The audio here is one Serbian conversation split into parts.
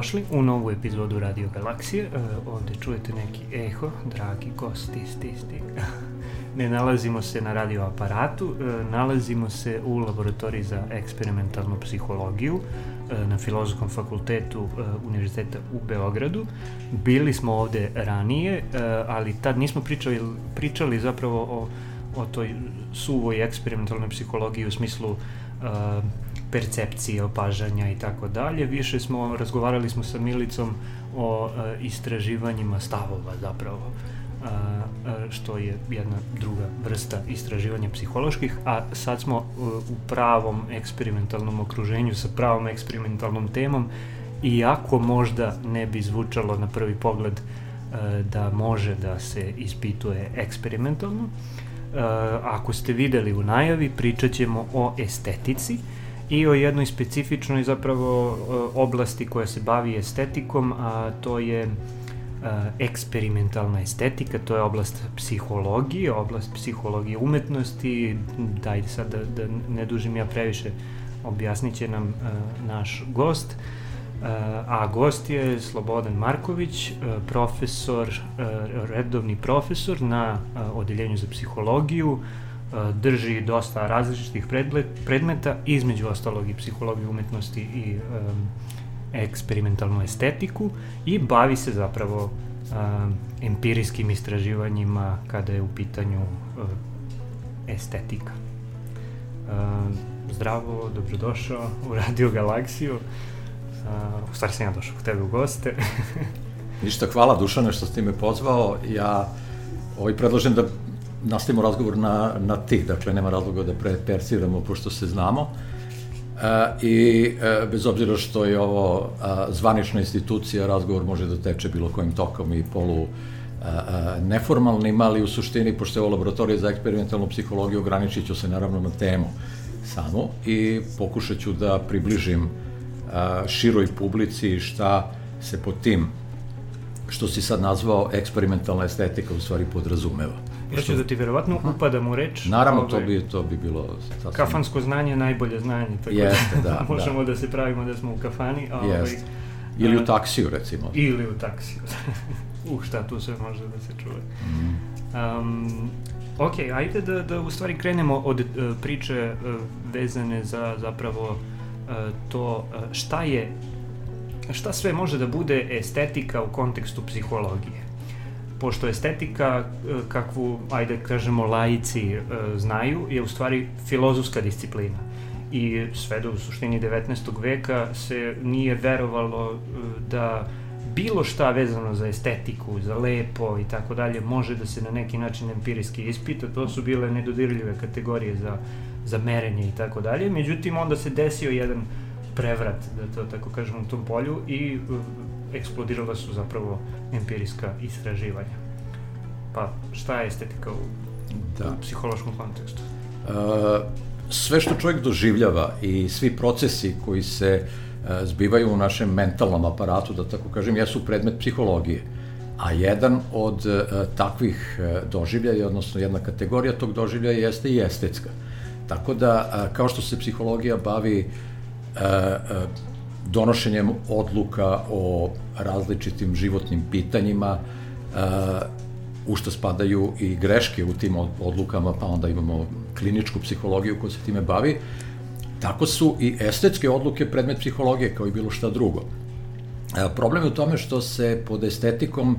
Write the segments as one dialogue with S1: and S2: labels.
S1: Dobrodošli u novu epizodu Radio Galaksije. E, ovde čujete neki eho, dragi gosti, sti, sti. ne nalazimo se na radio aparatu, e, nalazimo se u laboratoriji za eksperimentalnu psihologiju e, na Filozofskom fakultetu e, Univerziteta u Beogradu. Bili smo ovde ranije, e, ali tad nismo pričali, pričali zapravo o, o toj suvoj eksperimentalnoj psihologiji u smislu e, percepcije, opažanja i tako dalje. Više smo, razgovarali smo sa Milicom o e, istraživanjima stavova zapravo, a, a, što je jedna druga vrsta istraživanja psiholoških, a sad smo u, u pravom eksperimentalnom okruženju sa pravom eksperimentalnom temom, iako možda ne bi zvučalo na prvi pogled a, da može da se ispituje eksperimentalno. Ako ste videli u najavi, pričat ćemo o estetici, i o jednoj specifičnoj zapravo oblasti koja se bavi estetikom, a to je eksperimentalna estetika, to je oblast psihologije, oblast psihologije umetnosti, dajde sad da, da ne dužim ja previše, objasnit će nam naš gost, a gost je Slobodan Marković, profesor, redovni profesor na Odeljenju za psihologiju, drži dosta različitih predmeta, između ostalog i psihologiju umetnosti i um, eksperimentalnu estetiku i bavi se zapravo um, empirijskim istraživanjima kada je u pitanju um, estetika. Um, zdravo, dobrodošao u Radio Galaksiju. Uh, u stvari sam ja došao k tebe u goste.
S2: Ništa, hvala Dušane što si me pozvao. Ja ovaj, predlažem da nastavimo razgovor na, na ti, dakle nema razloga da prepersiramo pošto se znamo. E, I e, bez obzira što je ovo a, zvanična institucija, razgovor može da teče bilo kojim tokom i polu a, a, neformalnim, ali u suštini, pošto je ovo laboratorija za eksperimentalnu psihologiju, ograničit ću se naravno na temu samo i pokušat ću da približim a, široj publici šta se pod tim što si sad nazvao eksperimentalna estetika u stvari podrazumeva.
S1: Ja ću da ti verovatno uh -huh. upadam u reč.
S2: Naravno, to ovaj, bi, to bi bilo...
S1: Sasvim... Kafansko znanje je najbolje znanje, tako
S2: Jeste, da,
S1: da možemo da. da se pravimo da smo u kafani. A,
S2: ovaj, Jeste. Ili u taksiju, recimo.
S1: Ili u taksiju. uh, šta tu sve može da se čuje. Mm. Um, ok, ajde da, da u stvari krenemo od uh, priče uh, vezane za zapravo uh, to uh, šta je šta sve može da bude estetika u kontekstu psihologije pošto estetika, e, kakvu, ajde kažemo, laici e, znaju, je u stvari filozofska disciplina. I sve do u suštini 19. veka se nije verovalo e, da bilo šta vezano za estetiku, za lepo i tako dalje, može da se na neki način empirijski ispita. To su bile nedodirljive kategorije za, za merenje i tako dalje. Međutim, onda se desio jedan prevrat, da to tako kažemo, u tom polju i eksplodirala su zapravo empirijska istraživanja. Pa šta je estetika u, da. u psihološkom kontekstu? Uh,
S2: sve što čovjek doživljava i svi procesi koji se uh, zbivaju u našem mentalnom aparatu, da tako kažem, jesu predmet psihologije. A jedan od uh, takvih uh, doživljaja, odnosno jedna kategorija tog doživljaja jeste i estetska. Tako da, uh, kao što se psihologija bavi uh, donošenjem odluka o različitim životnim pitanjima, u što spadaju i greške u tim odlukama, pa onda imamo kliničku psihologiju koja se time bavi, tako su i estetske odluke predmet psihologije kao i bilo šta drugo. Problem je u tome što se pod estetikom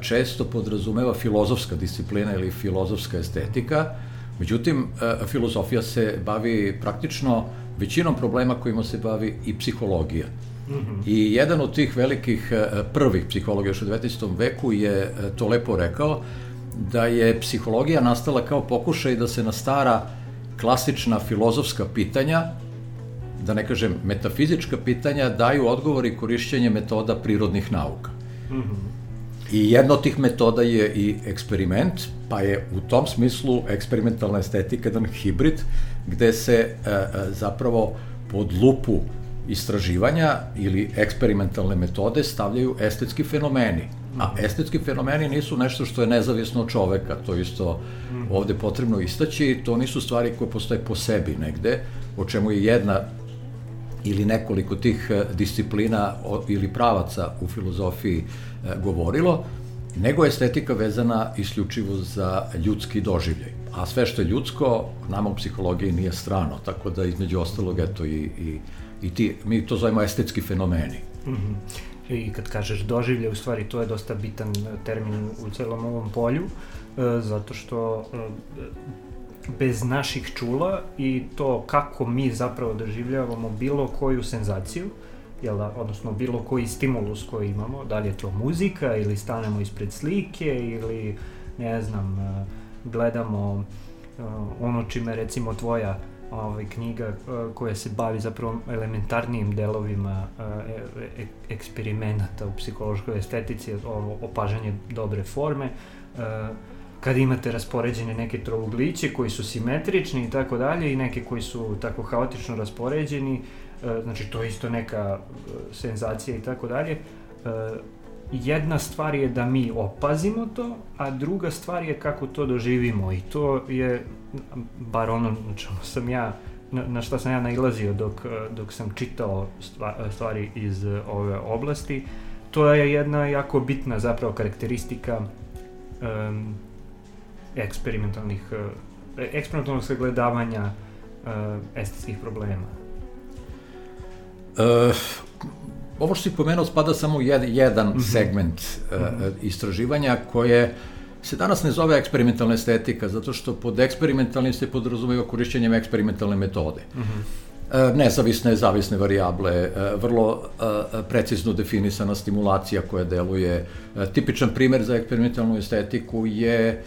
S2: često podrazumeva filozofska disciplina ili filozofska estetika, međutim, filozofija se bavi praktično većinom problema kojima se bavi i psihologija. Mm -hmm. I jedan od tih velikih e, prvih psihologa još u 19. veku je e, to lepo rekao, da je psihologija nastala kao pokušaj da se na stara klasična filozofska pitanja, da ne kažem metafizička pitanja, daju odgovori korišćenje metoda prirodnih nauka. Mm -hmm. I jedna od tih metoda je i eksperiment, pa je u tom smislu eksperimentalna estetika jedan hibrid gde se e, e, zapravo pod lupu istraživanja ili eksperimentalne metode stavljaju estetski fenomeni. A mhm. estetski fenomeni nisu nešto što je nezavisno od čoveka, to isto mhm. ovde potrebno istaći, to nisu stvari koje postoje po sebi negde, o čemu je jedna ili nekoliko tih disciplina ili pravaca u filozofiji govorilo, nego estetika vezana isključivo za ljudski doživljaj. A sve što je ljudsko, nama u psihologiji nije strano, tako da između ostalog, eto, i, i, i ti, mi to zovemo estetski fenomeni. Mm -hmm.
S1: I kad kažeš doživlje, u stvari to je dosta bitan termin u celom ovom polju, e, zato što e, bez naših čula i to kako mi zapravo doživljavamo bilo koju senzaciju, jel da, odnosno bilo koji stimulus koji imamo, da li je to muzika ili stanemo ispred slike ili ne znam, e, gledamo e, ono čime recimo tvoja ovaj, knjiga e, koja se bavi zapravo elementarnijim delovima eksperimenata u psihološkoj estetici, ovo opažanje dobre forme, kada imate raspoređene neke trougliće koji su simetrični i tako dalje i neke koji su tako haotično raspoređeni, E, znači to je isto neka e, senzacija i tako dalje. E, jedna stvar je da mi opazimo to, a druga stvar je kako to doživimo i to je bar ono na čemu sam ja na šta sam ja nailazio dok, dok sam čitao stvari iz ove oblasti, to je jedna jako bitna zapravo karakteristika um, eksperimentalnih eksperimentalnog sagledavanja uh, estetskih problema.
S2: Uh, ovo što si pomenuo spada samo jed, jedan mm -hmm. segment uh, mm -hmm. istraživanja koje se danas ne zove eksperimentalna estetika, zato što pod eksperimentalnim se podrazumeva korišćenjem eksperimentalne metode. Mm -hmm. nezavisne, zavisne variable, vrlo precizno definisana stimulacija koja deluje. Tipičan primer za eksperimentalnu estetiku je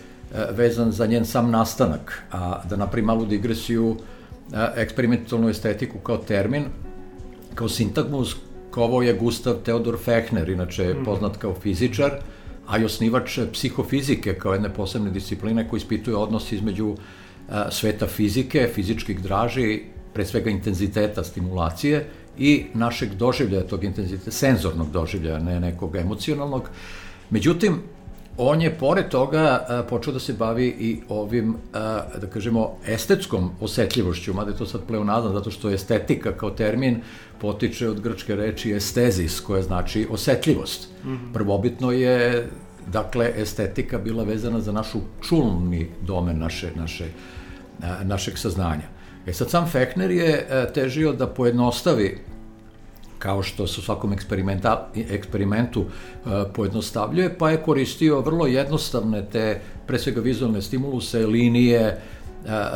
S2: vezan za njen sam nastanak, a da napravim malu digresiju, eksperimentalnu estetiku kao termin kao sintagmus, ovo je Gustav Theodor Fechner, inače mm. poznat kao fizičar, a i osnivač psihofizike kao jedne posebne discipline koji ispituje odnos između a, sveta fizike, fizičkih draži, pre svega intenziteta stimulacije i našeg doživljaja tog intenziteta, senzornog doživljaja, ne nekog emocionalnog. Međutim, on je pored toga a, počeo da se bavi i ovim, a, da kažemo, estetskom osetljivošću, mada je to sad pleonazam, zato što estetika kao termin potiče od grčke reči estezis, koja znači osetljivost. Mm -hmm. Prvobitno je, dakle, estetika bila vezana za našu čulni domen naše, naše, a, našeg saznanja. E sad, sam Fechner je težio da pojednostavi kao što se u svakom eksperimentu uh, pojednostavljuje, pa je koristio vrlo jednostavne te, pre svega vizualne stimuluse, linije,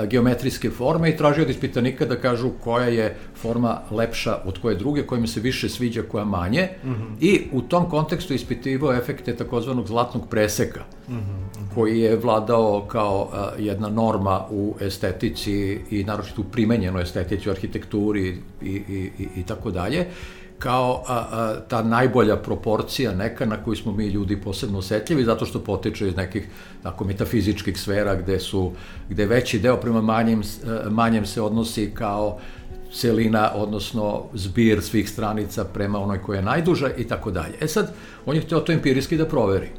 S2: geometrijske forme i tražio od ispitanika da kažu koja je forma lepša od koje druge, koja mi se više sviđa, koja manje. Mm -hmm. I u tom kontekstu ispitivao efekte takozvanog zlatnog preseka, mm -hmm. koji je vladao kao uh, jedna norma u estetici i naročito u primenjenoj estetici, u arhitekturi i, i, i, i tako dalje kao a, a, ta najbolja proporcija neka na koju smo mi ljudi posebno osetljivi zato što potiče iz nekih tako metafizičkih sfera gde su gde veći deo prema manjem manjem se odnosi kao celina, odnosno zbir svih stranica prema onoj koja je najduža i tako dalje. E sad, on je hteo to empirijski da proveri.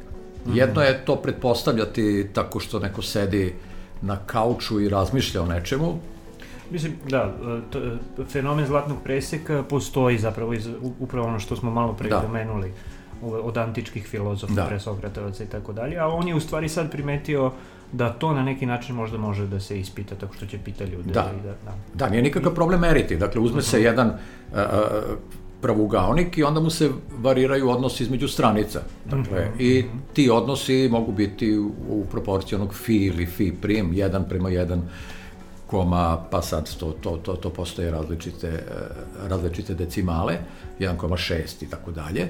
S2: Mhm. Jedno je to pretpostavljati tako što neko sedi na kauču i razmišlja o nečemu,
S1: Mislim, da, to, fenomen zlatnog preseka postoji zapravo iz, upravo ono što smo malo pre da. pomenuli od antičkih filozofa, da. presokratovaca i tako dalje, a on je u stvari sad primetio da to na neki način možda može da se ispita tako što će pita ljude.
S2: Da, da, da. da nije nikakav problem meriti. Dakle, uzme se mhm. jedan uh, pravugaonik i onda mu se variraju odnosi između stranica. Dakle, mm -hmm. i ti odnosi mogu biti u, u proporcionog fi ili fi prim, jedan prema jedan koma, pa sad to, to, to, to postoje različite, eh, različite decimale, 1,6 i tako dalje.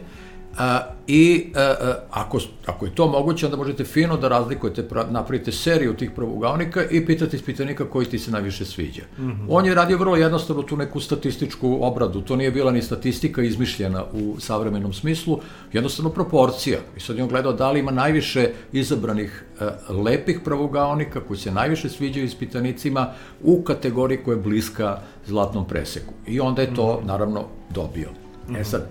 S2: A, I a, e, a, e, ako, ako je to moguće, onda možete fino da razlikujete, napravite seriju tih pravogavnika i pitate ispitanika koji ti se najviše sviđa. Mm -hmm. On je radio vrlo jednostavno tu neku statističku obradu, to nije bila ni statistika izmišljena u savremenom smislu, jednostavno proporcija. I sad je on gledao da li ima najviše izabranih a, e, lepih pravogavnika koji se najviše sviđaju ispitanicima u kategoriji koja je bliska zlatnom preseku. I onda je to, mm -hmm. naravno, dobio. Mm -hmm. E mhm. sad,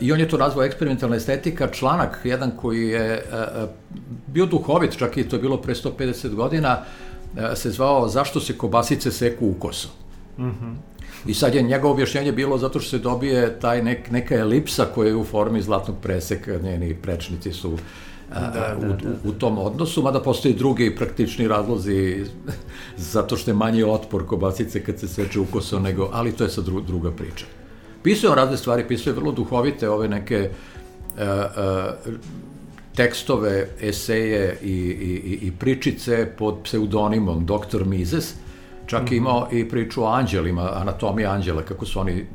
S2: I on je to nazvao eksperimentalna estetika, članak jedan koji je bio duhovit, čak i to je bilo pre 150 godina, se zvao Zašto se kobasice seku u koso. Mm -hmm. I sad je njegovo objašnjenje bilo zato što se dobije taj nek, neka elipsa koja je u formi zlatnog preseka, njeni prečnici su da, da, u, da. u, u tom odnosu, mada postoji drugi praktični razlozi zato što je manji otpor kobasice kad se seče ukoso nego, ali to je sad dru, druga priča. Pisao on razne stvari, pisao je vrlo duhovite ove neke uh, uh, tekstove, eseje i, i, i pričice pod pseudonimom Dr. Mises, čak mm -hmm. imao i priču o anđelima, anatomija anđela, kako su oni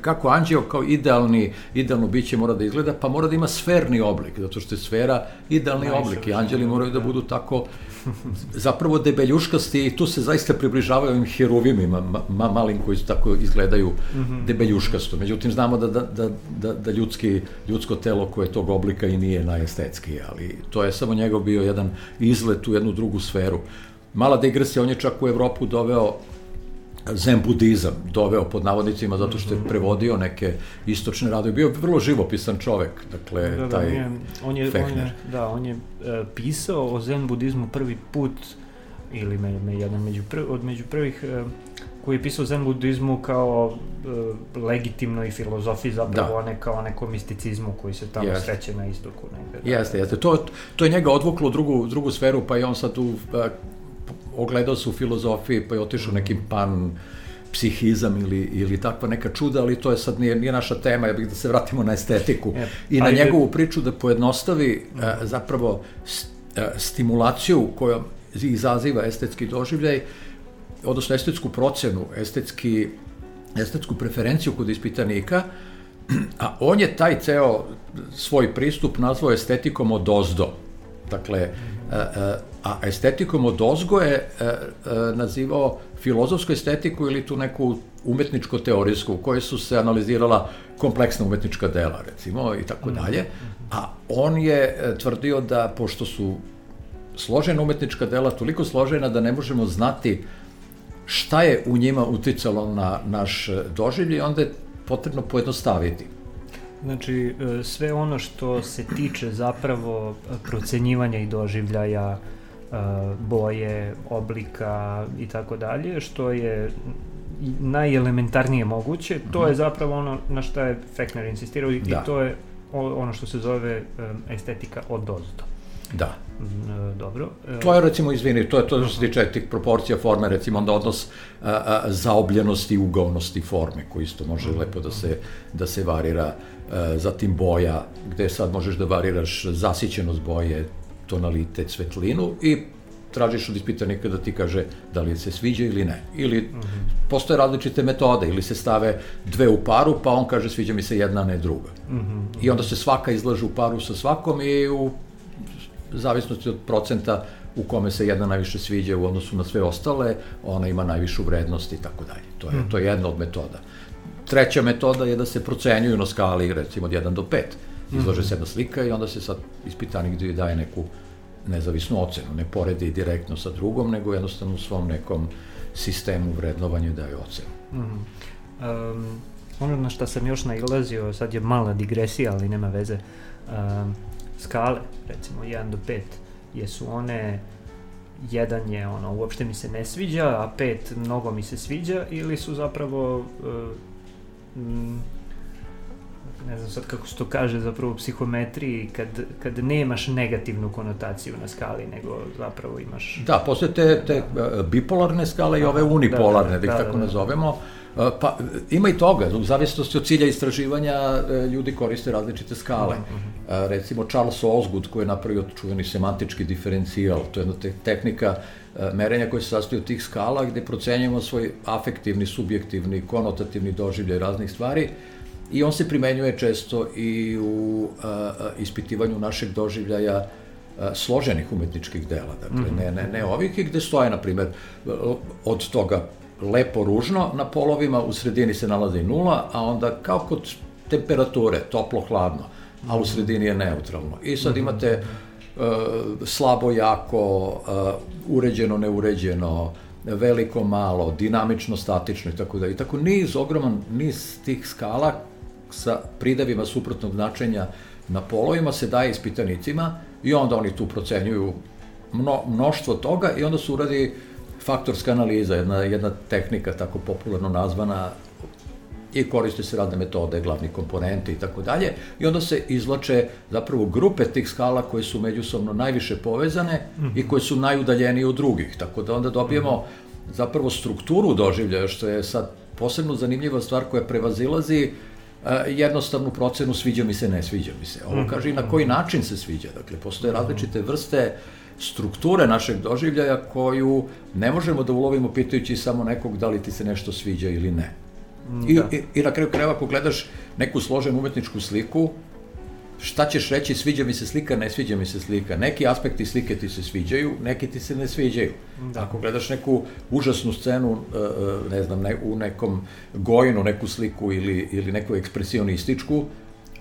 S2: kako anđeo kao idealni, idealno biće mora da izgleda, pa mora da ima sferni oblik, zato što je sfera idealni Najviše, oblik i anđeli moraju da, da budu tako zapravo debeljuškasti i tu se zaista približavaju ovim heruvimima, ma, malim koji tako izgledaju mm -hmm. debeljuškasto. Međutim, znamo da, da, da, da, da ljudski, ljudsko telo koje tog oblika i nije najestetski, ali to je samo njegov bio jedan izlet u jednu drugu sferu. Mala digresija, on je čak u Evropu doveo zen budizam doveo pod navodnicima zato što je mhm. prevodio neke istočne radove. Bio vrlo živopisan čovek, dakle, da, da, taj on je,
S1: on je, on je, da, on je uh, pisao o zen budizmu prvi put, ili me, me jedan među prv, od među prvih uh, koji je pisao zen budizmu kao uh, legitimnoj filozofiji zapravo, da. ne kao nekom misticizmu koji se tamo yes. sreće na istoku.
S2: Negde, da, jeste, jeste. To, to je njega odvuklo u drugu, drugu sferu, pa je on sad tu uh, ogledao se u filozofiji, pa je otišao nekim pan psihizam ili, ili takva neka čuda, ali to je sad nije, nije naša tema, ja bih da se vratimo na estetiku je, i na njegovu priču da pojednostavi uh, zapravo st, uh, stimulaciju koja izaziva estetski doživljaj, odnosno estetsku procenu, estetski, estetsku preferenciju kod ispitanika, a on je taj ceo svoj pristup nazvao estetikom od ozdo. Dakle, a estetikom od ozgo je nazivao filozofsku estetiku ili tu neku umetničko-teorijsku u kojoj su se analizirala kompleksna umetnička dela, recimo, i tako mhm. dalje. A on je e, tvrdio da, pošto su složena umetnička dela toliko složena da ne možemo znati šta je u njima uticalo na naš doživlje, onda je potrebno pojednostaviti.
S1: Znači, e, sve ono što se tiče zapravo procenjivanja i doživljaja, e, boje, oblika i tako dalje, što je najelementarnije moguće, to je mhm. zapravo ono na što je Fechner insistirao i, da. i to je ono što se zove estetika od dozdo.
S2: Da.
S1: Mm, e, dobro.
S2: E, to je recimo, izvini, to je to što se tiče tih proporcija forme, recimo onda odnos a, a, zaobljenosti i ugovnosti forme, koji isto može mm. lepo da se, da se varira, a, zatim boja, gde sad možeš da variraš zasićenost boje, tonalitet, svetlinu i tražiš od ispitanika da ti kaže da li se sviđa ili ne. Ili mm -hmm. postoje različite metode, ili se stave dve u paru, pa on kaže sviđa mi se jedna, a ne druga. Mm -hmm. I onda se svaka izlaže u paru sa svakom i u zavisnosti od procenta u kome se jedna najviše sviđa u odnosu na sve ostale, ona ima najvišu vrednost i tako dalje. To je, mm. to je jedna od metoda. Treća metoda je da se procenjuju na skali, recimo od 1 do 5. Izlože mm. se jedna slika i onda se sad ispitanik daje neku nezavisnu ocenu, ne poredi direktno sa drugom, nego jednostavno u svom nekom sistemu vrednovanja daje ocenu. Mm.
S1: Um, ono na šta sam još nailazio, sad je mala digresija, ali nema veze, um, skale, recimo 1 do 5, jesu one jedan je ono uopšte mi se ne sviđa, a pet mnogo mi se sviđa ili su zapravo uh, ne znam sad kako se to kaže zapravo u psihometriji kad, kad nemaš negativnu konotaciju na skali nego zapravo imaš
S2: da, posle te, te da. bipolarne skale i ove unipolarne da, da, da, da, da tako da, da. nazovemo Pa, ima i toga, u zavisnosti od cilja istraživanja e, ljudi koriste različite skale. Mm -hmm. Recimo Charles Osgood koji je napravio čuveni semantički diferencijal, to je jedna te tehnika e, merenja koja se sastoji od tih skala gde procenjujemo svoj afektivni, subjektivni, konotativni doživljaj raznih stvari i on se primenjuje često i u a, ispitivanju našeg doživljaja a, složenih umetničkih dela, dakle, mm -hmm. ne, ne, ne ovih gde stoje, na primer, od toga lepo ružno, na polovima u sredini se nalazi nula, a onda kao kod temperature, toplo-hladno, a u sredini je neutralno. I sad imate uh, slabo, jako, uh, uređeno, neuređeno, veliko, malo, dinamično, statično i tako da. I tako niz, ogroman niz tih skala sa pridavima suprotnog značenja na polovima se daje ispitanicima i onda oni tu procenjuju mno, mnoštvo toga i onda se uradi faktorska analiza, jedna, jedna tehnika tako popularno nazvana i koriste se radne metode, glavni komponenti i tako dalje, i onda se izlače zapravo grupe tih skala koje su međusobno najviše povezane mm -hmm. i koje su najudaljenije od drugih, tako da onda dobijemo mm -hmm. zapravo strukturu doživljaja, što je sad posebno zanimljiva stvar koja prevazilazi uh, jednostavnu procenu sviđa mi se, ne sviđa mi se. Ovo mhm. kaže i na koji način se sviđa. Dakle, postoje mhm. različite vrste strukture našeg doživljaja koju ne možemo da ulovimo pitajući samo nekog da li ti se nešto sviđa ili ne. I, da. i, I na kraju krajeva ako gledaš neku složenu umetničku sliku, šta ćeš reći, sviđa mi se slika, ne sviđa mi se slika. Neki aspekti slike ti se sviđaju, neki ti se ne sviđaju. Da. Ako gledaš neku užasnu scenu, e, e, ne znam, ne, u nekom gojinu, neku sliku ili, ili neku ekspresionističku,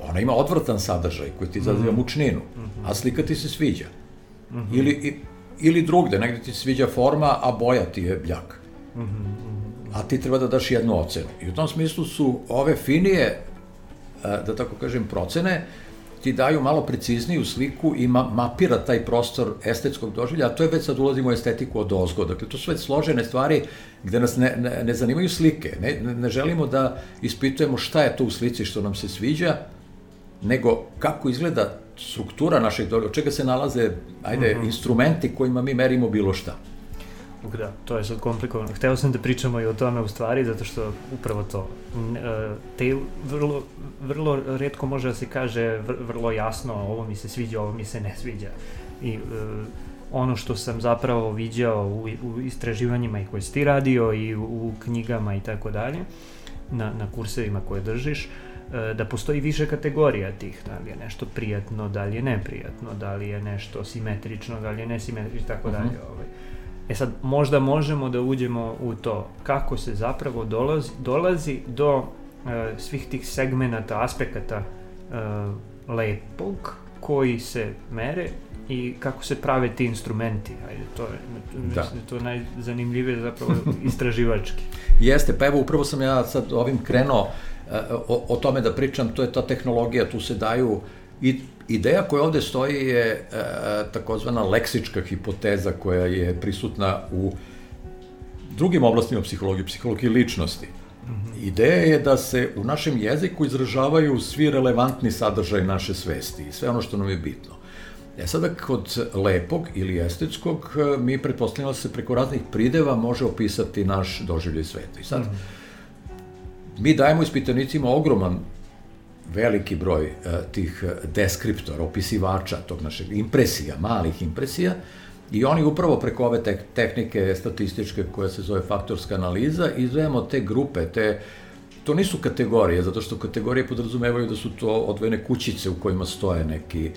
S2: ona ima odvratan sadržaj koji ti izaziva mm -hmm. mučninu, mm -hmm. a slika ti se sviđa. Mm -hmm. Ili, ili drugde, negde ti se sviđa forma, a boja ti je bljak. Mm -hmm a ti treba da daš jednu ocenu. I u tom smislu su ove finije, e, da tako kažem, procene, ti daju malo precizniju sliku i ma, mapira taj prostor estetskog doživlja, a to je već sad ulazimo u estetiku od ozgo. Dakle, to su već složene stvari gde nas ne, ne, ne zanimaju slike. Ne, ne želimo da ispitujemo šta je to u slici što nam se sviđa, nego kako izgleda struktura našeg doživlja, od čega se nalaze, ajde, mm -hmm. instrumenti kojima mi merimo bilo šta.
S1: Da, to je sad komplikovano. Hteo sam da pričamo i o tome u stvari, zato što upravo to. E, te vrlo, vrlo redko može da se kaže vrlo jasno ovo mi se sviđa, ovo mi se ne sviđa. I e, ono što sam zapravo viđao u, u istraživanjima i koje si ti radio i u, u knjigama i tako dalje, na, na kursevima koje držiš, e, da postoji više kategorija tih, da li je nešto prijatno, da li je neprijatno, da li je nešto simetrično, da li je nesimetrično i tako mhm. dalje. Ovaj E sad, možda možemo da uđemo u to kako se zapravo dolazi, dolazi do e, svih tih segmenata, aspekata e, lepog koji se mere i kako se prave ti instrumenti. Ajde, to je, da. mislim, da to je najzanimljivije zapravo istraživački.
S2: Jeste, pa evo upravo sam ja sad ovim krenuo e, o, o tome da pričam, to je ta tehnologija, tu se daju i Ideja koja ovde stoji je e, takozvana leksička hipoteza koja je prisutna u drugim oblastima psihologije, psihologije ličnosti. Mhm. Ideja je da se u našem jeziku izražavaju svi relevantni sadržaj naše svesti i sve ono što nam je bitno. E sada, kod lepog ili estetskog, e, mi pretpostavljamo da se preko raznih prideva može opisati naš doživljaj sveta. I sad, -hmm. mi dajemo ispitanicima ogroman veliki broj uh, tih e, deskriptora, opisivača tog našeg impresija, malih impresija, i oni upravo preko ove te tehnike statističke koja se zove faktorska analiza, izvejamo te grupe, te to nisu kategorije, zato što kategorije podrazumevaju da su to odvojene kućice u kojima stoje neki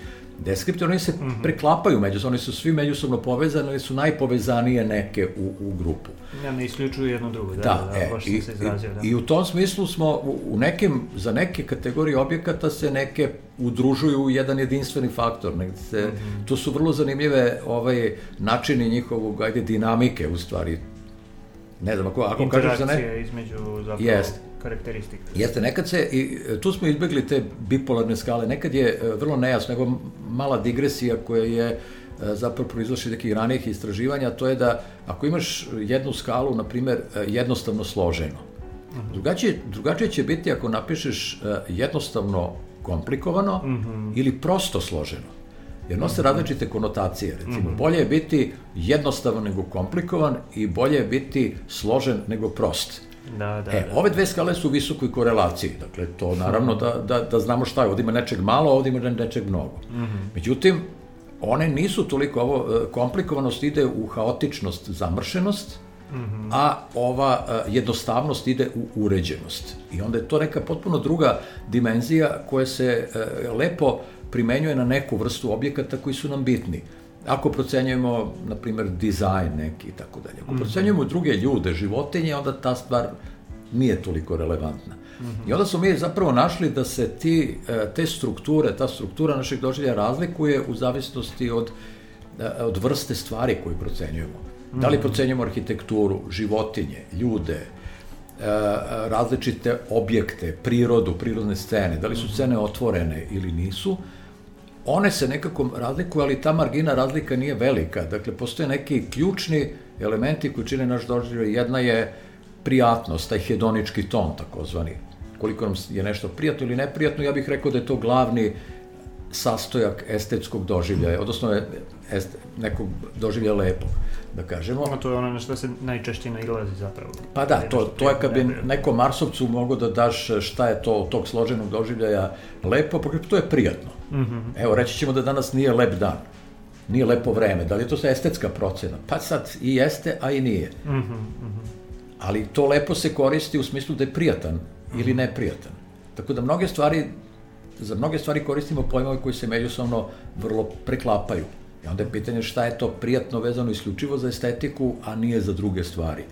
S2: deskriptori, oni se mm -hmm. preklapaju međusobno, oni su svi međusobno povezani, ali su najpovezanije neke u, u grupu.
S1: Ja, ne isključuju jedno drugo, da, da, da, e, i, se izrazio, da.
S2: I, I u tom smislu smo, u, u nekim, za neke kategorije objekata se neke udružuju u jedan jedinstveni faktor, negde se, mm -hmm. to su vrlo zanimljive ovaj, načini njihovog, ajde, dinamike, u stvari, ne znam, ako, ako kažeš za ne...
S1: Interakcije između zapravo... Jest karakteristika.
S2: Jeste, nekad se, i tu smo izbegli te bipolarne skale, nekad je e, vrlo nejasno, nego mala digresija koja je e, zapravo proizlaši nekih ranijih istraživanja, to je da ako imaš jednu skalu, na primer, e, jednostavno složeno, mhm. drugačije, drugačije će biti ako napišeš jednostavno komplikovano mm -hmm. ili prosto složeno. Jer nose mhm. različite konotacije, recimo. Mm -hmm. Bolje je biti jednostavan nego komplikovan i bolje je biti složen nego prost.
S1: Da, da,
S2: e,
S1: da.
S2: ove dve skale su u visokoj korelaciji, dakle, to naravno da, da, da znamo šta je, ovdje ima nečeg malo, ovdje ima nečeg mnogo. Mm -hmm. Međutim, one nisu toliko, ovo, e, komplikovanost ide u haotičnost, zamršenost, Mm -hmm. a ova uh, jednostavnost ide u uređenost. I onda je to neka potpuno druga dimenzija koja se uh, lepo primenjuje na neku vrstu objekata koji su nam bitni. Ako procenjujemo, na primer, dizajn neki i tako dalje. Ako mm -hmm. procenjujemo druge ljude, životinje, onda ta stvar nije toliko relevantna. Mm -hmm. I onda smo mi zapravo našli da se ti, e, te strukture, ta struktura našeg doživlja razlikuje u zavisnosti od, e, od vrste stvari koju procenjujemo. Mm -hmm. Da li mhm. procenjujemo arhitekturu, životinje, ljude, e, različite objekte, prirodu, prirodne scene, da li su mhm. scene otvorene ili nisu, one se nekako razlikuju, ali ta margina razlika nije velika. Dakle, postoje neki ključni elementi koji čine naš doživljaj. Jedna je prijatnost, taj hedonički ton, takozvani. Koliko nam je nešto prijatno ili neprijatno, ja bih rekao da je to glavni sastojak estetskog doživljaja, odnosno est, nekog doživljaja lepog, da kažemo.
S1: A to je ono na što se najčešće nailazi zapravo.
S2: Pa da, to, to je kad bi nekom Marsovcu mogo da daš šta je to od tog složenog doživljaja lepo, pa to je prijatno. Mm -hmm. Evo, reći ćemo da danas nije lep dan nije lepo vreme. Da li je to sa estetska procena? Pa sad i jeste, a i nije. Mm -hmm, mm -hmm. Ali to lepo se koristi u smislu da je prijatan mm -hmm. ili neprijatan. Tako da mnoge stvari, za mnoge stvari koristimo pojmove koji se međusobno vrlo preklapaju. I onda je pitanje šta je to prijatno vezano isključivo za estetiku, a nije za druge stvari.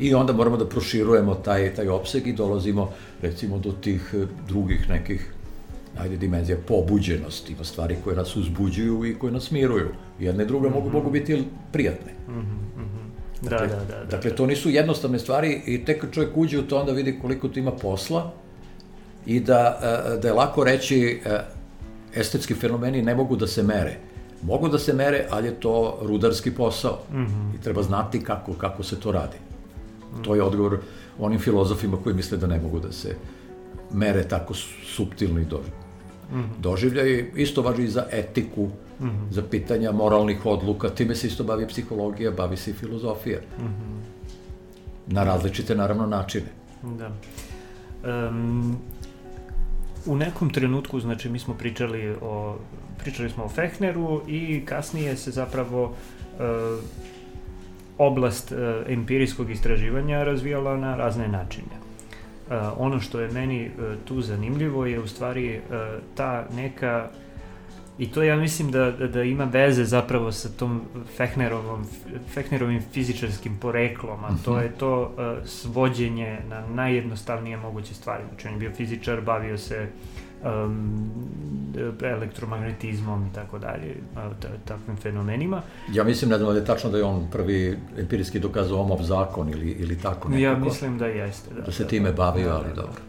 S2: I onda moramo da proširujemo taj, taj opseg i dolazimo recimo do tih drugih nekih ajde, dimenzija pobuđenosti, ima stvari koje nas uzbuđuju i koje nas miruju. Jedne i druge mm -hmm. mogu, mogu biti prijatne. Mm -hmm. Dakle, da, da, da, da, dakle, to nisu jednostavne stvari i tek kad čovjek uđe u to, onda vidi koliko tu ima posla i da, e, da je lako reći e, estetski fenomeni ne mogu da se mere. Mogu da se mere, ali je to rudarski posao mm -hmm. i treba znati kako, kako se to radi. Mm -hmm. To je odgovor onim filozofima koji misle da ne mogu da se mere tako subtilni doživljaj. Mm -hmm. Doživljaj isto važi i za etiku, mm -hmm. za pitanja moralnih odluka, time se isto bavi psihologija, bavi se i filozofija. Mm -hmm. Na različite, naravno, načine.
S1: Da. Um, u nekom trenutku, znači, mi smo pričali o, pričali smo o Fechneru i kasnije se zapravo uh, oblast uh, empirijskog istraživanja razvijala na razne načine. Uh, ono što je meni uh, tu zanimljivo je u stvari uh, ta neka i to ja mislim da, da, da ima veze zapravo sa tom Fechnerovom, Fechnerovim fizičarskim poreklom, a to mhm. je to uh, svođenje na najjednostavnije moguće stvari. Znači on je bio fizičar, bavio se um, elektromagnetizmom i tako dalje, takvim fenomenima.
S2: Ja mislim, ne znam da je tačno da je on prvi empirijski dokazao Omov zakon ili, ili tako nekako.
S1: Ja mislim da jeste. Da,
S2: da se time bavio, da, ali da, dobro.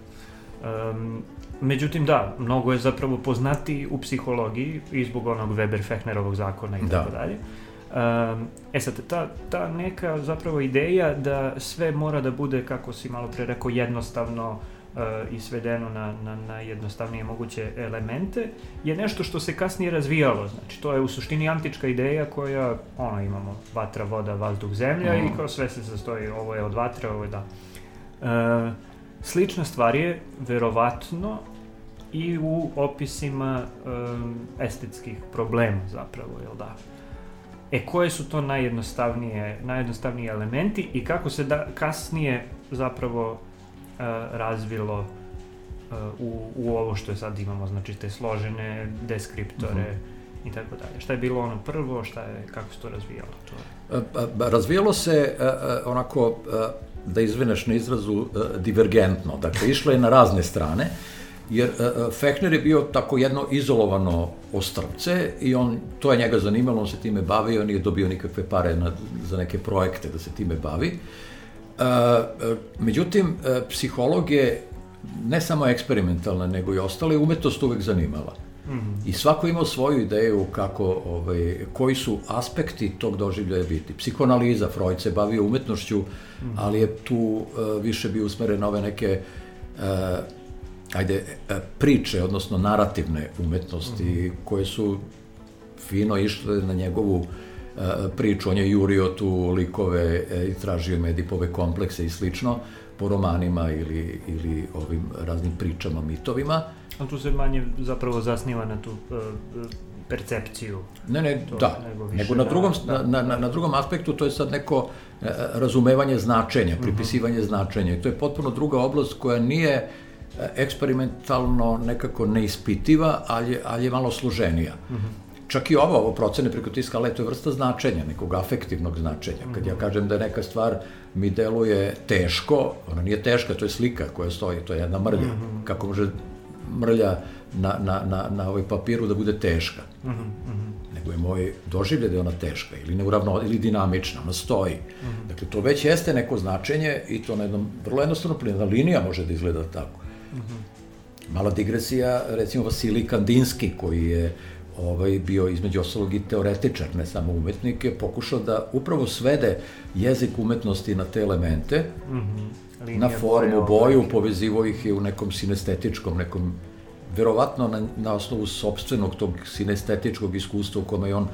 S1: Um, međutim, da, mnogo je zapravo poznati u psihologiji i zbog onog Weber-Fechnerovog zakona i da. tako dalje. Um, e sad, ta, ta neka zapravo ideja da sve mora da bude, kako si malo pre rekao, jednostavno, uh, i svedeno na, na, na jednostavnije moguće elemente, je nešto što se kasnije razvijalo. Znači, to je u suštini antička ideja koja, ono, imamo vatra, voda, vazduh, zemlja mm. i kao sve se sastoji, ovo je od vatre, ovo je da. Uh, slična stvar je, verovatno, i u opisima um, estetskih problema zapravo, jel da? E, koje su to najjednostavnije, najjednostavniji elementi i kako se da, kasnije zapravo razvilo u, u ovo što je sad imamo, znači te složene deskriptore mm -hmm. i tako dalje. Šta je bilo ono prvo, šta je, kako se to razvijalo?
S2: To? Razvijalo se onako, da izvineš na izrazu, divergentno. Dakle, išlo je na razne strane, jer Fechner je bio tako jedno izolovano ostrvce i on, to je njega zanimalo, on se time bavio, nije dobio nikakve pare na, za neke projekte da se time bavi. Međutim, psiholog je ne samo eksperimentalna, nego i ostale umetnost uvek zanimala. Mm. I svako imao svoju ideju kako, ovaj, koji su aspekti tog doživljaja biti. Psikoanaliza, Freud se bavio umetnošću, mm ali je tu uh, više bio usmeren na ove neke uh, ajde, priče, odnosno narativne umetnosti, mm koje su fino išle na njegovu priču, on je jurio tu likove e, i tražio medipove komplekse i slično po romanima ili, ili ovim raznim pričama, mitovima.
S1: A tu se manje zapravo zasniva na tu uh, percepciju.
S2: Ne, ne, to, da, nego, nego na, drugom, da, na, na, na drugom aspektu to je sad neko e, razumevanje značenja, mhm. pripisivanje uh -huh. značenja i to je potpuno druga oblast koja nije eksperimentalno nekako neispitiva, ali, ali je malo složenija. Uh mhm. -huh čak i ovo, ovo procene preko tiska, ali to je vrsta značenja, nekog afektivnog značenja. Kad ja mhm. kažem da neka stvar mi deluje teško, ona nije teška, to je slika koja stoji, to je jedna mrlja. Mm -hmm. Kako može mrlja na, na, na, na ovaj papiru da bude teška? Mm -hmm. Nego je moj doživlje da je ona teška ili neuravno, ili dinamična, ona stoji. Mm -hmm. Dakle, to već jeste neko značenje i to na jednom vrlo jednostavno jedna linija može da izgleda tako. Mm -hmm. Mala digresija, recimo Vasilij Kandinski, koji je ovaj, bio između ostalog i teoretičar, ne samo umetnik, je pokušao da upravo svede jezik umetnosti na te elemente, mm -hmm. na formu, boju, povezivo ih je u nekom sinestetičkom, nekom verovatno na, na osnovu sobstvenog tog sinestetičkog iskustva u kome je on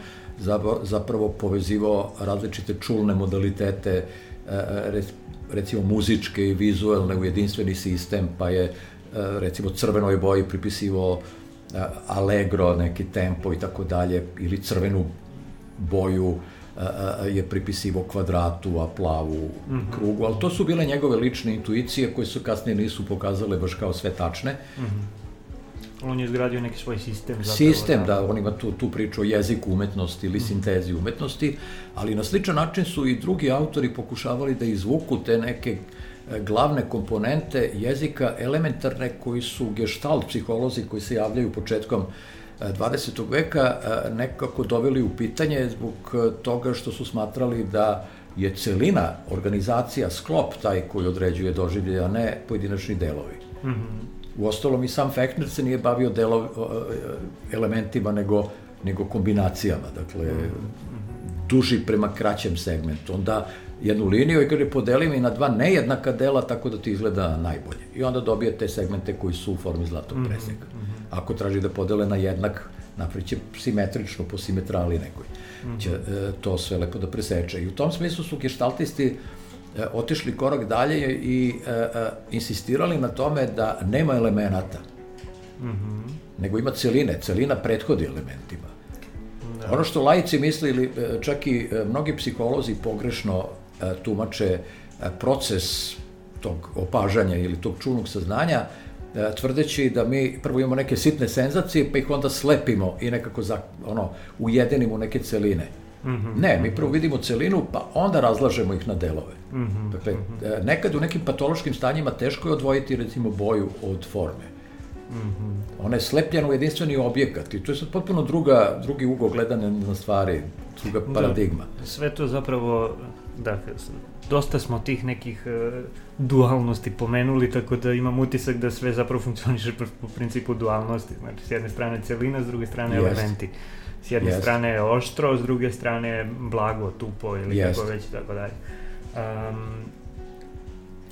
S2: zapravo povezivao različite čulne modalitete, e, recimo muzičke i vizuelne u jedinstveni sistem, pa je e, recimo crvenoj boji pripisivao e, allegro, neki tempo i tako dalje, ili crvenu boju je pripisivo kvadratu, a plavu mm -hmm. krugu, ali to su bile njegove lične intuicije koje su kasnije nisu pokazale baš kao sve tačne. Mm -hmm
S1: On je izgradio neki svoj sistem.
S2: Zapravo, sistem, da, da on ima tu, tu priču o jeziku umetnosti ili mm. sintezi umetnosti, ali na sličan način su i drugi autori pokušavali da izvuku te neke e, glavne komponente jezika elementarne koji su gestalt psiholozi koji se javljaju početkom 20. E, veka e, nekako doveli u pitanje zbog toga što su smatrali da je celina, organizacija, sklop taj koji određuje doživlje, a ne pojedinačni delovi. Mm -hmm. U ostalom i sam Fechner se nije bavio delo, elementima, nego, nego kombinacijama, dakle, duži prema kraćem segmentu. Onda jednu liniju i kaže podeli mi na dva nejednaka dela tako da ti izgleda najbolje. I onda dobije te segmente koji su u formi zlatog mhm, preseka. Mhm. Ako traži da podele na jednak, napraviće simetrično po simetrali nekoj. Će e, to sve lepo da preseče. I u tom smislu su geštaltisti E, otišli korak dalje i e, e, insistirali na tome da nema elemenata, mm -hmm. nego ima celine, celina prethodi elementima. Da. Ono što laici misli, ili e, čak i mnogi psiholozi pogrešno tumače proces tog opažanja ili tog čulnog saznanja, tvrdeći da mi prvo imamo neke sitne senzacije, pa ih onda slepimo i nekako za, ono, ujedinimo neke celine. -hmm. Ne, mi prvo vidimo celinu, pa onda razlažemo ih na delove. Mm -hmm. Dakle, e, nekad u nekim patološkim stanjima teško je odvojiti, recimo, boju od forme. Mm -hmm. Ona je slepljena u jedinstveni objekat i to je sad potpuno druga, drugi ugo gledane na stvari, druga da. paradigma.
S1: Da, sve to zapravo, da, dosta smo tih nekih uh, dualnosti pomenuli, tako da imam utisak da sve zapravo funkcioniše po, po principu dualnosti. Znači, s jedne strane celina, s druge strane Jest. elementi. S jedne yes. strane je oštro, s druge strane blago, tupo ili yes. kako već i tako dalje. Um,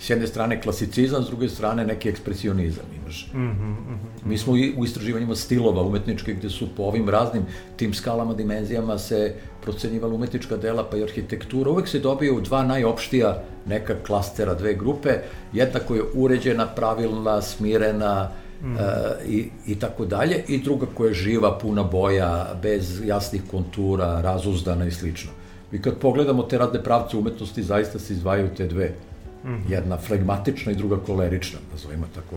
S2: s jedne strane klasicizam, s druge strane neki ekspresionizam imaš. Mm -hmm, mm -hmm. Mi smo i u istraživanjima stilova umetničke gde su po ovim raznim tim skalama, dimenzijama se procenjivala umetnička dela pa i arhitektura. Uvek se dobije u dva najopštija neka klastera, dve grupe. Jedna koja je uređena, pravilna, smirena, mm. e, i, i tako dalje, i druga koja je živa, puna boja, bez jasnih kontura, razuzdana i slično. I kad pogledamo te radne pravce umetnosti, zaista se izdvajaju te dve. Mm. Jedna flegmatična i druga kolerična, nazovimo tako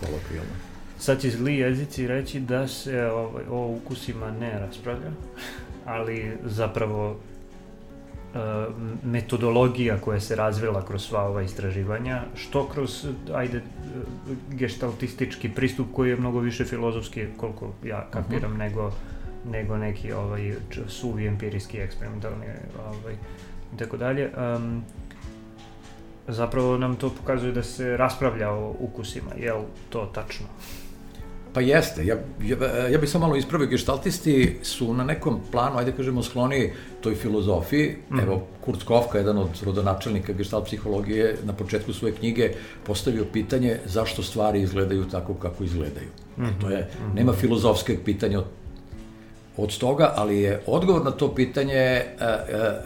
S2: kolokvijalno.
S1: Sad će zli jezici reći da se ovaj, o ukusima ne raspravlja, ali zapravo E, metodologija koja se razvila kroz sva ova istraživanja, što kroz, ajde, gestaltistički pristup koji je mnogo više filozofski, koliko ja kapiram, uh -huh. nego, nego neki ovaj, suvi empirijski, eksperimentalni, ovaj, i tako dalje. Um, zapravo nam to pokazuje da se raspravlja o ukusima, je li to tačno?
S2: Pa jeste, ja, ja, ja bih samo malo ispravio, gestaltisti su na nekom planu, ajde kažemo, skloni toj filozofiji. Mm. Evo, Kurt Kofka, jedan od rodonačelnika gestalt psihologije, na početku svoje knjige postavio pitanje zašto stvari izgledaju tako kako izgledaju. Mm -hmm. To je, mhm. nema filozofskog pitanja od, od toga, ali je odgovor na to pitanje e, e,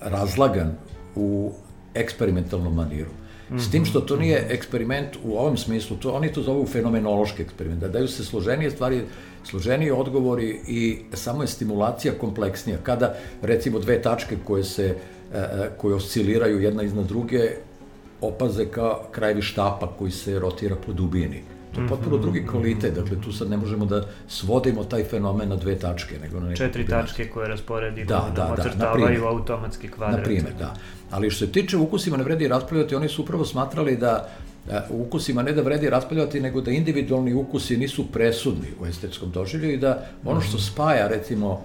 S2: razlagan u eksperimentalnom maniru. S tim što to nije eksperiment u ovom smislu, to, oni to zovu fenomenološki eksperiment, da daju se složenije stvari, složeniji odgovori i samo je stimulacija kompleksnija. Kada, recimo, dve tačke koje se, e, e, koje osciliraju jedna iznad druge, opaze kao krajevi štapa koji se rotira po dubini. To je potpuno drugi kvalitet, dakle tu sad ne možemo da svodimo taj fenomen na dve tačke, nego na neku
S1: Četiri tačke koje rasporedimo, da, da, da, ocrtavaju automatski kvadrat.
S2: Na primjer, da. Ali što se tiče ukusima ne vredi raspravljati, oni su upravo smatrali da e, u ukusima ne da vredi raspravljati, nego da individualni ukusi nisu presudni u estetskom doživlju i da ono što spaja, recimo,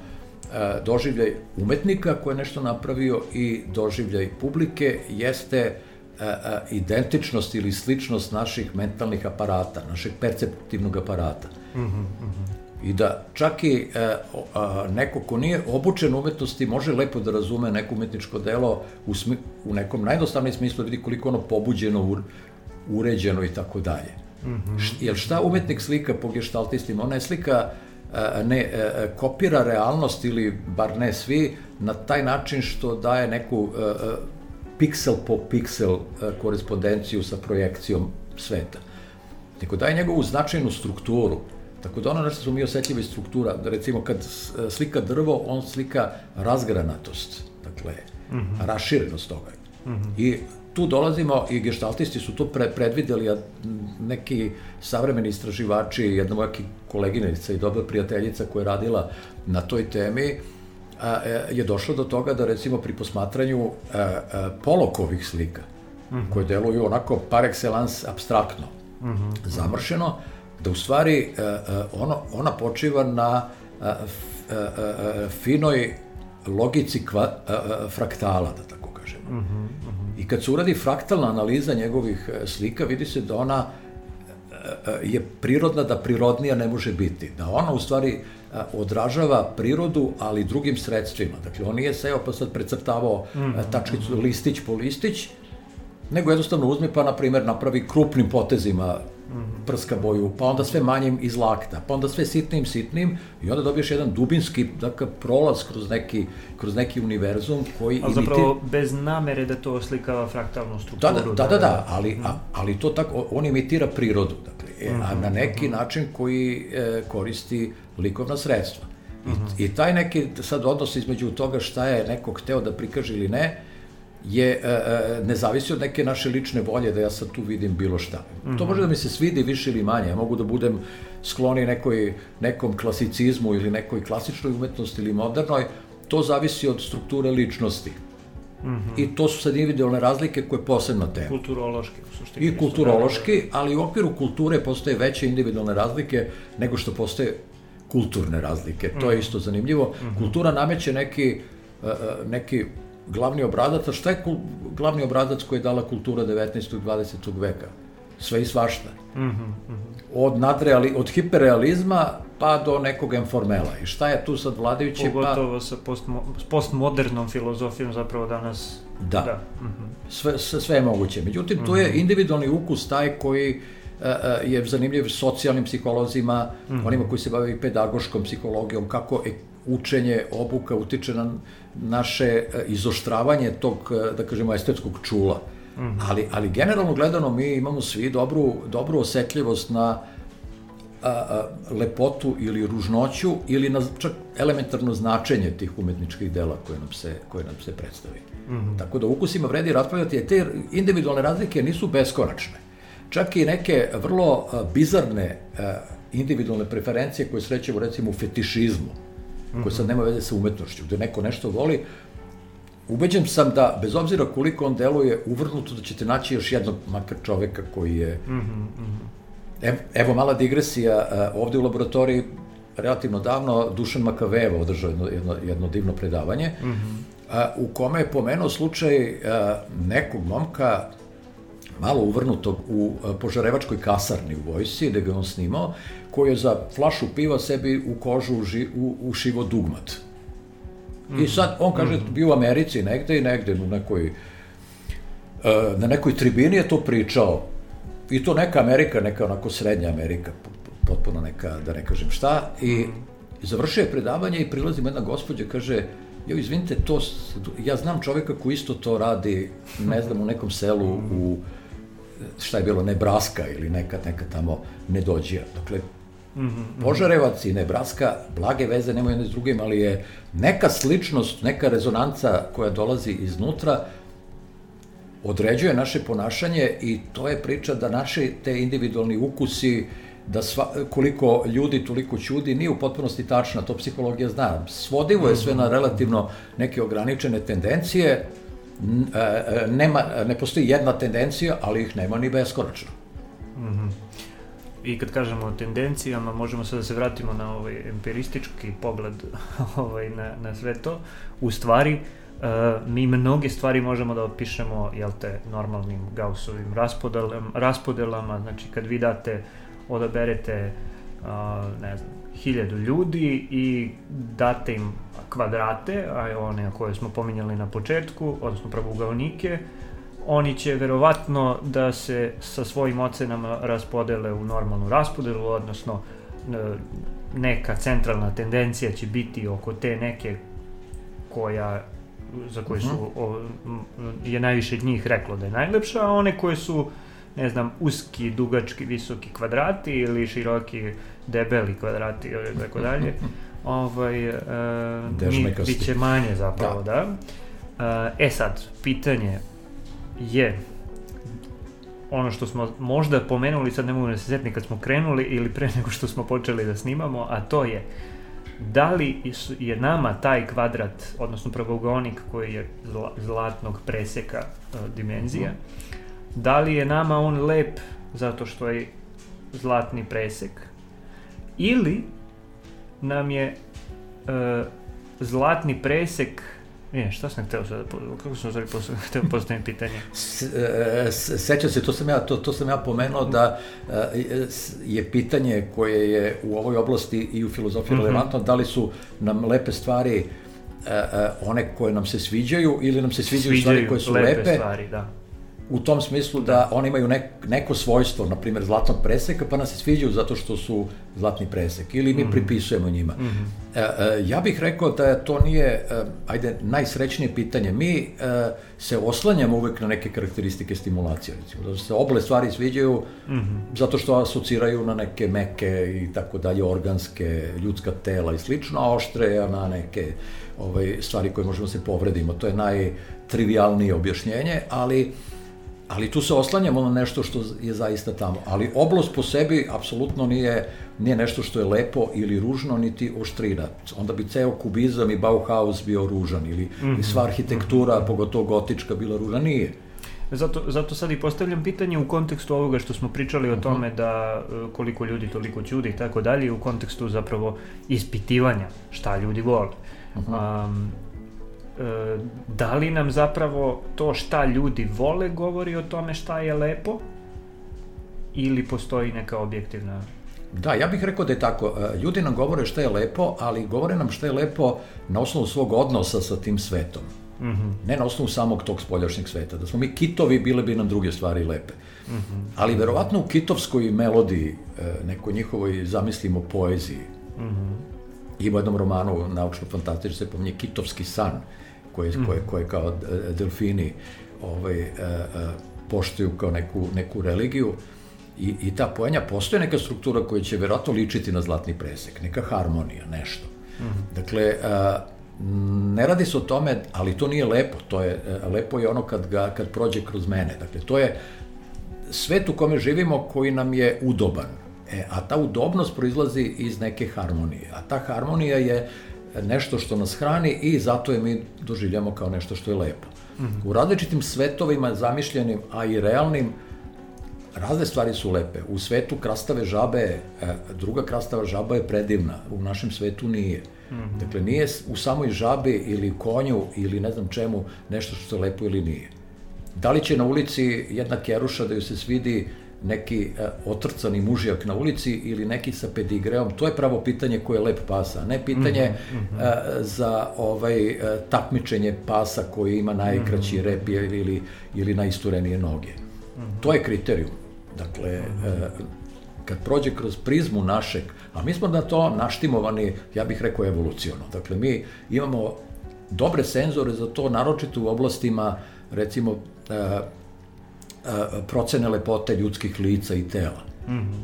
S2: e, doživljaj umetnika koji je nešto napravio i doživljaj publike jeste identičnost ili sličnost naših mentalnih aparata, našeg perceptivnog aparata. Mm -hmm, i da čak i e, a, neko ko nije obučen umetnosti može lepo da razume neko umetničko delo u, smi, u nekom najdostavnijem smislu da vidi koliko ono pobuđeno, ur, uređeno i tako dalje. Mm -hmm. Jer šta umetnik slika po geštaltistima? Ona je slika a, ne a, kopira realnost ili bar ne svi na taj način što daje neku a, piksel po piksel a, korespondenciju sa projekcijom sveta. Nego daje njegovu značajnu strukturu, Tako da ono nešto smo mi osetljiva struktura, da recimo kad slika drvo, on slika razgranatost, dakle, mm -hmm. raširenost toga. Mm -hmm. I tu dolazimo i gestaltisti su to pre, predvideli, a neki savremeni istraživači, jedna moja koleginica i dobra prijateljica koja je radila na toj temi, je došla do toga da recimo pri posmatranju a, a, polokovih slika, mm -hmm. koje deluju onako par excellence abstraktno, mm -hmm. zamršeno, da u stvari e, e, ono, ona počiva na e, finoj logici kva, fraktala, da tako kažemo. Mm -hmm. I kad se uradi fraktalna analiza njegovih slika, vidi se da ona je prirodna da prirodnija ne može biti. Da ona u stvari odražava prirodu, ali drugim sredstvima. Dakle, on nije seo pa sad precrtavao -hmm. tačkicu listić po listić, nego jednostavno uzme pa, na primjer, napravi krupnim potezima prska boju, pa onda sve manjim iz lakta, pa onda sve sitnim, sitnim i onda dobiješ jedan dubinski dakle, prolaz kroz neki, kroz neki univerzum koji...
S1: Ali zapravo imiti... bez namere da to oslikava fraktalnu strukturu.
S2: Da, da, da, da, da ali, a, ali to tako, on imitira prirodu, dakle, -hmm. a na neki način koji e, koristi likovna sredstva. I, mm -hmm. I taj neki sad odnos između toga šta je neko hteo da prikaže ili ne, je, e, e, ne zavisi od neke naše lične volje da ja sad tu vidim bilo šta. Mm -hmm. To može da mi se svidi više ili manje. Ja mogu da budem skloni nekoj, nekom klasicizmu ili nekoj klasičnoj umetnosti ili modernoj. To zavisi od strukture ličnosti. Mm -hmm. I to su sad individualne razlike koje je posebna tema.
S1: Kulturološki, u suštini.
S2: I kulturološki, ali u okviru kulture postoje veće individualne razlike nego što postoje kulturne razlike. Mm. To je mhm. isto zanimljivo. Mm -hmm. Kultura nameće neki, e, neki glavni obradac, a šta je glavni obradac koji je dala kultura 19. i 20. veka? Sve i svašta. Mm -hmm. Od, nadreali, od hiperrealizma pa do nekog informela. I šta je tu sad vladajući?
S1: Pa- Pogotovo pa... sa postmo, postmodernom filozofijom zapravo danas...
S2: Da. da. Mm sve, sve, sve je moguće. Međutim, tu je individualni ukus taj koji je zanimljiv socijalnim psiholozima, mm -hmm. onima koji se bave i pedagoškom psihologijom, kako učenje, obuka utiče na naše e, izoštravanje tog, e, da kažemo, estetskog čula. Mm -hmm. ali, ali generalno gledano mi imamo svi dobru, dobru osetljivost na a, a, lepotu ili ružnoću ili na čak elementarno značenje tih umetničkih dela koje nam se, koje nam se predstavi. Mm -hmm. Tako da ukusima vredi raspravljati, jer te individualne razlike nisu beskonačne. Čak i neke vrlo a, bizarne a, individualne preferencije koje srećemo recimo u fetišizmu, koje sad nema veze sa umetnošću, gde neko nešto voli, ubeđen sam da, bez obzira koliko on deluje uvrnuto, da ćete naći još jednog makar čoveka koji je... Mm -hmm. Evo mala digresija, ovde u laboratoriji relativno davno Dušan Makavejev održao jedno, jedno, jedno divno predavanje, mm -hmm. u kome je pomenuo slučaj nekog momka malo uvrnutog u požarevačkoj kasarni u vojsi, gde ga on snimao, koji je za flašu piva sebi u kožu uži, u, ušivo dugmat. Mm -hmm. I sad, on kaže, mm -hmm. bio u Americi negde i negde u nekoj, uh, na nekoj tribini je to pričao. I to neka Amerika, neka onako srednja Amerika, potpuno neka, da ne kažem šta. I -hmm. završio je predavanje i prilazimo jedna gospođa, kaže, jo, izvinite, to, ja znam čoveka koji isto to radi, ne znam, u nekom selu u, šta je bilo, Nebraska ili neka, neka tamo nedođija. Dakle, Mm -hmm. Požarevac i Nebraska, blage veze nemaju jedne s drugim, ali je neka sličnost, neka rezonanca koja dolazi iznutra, određuje naše ponašanje i to je priča da naši te individualni ukusi, da sva, koliko ljudi, toliko ćudi, nije u potpunosti tačna, to psihologija zna. Svodivo je sve na mhm. relativno neke ograničene tendencije, nema, ne postoji jedna tendencija, ali ih nema ni beskonačno. Mm -hmm.
S1: I kad kažemo o tendencijama, možemo sad da se vratimo na ovaj empiristički pogled ovaj, na, na sve to. U stvari, uh, mi mnoge stvari možemo da opišemo, jel te, normalnim Gaussovim raspodelama, raspodelama, znači kad vi date, odaberete, uh, ne znam, hiljadu ljudi i date im kvadrate, a one koje smo pominjali na početku, odnosno pravougaonike, oni će verovatno da se sa svojim ocenama raspodele u normalnu raspodelu, odnosno neka centralna tendencija će biti oko te neke koja za koje su mhm. o, je najviše njih reklo da je najlepša, a one koje su ne znam, uski, dugački, visoki kvadrati ili široki, debeli kvadrati ili tako dalje, ovaj, uh, mi, bit će manje zapravo, da. da. Uh, e sad, pitanje je ono što smo možda pomenuli, sad ne mogu da se setni kad smo krenuli ili pre nego što smo počeli da snimamo, a to je da li je nama taj kvadrat, odnosno pravougonik koji je zla, zlatnog preseka uh, dimenzija, da li je nama on lep zato što je zlatni presek ili nam je uh, zlatni presek nije, šta sam hteo sad, kako sam stvari hteo postaviti pitanje?
S2: E, sećam se, to sam ja, to, to sam ja pomenuo da e, je pitanje koje je u ovoj oblasti i u filozofiji mm -hmm. relevantno, da li su nam lepe stvari one koje nam se sviđaju ili nam se sviđaju, sviđaju stvari koje su lepe. lepe
S1: stvari, da
S2: u tom smislu da oni imaju nek, neko svojstvo, na primjer zlatnog preseka, pa nas se sviđaju zato što su zlatni presek ili mi mm -hmm. pripisujemo njima. Mm -hmm. e, e, ja bih rekao da to nije, e, ajde, najsrećnije pitanje. Mi e, se oslanjamo uvek na neke karakteristike stimulacije, recimo, da se oble stvari sviđaju mm -hmm. zato što asociraju na neke meke i tako dalje, organske, ljudska tela i slično, a oštre na neke ovaj, stvari koje možemo da se povredimo. To je najtrivialnije objašnjenje, ali ali tu se oslanjamo na nešto što je zaista tamo. Ali oblost po sebi apsolutno nije, nije nešto što je lepo ili ružno, niti oštrina. Onda bi ceo kubizam i Bauhaus bio ružan ili mm -hmm. i sva arhitektura, mm -hmm. pogotovo gotička, bila ružna. Nije.
S1: Zato, zato sad i postavljam pitanje u kontekstu ovoga što smo pričali o mhm. tome da e, koliko ljudi toliko ćudi i tako dalje, u kontekstu zapravo ispitivanja šta ljudi vole. Um, da li nam zapravo to šta ljudi vole govori o tome šta je lepo ili postoji neka objektivna
S2: Da, ja bih rekao da je tako. E, ljudi nam govore šta je lepo, ali govore nam šta je lepo na osnovu svog odnosa sa tim svetom. Mm -hmm. Ne na osnovu samog tog spoljašnjeg sveta. Da smo mi kitovi, bile bi nam druge stvari lepe. Mm -hmm. Ali verovatno u kitovskoj melodiji, e, nekoj njihovoj, zamislimo, poeziji, mm -hmm. ima u jednom romanu naučno-fantastično se pominje Kitovski san, mm. Koje, koje kao e, delfini ovaj, e, e, poštuju kao neku, neku religiju. I, I ta poenja, postoje neka struktura koja će verovatno ličiti na zlatni presek, neka harmonija, nešto. Mm. Dakle, ne radi se o tome, ali to nije lepo, to je, lepo je ono kad, ga, kad prođe kroz mene. Dakle, to je svet u kome živimo koji nam je udoban. E, a ta udobnost proizlazi iz neke harmonije. A ta harmonija je nešto što nas hrani i zato je mi doživljamo kao nešto što je lepo. Mm -hmm. U različitim svetovima zamišljenim, a i realnim, razne stvari su lepe. U svetu krastave žabe, e, druga krastava žaba je predivna, u našem svetu nije. Mm -hmm. Dakle, nije u samoj žabi ili konju ili ne znam čemu nešto što je lepo ili nije. Da li će na ulici jedna keruša da ju se svidi neki uh, otrcani mužijak na ulici ili neki sa pedigreom, to je pravo pitanje ko je lep pasa, ne pitanje mm -hmm. uh, za ovaj uh, takmičenje pasa koji ima najkraći mm -hmm. rep ili, ili najisturenije noge. Mm -hmm. To je kriterijum. Dakle, mm -hmm. uh, kad prođe kroz prizmu našeg, a mi smo na to naštimovani, ja bih rekao, evoluciono. Dakle, mi imamo dobre senzore za to, naročito u oblastima, recimo, uh, procene lepote ljudskih lica i tela. Mm -hmm.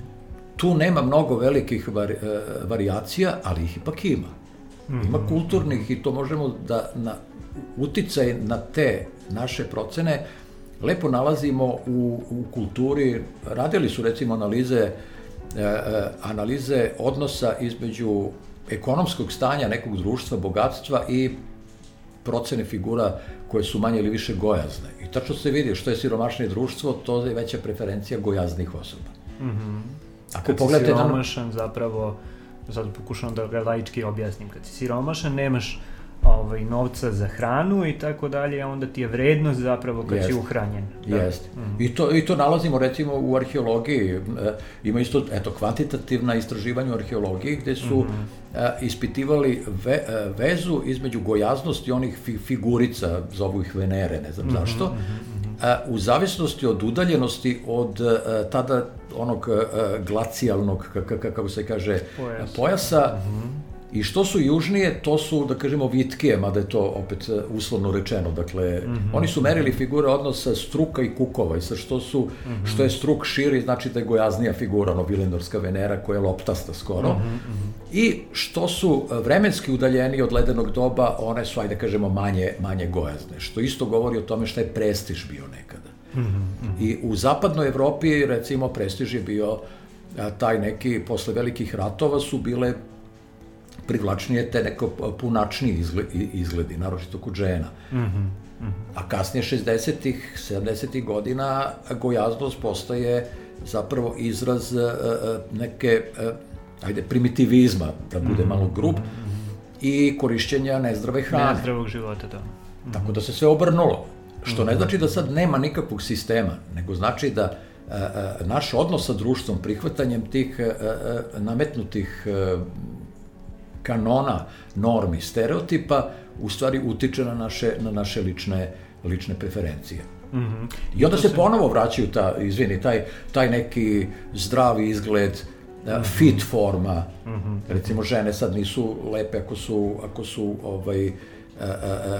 S2: Tu nema mnogo velikih vari, varijacija, ali ih ipak ima. Mm -hmm. Ima kulturnih i to možemo da na uticaj na te naše procene lepo nalazimo u, u kulturi. Radili su recimo analize e, analize odnosa između ekonomskog stanja nekog društva, bogatstva i procene figura koje su manje ili više gojazne. Tačno se vidi što je siromašnije društvo, to je veća preferencija gojaznih osoba. Mm
S1: -hmm. Ako kad pogledate si siromašan, dan... zapravo, sad pokušam da ga laički objasnim, kad si siromašan, nemaš ovaj, novca za hranu i tako dalje, a onda ti je vrednost zapravo kad Jest. si uhranjen.
S2: Da. Jeste. Mm. I, to, I to nalazimo recimo u arheologiji. E, ima isto, eto, kvantitativna istraživanja u arheologiji gde su mm -hmm. e, ispitivali ve, e, vezu između gojaznosti onih fi, figurica, zovu ih Venere, ne znam mm -hmm, zašto, mm -hmm. e, u zavisnosti od udaljenosti od e, tada onog e, glacijalnog, kako se kaže, Pojas. pojasa, mm -hmm I što su južnije, to su, da kažemo, vitkije, mada je to opet e, uslovno rečeno. Dakle, mm -hmm. oni su merili figure odnosa struka i kukova i sa što su, mm -hmm. što je struk širi, znači da je gojaznija figura, ono Vilendorska Venera koja je loptasta skoro. Mm -hmm. I što su vremenski udaljeni od ledenog doba, one su, ajde kažemo, manje, manje gojazne. Što isto govori o tome šta je prestiž bio nekada. Mm -hmm. I u zapadnoj Evropi, recimo, prestiž je bio taj neki, posle velikih ratova su bile privlačnije te neko punačniji izgledi, naročito kod žena. Mm -hmm. A kasnije 60-ih, 70-ih godina gojaznost postaje zapravo izraz e, e, neke, e, ajde, primitivizma, da bude mm -hmm. malo grub, mm -hmm. i korišćenja nezdrave hrane.
S1: Nezdravog života, da. Mm
S2: -hmm. Tako da se sve obrnulo. Što ne mhm. znači da sad nema nikakvog sistema, nego znači da naš odnos sa društvom, prihvatanjem tih nametnutih kanona, normi, stereotipa, u stvari utiče na naše, na naše lične, lične preferencije. Mm -hmm. I onda se, se ponovo vraćaju ta, izvini, taj, taj neki zdravi izgled, mm -hmm. fit forma. Mm -hmm. Recimo, žene sad nisu lepe ako su, ako su ovaj,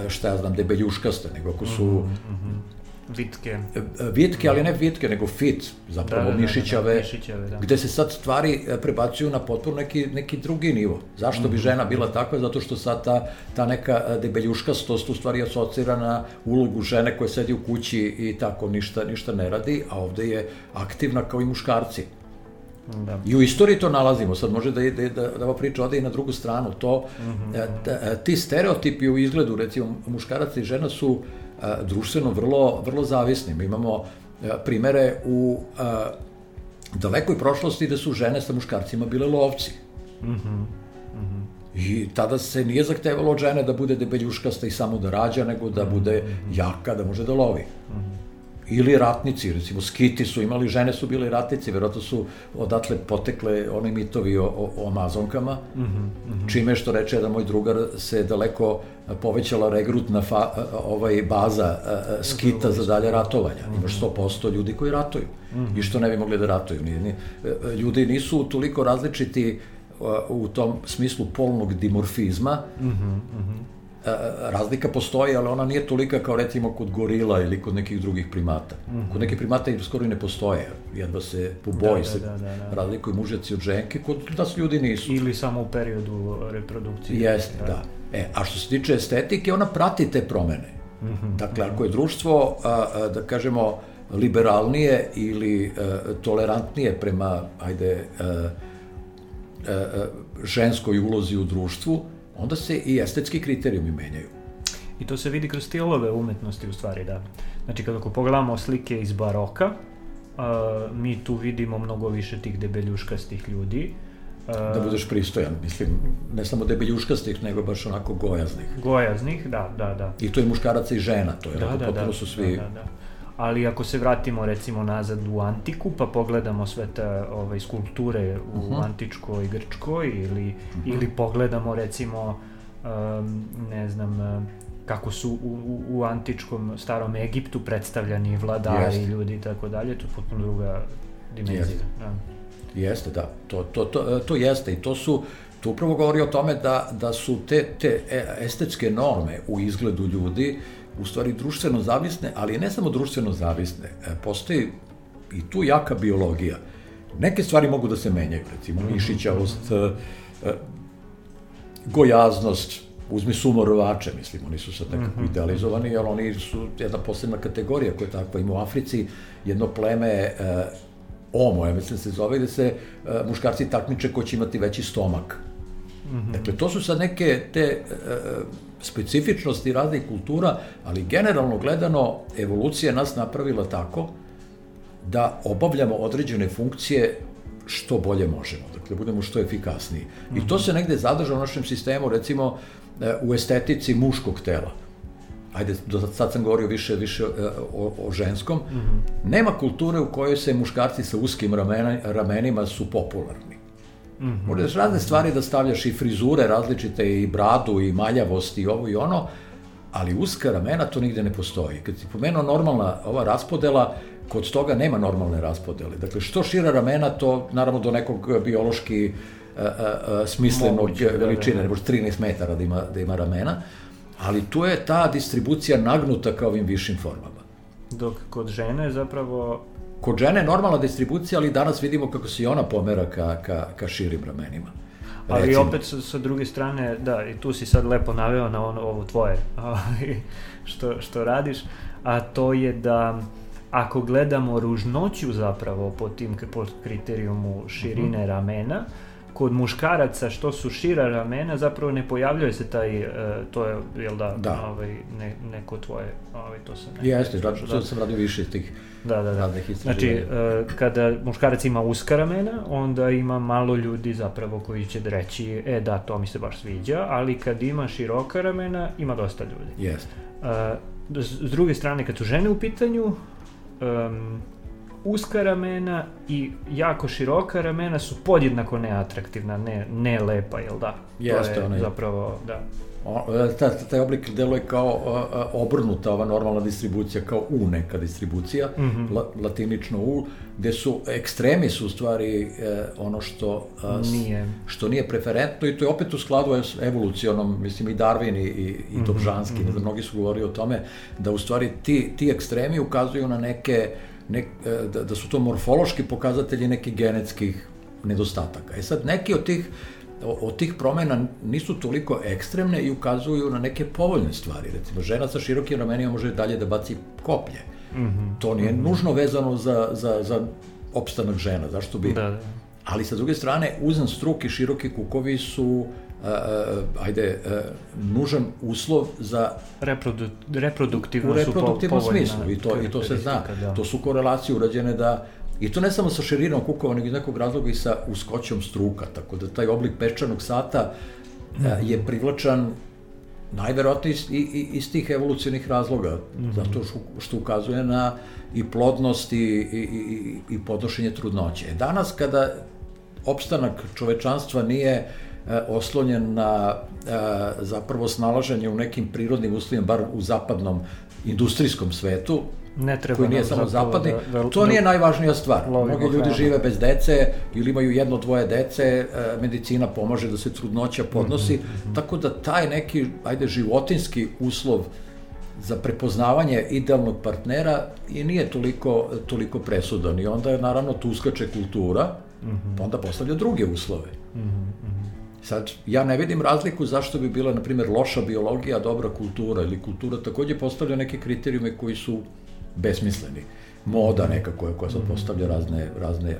S2: šta ja znam, debeljuškaste, nego ako su mm -hmm
S1: Vitke.
S2: E, e, vitke, ali ne vitke, nego fit, zapravo da, da, mišićave, da, da, mišićave da. gde se sad stvari e, prebacuju na potpuno neki, neki drugi nivo. Zašto mm -hmm. bi mhm. žena bila takva? Zato što sad ta, ta neka debeljuškastost u stvari asocira na ulogu žene koja sedi u kući i tako ništa, ništa ne radi, a ovde je aktivna kao i muškarci. Da. I u istoriji to nalazimo, sad može da, da, da, da ova priča ode i na drugu stranu, to, mm -hmm. da, ti stereotipi u izgledu, recimo muškarac i žena su uh, društveno vrlo, vrlo zavisni. Mi imamo primere u dalekoj prošlosti da su žene sa muškarcima bile lovci. Mm -hmm. Mm -hmm. I tada se nije zahtevalo od žene da bude debeljuškasta i samo da rađa, nego da bude jaka, da može da lovi. Mm -hmm ili ratnici, recimo skiti su imali, žene su bile ratnici, verovatno su odatle potekle oni mitovi o, o, o amazonkama, mm -hmm, mm -hmm. čime što reče jedan moj drugar se daleko povećala regrutna fa, ovaj baza skita za dalje ratovanja. Mm -hmm. Imaš 100% ljudi koji ratuju mm -hmm. i što ne bi mogli da ratuju. Ljudi nisu toliko različiti u tom smislu polnog dimorfizma, mm -hmm, mm -hmm E, razlika postoji, ali ona nije tolika kao recimo kod gorila ili kod nekih drugih primata. Mm -hmm. Kod nekih primata i skoro i ne postoje, jedva se po boji da, se da, da, da, da. razlikuju mužaci od ženke, kod nas ljudi nisu.
S1: Ili samo u periodu reprodukcije.
S2: Jeste, da. da. E, a što se tiče estetike, ona prati te promene. Mm -hmm. Dakle, ako je društvo, a, a, da kažemo, liberalnije ili a, tolerantnije prema, ajde, a, a, a, ženskoj ulozi u društvu, onda se i estetski kriterijumi menjaju.
S1: I to se vidi kroz stilove umetnosti u stvari, da. Znači, kada ako pogledamo slike iz baroka, uh, mi tu vidimo mnogo više tih debeljuškastih ljudi.
S2: Uh, da budeš pristojan, mislim, ne samo debeljuškastih, nego baš onako gojaznih.
S1: Gojaznih, da, da, da.
S2: I to je muškaraca i žena, to je, da, da, potpuno da, su svi... Da, da, da
S1: ali ako se vratimo recimo nazad u antiku pa pogledamo sve te ovaj, skulpture u uh mhm. -huh. antičkoj Grčkoj ili, uh mhm. -huh. ili pogledamo recimo um, ne znam kako su u, u, u antičkom starom Egiptu predstavljani vladari, Jest. ljudi i tako dalje, to je potpuno druga dimenzija. Jeste. Da.
S2: Jeste, da. To, to, to, to jeste i to su to upravo govori o tome da, da su te, te e, estetske norme u izgledu ljudi u stvari društveno zavisne, ali ne samo društveno zavisne, e, postoji i tu jaka biologija. Neke stvari mogu da se menjaju, recimo mhm. mišićavost, e, e, gojaznost, uzmi sumorovače, mislim, oni su sad nekako -hmm. idealizovani, ali oni su jedna posebna kategorija koja je takva. Ima u Africi jedno pleme Omo, ja mislim da se zove, gde se muškarci takmiče ko će imati veći stomak. Mm -hmm. Dakle, to su sad neke te specifičnosti raznih kultura, ali generalno gledano evolucija nas napravila tako da obavljamo određene funkcije što bolje možemo, dakle budemo što efikasniji. I to se negde zadrža u našem sistemu, recimo e, u estetici muškog tela. Ajde, do sad sam govorio više, više e, o, o ženskom. Mm -hmm. Nema kulture u kojoj se muškarci sa uskim ramena, ramenima su popularni. Mm -hmm. Možeš razne stvari da stavljaš i frizure različite, i bradu, i maljavost, i ovo i ono, ali uska ramena to nigde ne postoji. Kad ti pomenuo normalna ova raspodela, kod toga nema normalne raspodele. Dakle, što šira ramena, to naravno do nekog biološki a, a, a, smislenog Moguće, da, da, veličine, da, ne može 13 metara da ima, da ima ramena, ali tu je ta distribucija nagnuta ka ovim višim formama.
S1: Dok kod žene zapravo
S2: Kod žene je normalna distribucija, ali danas vidimo kako se i ona pomera ka, ka, ka širim ramenima.
S1: Ali Recimo. opet sa, sa druge strane, da, i tu si sad lepo naveo na ono, ovo tvoje što, što radiš, a to je da ako gledamo ružnoću zapravo po tim po kriterijumu širine mhm. -huh. ramena, kod muškaraca što su šira ramena zapravo ne pojavljuje se taj uh, to je jel da, da. ovaj ne, neko tvoje ovaj to se
S2: ne jeste zato što sam radio više tih
S1: da da da znači uh, kada muškarac ima uska ramena onda ima malo ljudi zapravo koji će da reći e da to mi se baš sviđa ali kad ima široka ramena ima dosta ljudi
S2: jeste
S1: uh, s druge strane kad su žene u pitanju um, uska ramena i jako široka ramena su podjednako neatraktivna, ne, ne lepa, jel da?
S2: Jeste, to je
S1: onaj. zapravo, da.
S2: O, ta, taj oblik deluje kao a, a, obrnuta ova normalna distribucija, kao U neka distribucija, mm -hmm. la, latinično U, gde su ekstremi su u stvari e, ono što a, nije. što nije preferentno i to je opet u skladu s evolucionom, mislim i Darwin i, i, i Dobžanski, mm -hmm. ne znam, mnogi su govorili o tome, da u stvari ti, ti ekstremi ukazuju na neke ne, e, da, da su to morfološki pokazatelji nekih genetskih nedostataka. E sad, neki od tih od tih promena nisu toliko ekstremne i ukazuju na neke povoljne stvari. Recimo, žena sa širokim ramenima može dalje da baci koplje. Mm -hmm. To nije mm -hmm. nužno vezano za, za, za opstanak žena. Zašto bi... Da, da. Ali sa druge strane, uzan struk i široki kukovi su uh, ajde, uh, nužan uslov za...
S1: Reprodu, reproduktivno
S2: u reproduktivnom su po, smislu, i to, i to se zna. Da. To su korelacije urađene da I to ne samo sa širinom kukova, nego iz nekog razloga i sa uskoćom struka, tako da taj oblik pečanog sata mm. je privlačan najverovatnije iz, iz tih evolucionih razloga, mm -hmm. zato što, što ukazuje na i plodnost i, i, i, i podnošenje trudnoće. E, danas kada opstanak čovečanstva nije E, oslonjen na e, zapravo snalaženje u nekim prirodnim uslovima, bar u zapadnom industrijskom svetu,
S1: ne treba
S2: koji nije samo zapadni, da, da, to nije najvažnija stvar. Mnogi ljudi hrana. žive bez dece ili imaju jedno, dvoje dece, e, medicina pomaže da se trudnoća podnosi, mm -hmm. tako da taj neki, ajde, životinski uslov za prepoznavanje idealnog partnera i nije toliko, toliko presudan. I onda je naravno tu uskače kultura, mm -hmm. pa onda postavlja druge uslove. Mm -hmm. Sad, ja ne vidim razliku zašto bi bila, na primjer, loša biologija, dobra kultura ili kultura takođe postavlja neke kriterijume koji su besmisleni. Moda neka koja, koja sad postavlja razne, razne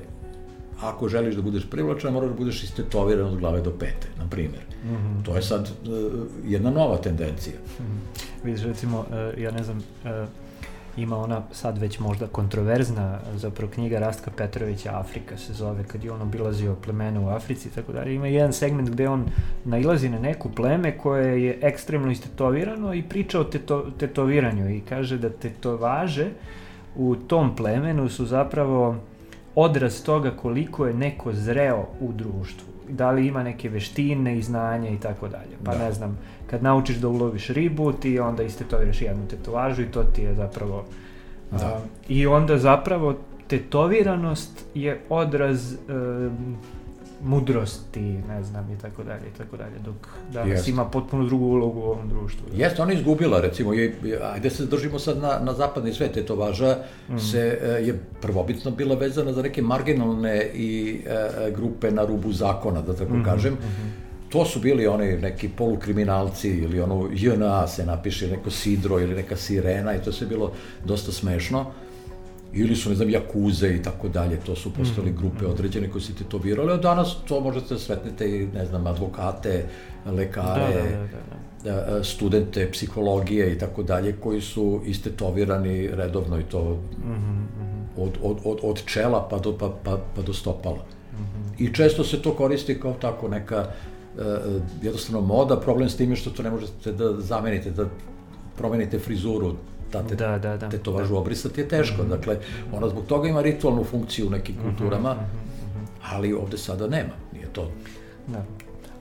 S2: ako želiš da budeš privlačan, moraš da budeš istetoviran od glave do pete, na primjer. Mm -hmm. To je sad uh, jedna nova tendencija. Mm
S1: -hmm. Vidiš, recimo, uh, ja ne znam, uh, ima ona sad već možda kontroverzna zapravo knjiga Rastka Petrovića Afrika se zove kad je on obilazio plemena u Africi i tako dalje. Ima jedan segment gde on nailazi na neku pleme koje je ekstremno istetovirano i priča o teto, tetoviranju i kaže da tetovaže u tom plemenu su zapravo odraz toga koliko je neko zreo u društvu da li ima neke veštine i znanja i tako dalje. Pa da. ne znam, kad naučiš da uloviš ribu, ti onda istetoviraš jednu tetovažu i to ti je zapravo... Da. A, I onda zapravo tetoviranost je odraz um, mudrosti, ne znam, i tako dalje, i tako dalje, dok danas Jest. ima potpuno drugu ulogu u ovom društvu.
S2: Da. Jeste, ona je izgubila, recimo, je, ajde se držimo sad na, na zapadni svet, je to važa, mm. se, e, je prvobitno bila vezana za neke marginalne i e, grupe na rubu zakona, da tako mm -hmm, kažem, mm -hmm. To su bili oni neki polukriminalci ili ono JNA se napiše neko sidro ili neka sirena i to se bilo dosta smešno ili su, ne znam, jakuze i tako dalje, to su postali mhm. grupe određene koje se tetovirale, a danas to možete da sretnete i, ne znam, advokate, lekare, da, da, da, da. da. studente psihologije i tako dalje, koji su istetovirani redovno i to mm -hmm. od, od, od, od čela pa do, pa, pa, pa do stopala. Mm -hmm. I često se to koristi kao tako neka jednostavno moda, problem s tim je što to ne možete da zamenite, da promenite frizuru, ta te,
S1: Da, da, da.
S2: tetovažu obrisati je teško.
S1: Mhm.
S2: Dakle, ona zbog toga ima ritualnu funkciju u nekim kulturama,
S1: mhm,
S2: ali ovde sada nema. Nije to
S1: Da.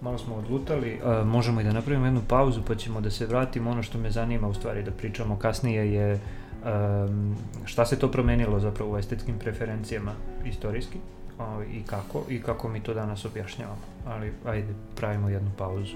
S1: Malo smo odlutali, a, možemo i da napravimo jednu pauzu pa ćemo da se vratimo. Ono što me zanima u stvari da pričamo kasnije je um, šta se to promenilo zapravo u estetskim preferencijama istorijski a, i kako i kako mi to danas objašnjavamo. Ali ajde, pravimo jednu pauzu.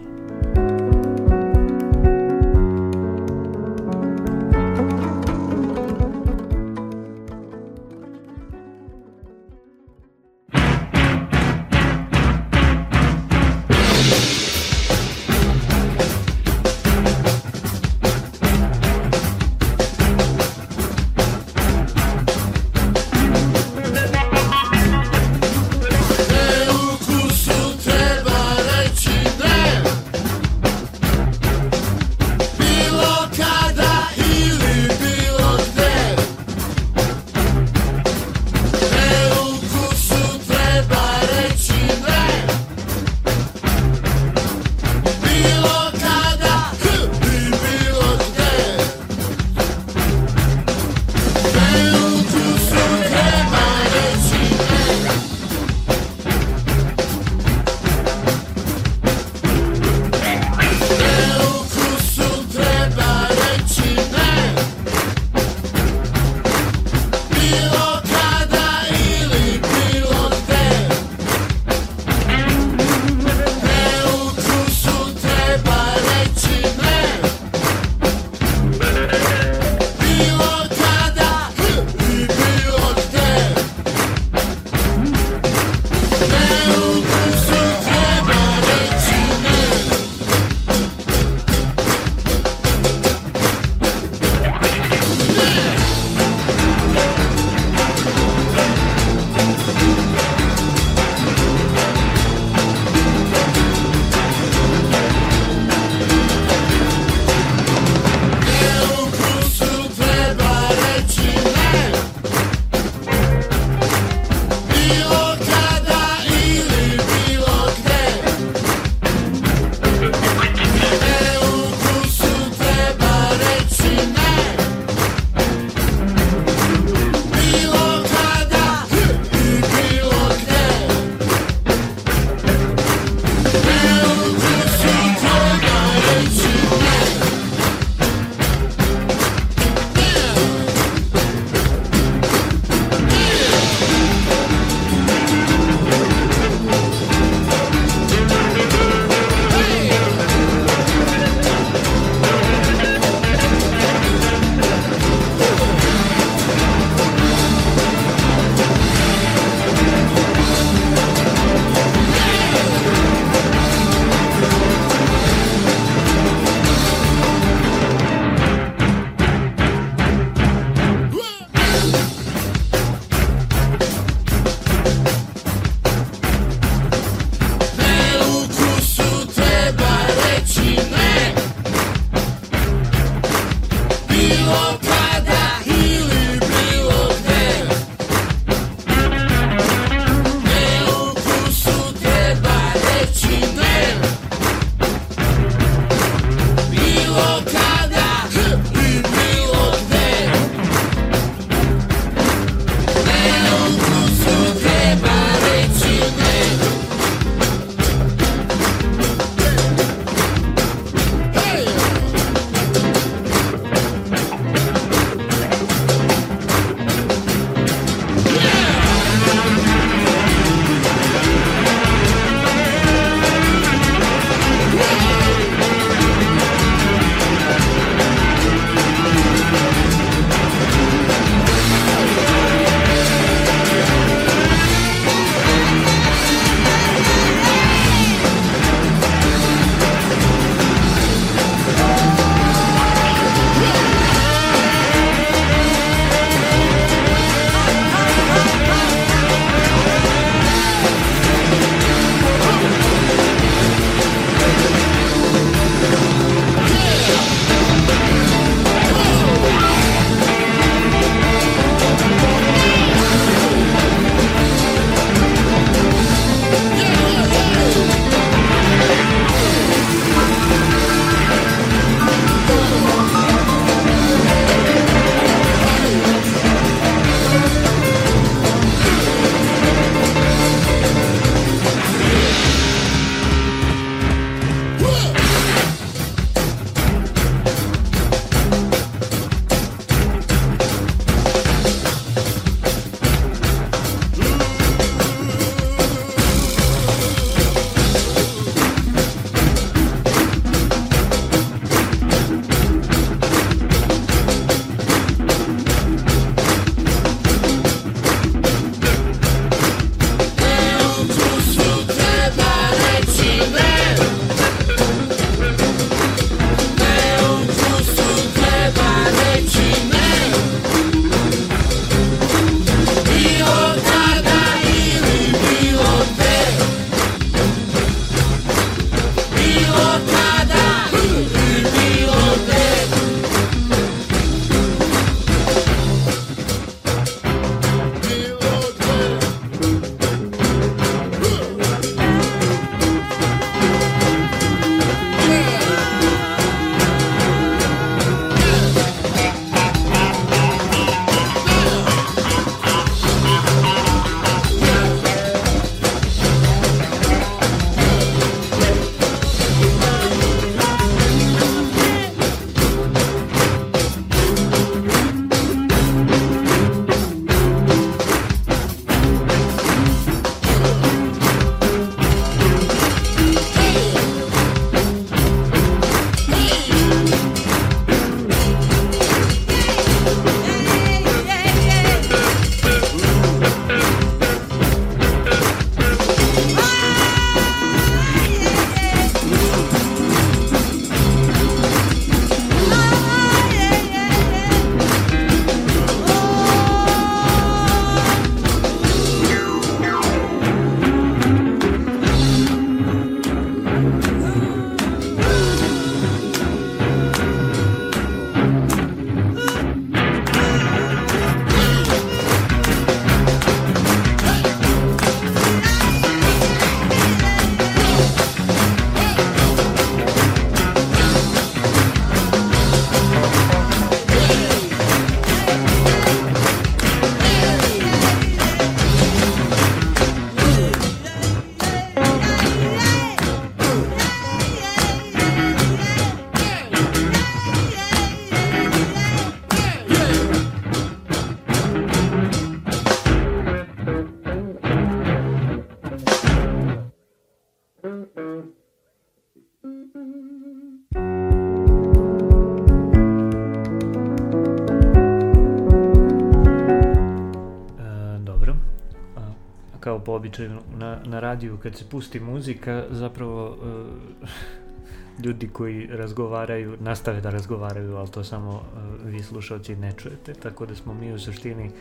S1: Kao po običaju na, na radiju kad se pusti muzika zapravo uh, ljudi koji razgovaraju nastave da razgovaraju ali to samo uh, vi slušalci ne čujete tako da smo mi u suštini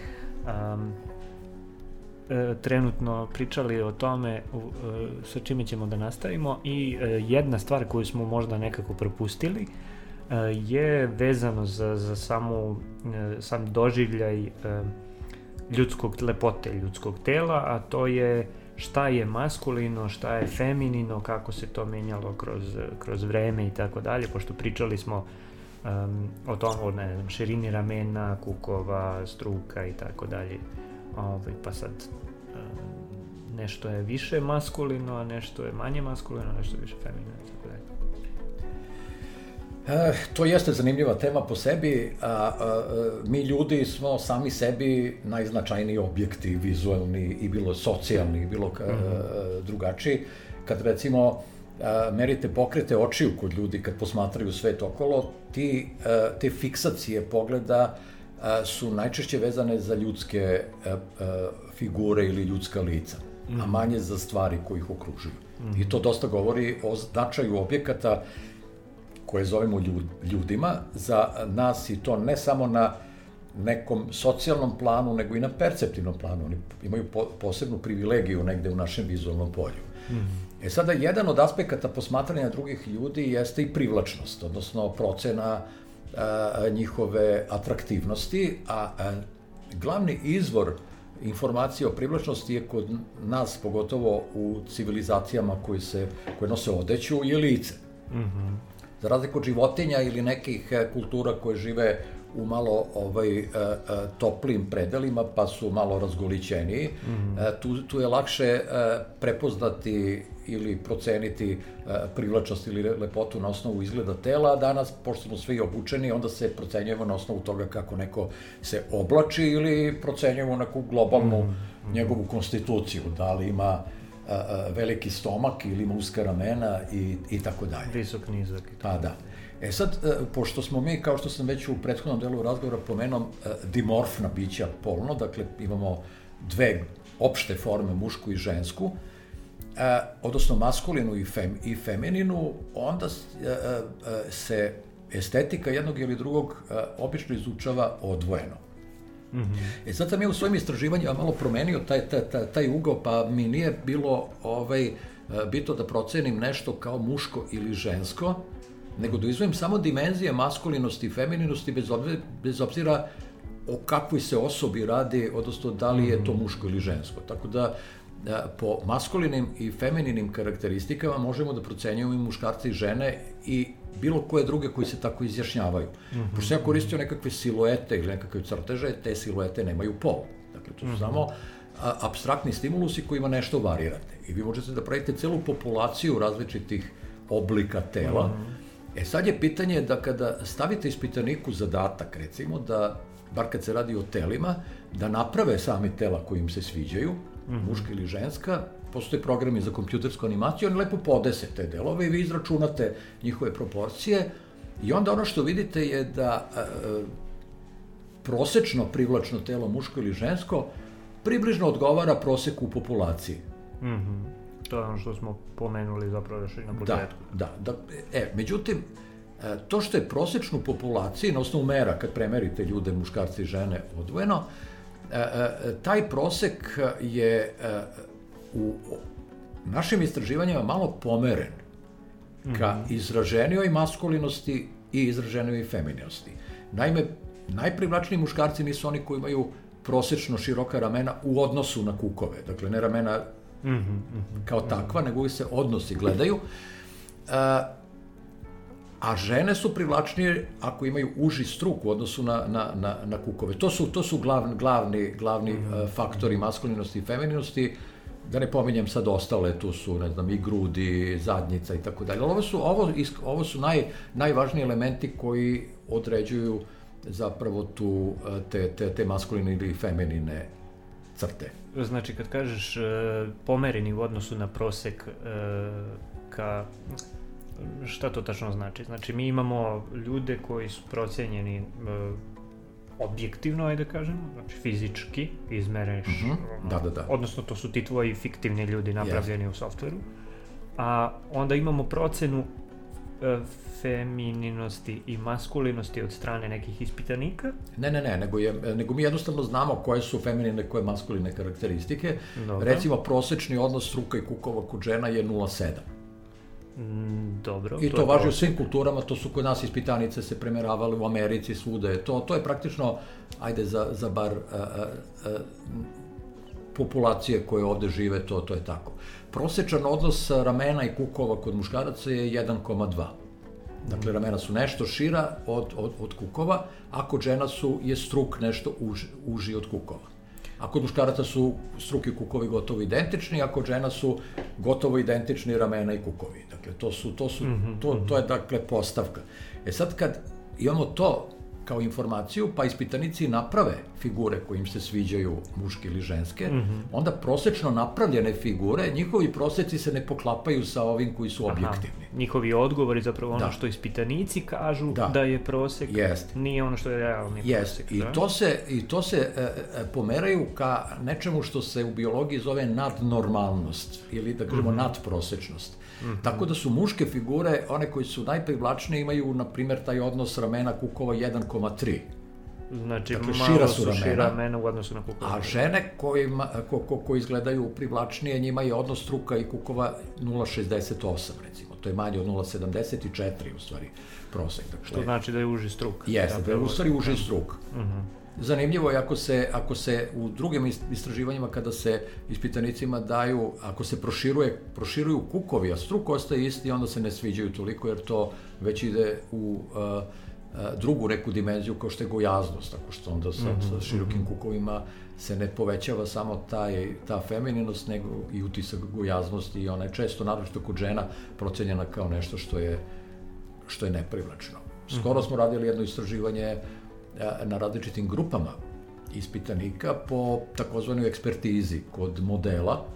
S1: um, e, trenutno pričali o tome e, sa čime ćemo da nastavimo i e, jedna stvar koju smo možda nekako propustili e, je vezano za, za samu, e, sam doživljaj e, ljudskog lepote ljudskog tela, a to je šta je maskulino, šta je feminino, kako se to menjalo kroz, kroz vreme i tako dalje, pošto pričali smo um, o tom, o ne znam, širini ramena, kukova, struka i tako dalje. Ovaj, pa sad um, nešto je više maskulino, a nešto je manje maskulino, nešto je više feminino.
S2: E, to jeste zanimljiva tema po sebi. A, a, mi ljudi smo sami sebi najznačajniji objekti, vizualni i bilo socijalni i bilo mm -hmm. drugačiji. Kad recimo a, merite pokrete očiju kod ljudi kad posmatraju svet okolo, ti, a, te fiksacije pogleda a, su najčešće vezane za ljudske a, a, figure ili ljudska lica, mm -hmm. a mhm. manje za stvari koji ih okružuju. Mm -hmm. I to dosta govori o značaju objekata koje zovemo ljudima, za nas i to ne samo na nekom socijalnom planu, nego i na perceptivnom planu. Oni imaju po, posebnu privilegiju negde u našem vizualnom polju. Mm -hmm. E sada, jedan od aspekata posmatranja drugih ljudi jeste i privlačnost, odnosno procena a, njihove atraktivnosti, a, a glavni izvor informacije o privlačnosti je kod nas, pogotovo u civilizacijama koji se, koje nose odeću, je lice. Mm -hmm za razliku od životinja ili nekih e, kultura koje žive u malo ovaj e, e, toplim predelima pa su malo razgolićeniji. Mm -hmm. tu, tu je lakše prepoznati ili proceniti privlačnost ili lepotu na osnovu izgleda tela, danas, pošto smo svi obučeni, onda se procenjujemo na osnovu toga kako neko se oblači ili procenjujemo neku globalnu mm -hmm. njegovu konstituciju, da li ima a, a, veliki stomak ili ima uska ramena i, i tako dalje.
S1: Visok, nizak.
S2: Pa da. E sad, e, pošto smo mi, kao što sam već u prethodnom delu razgovora pomenuo, e, dimorfna bića polno, dakle imamo dve opšte forme, mušku i žensku, e, odnosno maskulinu i, fem, i femininu, onda se estetika jednog ili drugog obično izučava odvojeno. Mm -hmm. E sad sam ja u svojim istraživanjima malo promenio taj, taj, taj, taj ugao, pa mi nije bilo ovaj, e, bito da procenim nešto kao muško ili žensko, nego da izvojim samo dimenzije maskulinosti i femininosti bez obzira, bez obzira o kakvoj se osobi radi, odnosno da li je to mhm. muško ili žensko. Tako da da po maskulinim i femininim karakteristikama možemo da procenjujemo i muškarce i žene i bilo koje druge koji se tako izjašnjavaju. Mm -hmm. Pošto ja koristio nekakve siluete ili nekakve crteže, te siluete nemaju pol. Dakle, to su mm -hmm. samo a, abstraktni stimulusi kojima nešto varirate. I vi možete da pravite celu populaciju različitih oblika tela. Mm -hmm. E sad je pitanje da kada stavite ispitaniku zadatak, recimo, da, bar kad se radi o telima, da naprave sami tela koji im se sviđaju, mm -hmm. muška ili ženska, postoje programi za kompjutersku animaciju, oni lepo podese te delove i vi izračunate njihove proporcije i onda ono što vidite je da e, prosečno privlačno telo muško ili žensko približno odgovara proseku u populaciji. Mm
S1: -hmm. To je ono što smo pomenuli zapravo još i na početku.
S2: Da, da, da. E, međutim, e, to što je prosečnu populaciji, na osnovu mera, kad premerite ljude, muškarci i žene odvojeno, e, taj prosek je u našim istraživanjima malo pomeren ka -hmm. izraženijoj maskulinosti i izraženijoj femininosti. Naime, najprivlačniji muškarci nisu oni koji imaju prosečno široka ramena u odnosu na kukove. Dakle, ne ramena mm -hmm, kao takva, nego se odnosi gledaju. A, a žene su privlačnije ako imaju uži struk u odnosu na, na, na, na kukove. To su, to su glavni, glavni, glavni mm -hmm. faktori maskulinosti i femininosti da ne pominjem sad ostale, tu su, ne znam, i grudi, zadnjica i tako dalje. Ovo su, ovo, ovo su naj, najvažniji elementi koji određuju zapravo tu te, te, te maskuline ili feminine crte.
S1: Znači, kad kažeš e, pomereni u odnosu na prosek ka šta to tačno znači? Znači, mi imamo ljude koji su procenjeni e, objektivno, ajde da kažem, znači fizički izmereš. Mm
S2: -hmm. Da, da, da.
S1: Odnosno, to su ti tvoji fiktivni ljudi napravljeni yes. u softveru. A onda imamo procenu e, femininosti i maskulinosti od strane nekih ispitanika?
S2: Ne, ne, ne, nego, je, nego mi jednostavno znamo koje su feminine, koje maskuline karakteristike. Dobre. Recimo, prosečni odnos struka i kukova kod žena je 0,7.
S1: Mm, dobro.
S2: I to, to važi u svim kulturama, to su kod nas ispitanice se premeravale u Americi, svuda je to. To je praktično, ajde, za, za bar a, a, a, populacije koje ovde žive, to, to je tako. Prosečan odnos ramena i kukova kod muškaraca je 1,2. Dakle, ramena su nešto šira od, od, od kukova, a kod žena su, je struk nešto uži, uži od kukova. A kod muškaraca su struki kukovi gotovo identični, a kod žena su gotovo identični ramena i kukovi. Dakle, to, su, to, su, mhm, to, to je, dakle, postavka. E sad, kad imamo to kao informaciju, pa ispitanici naprave figure koje im se sviđaju muške ili ženske, mm -hmm. onda prosečno napravljene figure, njihovi proseci se ne poklapaju sa ovim koji su objektivni.
S1: Aha. Njihovi odgovori, zapravo ono da. što ispitanici kažu da, da je prosek, Jest. nije ono što je realni Jest. prosek.
S2: I da? to se, i to se e, e, pomeraju ka nečemu što se u biologiji zove nadnormalnost, ili da kažemo mm -hmm. nadprosečnost. Mm -hmm. Tako da su muške figure, one koji su najprivlačnije, imaju, na primjer, taj odnos ramena kukova 1,3.
S1: Znači, dakle, šira su ramena, šira ramena u odnosu na kukova.
S2: A žene kojima, ko, ko, ko izgledaju privlačnije, njima je odnos struka i kukova 0,68, recimo. To je manje od 0,74, u stvari, prosek.
S1: Dakle, Što znači da je uži struk.
S2: Jeste, da je u stvari uži struk. Uh mhm. -huh. Zanimljivo je ako se, ako se u drugim istraživanjima kada se ispitanicima daju, ako se proširuje, proširuju kukovi, a struk ostaje isti, onda se ne sviđaju toliko jer to već ide u uh, drugu neku dimenziju kao što je gojaznost, tako što onda sa, mm -hmm, sa širokim mm -hmm. kukovima se ne povećava samo taj, ta femininost, nego i utisak gojaznosti i ona je često, naročito kod žena, procenjena kao nešto što je, što je neprivlačno. Skoro -hmm. smo radili jedno istraživanje na različitim grupama ispitanika po takozvanoj ekspertizi kod modela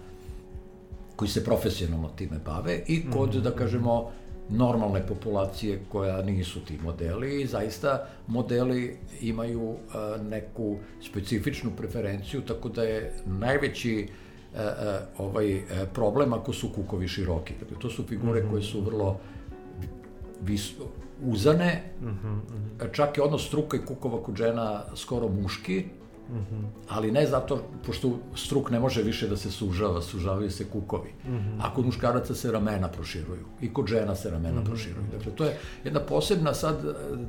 S2: koji se profesionalno time bave i kod, mm -hmm. da kažemo, normalne populacije koja nisu ti modeli i zaista modeli imaju uh, neku specifičnu preferenciju, tako da je najveći uh, ovaj problem ako su kukovi široki. Dakle, to su figure -hmm. koje su vrlo vis, uzane, mm -hmm. čak je odnos struka i kukova kod žena skoro muški, Mm -hmm. ali ne zato, pošto struk ne može više da se sužava, sužavaju se kukovi. Mm -hmm. A kod muškaraca se ramena proširuju. I kod žena se ramena mm -hmm. proširuju. Dakle, to je jedna posebna sad,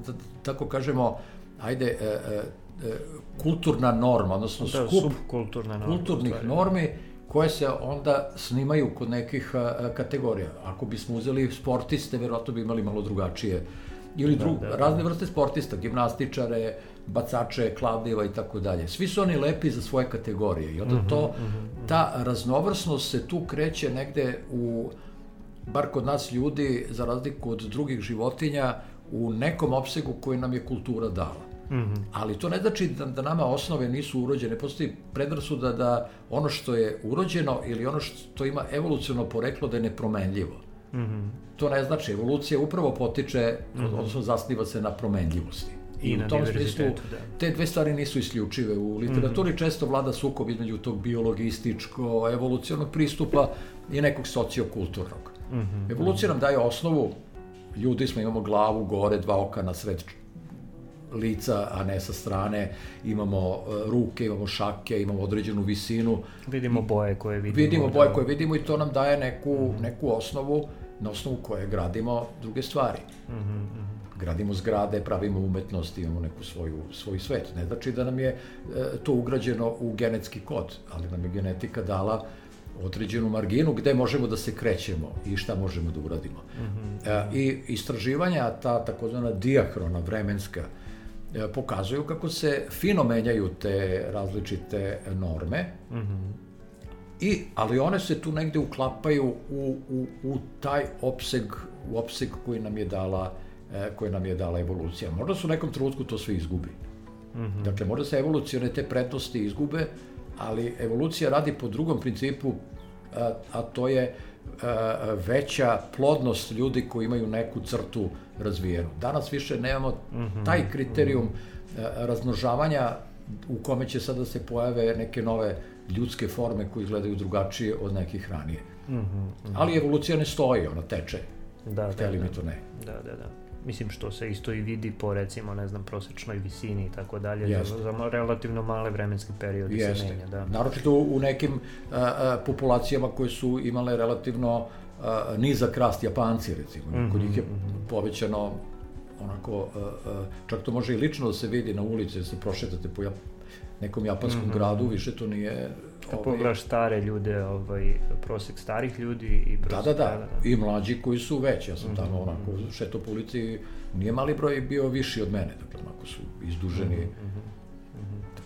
S2: da, tako kažemo, ajde, e, e, e, kulturna norma, odnosno
S1: da,
S2: skup kulturnih normi koje se onda snimaju kod nekih kategorija. Ako bismo uzeli sportiste, verovatno bi imali malo drugačije ili da, drug, da, da, razne vrste sportista, gimnastičare, bacače, klavdiva i tako dalje. Svi su oni lepi za svoje kategorije i onda mhm, to, mhm, ta raznovrsnost se tu kreće negde u, bar kod nas ljudi, za razliku od drugih životinja, u nekom opsegu koji nam je kultura dala. Mm -hmm. Ali to ne znači da, da nama osnove nisu urođene. Postoji predrasuda da ono što je urođeno ili ono što ima evoluciono poreklo da je nepromenljivo. Mm -hmm. To ne znači. Evolucija upravo potiče, mm -hmm. odnosno zasniva se na promenljivosti. I, I u tom smislu da. te dve stvari nisu isključive. U literaturi mm -hmm. često vlada sukob između tog biologističko, evolucionog pristupa i nekog sociokulturnog. Mm -hmm. Evolucija nam daje osnovu, ljudi smo, imamo glavu, gore, dva oka na sred lica, a ne sa strane, imamo uh, ruke, imamo šake, imamo određenu visinu.
S1: Vidimo boje koje vidimo.
S2: Vidimo boje da. koje vidimo i to nam daje neku, mm -hmm. neku osnovu na osnovu koje gradimo druge stvari. Mm -hmm gradimo zgrade, pravimo umetnost, imamo neku svoju, svoj svet. Ne znači da nam je e, to ugrađeno u genetski kod, ali nam je genetika dala određenu marginu gde možemo da se krećemo i šta možemo da uradimo. Mm -hmm. e, I istraživanja, ta takozvana diahrona vremenska, pokazuju kako se fino menjaju te različite norme, mm -hmm. I, ali one se tu negde uklapaju u, u, u taj opseg, u opseg koji nam je dala E, koje nam je dala evolucija. Možda su u nekom trenutku to sve izgubi. Mm -hmm. Dakle, možda se evolucione te prednosti izgube, ali evolucija radi po drugom principu, a, a to je veća plodnost ljudi koji imaju neku crtu razvijenu. Danas više nemamo taj kriterijum razmnožavanja u kome će sada se pojave neke nove ljudske forme koje izgledaju drugačije od nekih ranije. Mm -hmm, mm -hmm. Ali evolucija ne stoji, ona teče. Da, Hteli
S1: da,
S2: mi to ne.
S1: Da, da, da. Mislim što se isto i vidi po recimo, ne znam, prosečnoj visini i tako dalje, za, za relativno male vremenske periode Jeste. se menja. Da.
S2: Naročito u nekim a, populacijama koje su imale relativno a, nizak rast Japanci, recimo. Mm -hmm, Kod njih je -hmm. povećano onako, a, a, čak to može i lično da se vidi na ulici, da se prošetate po nekom japanskom mm -hmm. gradu, više to nije...
S1: Kad ovaj, pogledaš stare ljude, ovaj, prosek starih ljudi i
S2: prosek... Da, da, da, da, i mlađi koji su veći, ja sam mm -hmm. tamo onako šeto po ulici, nije mali broj bio viši od mene, dakle, onako su izduženi, mm -hmm.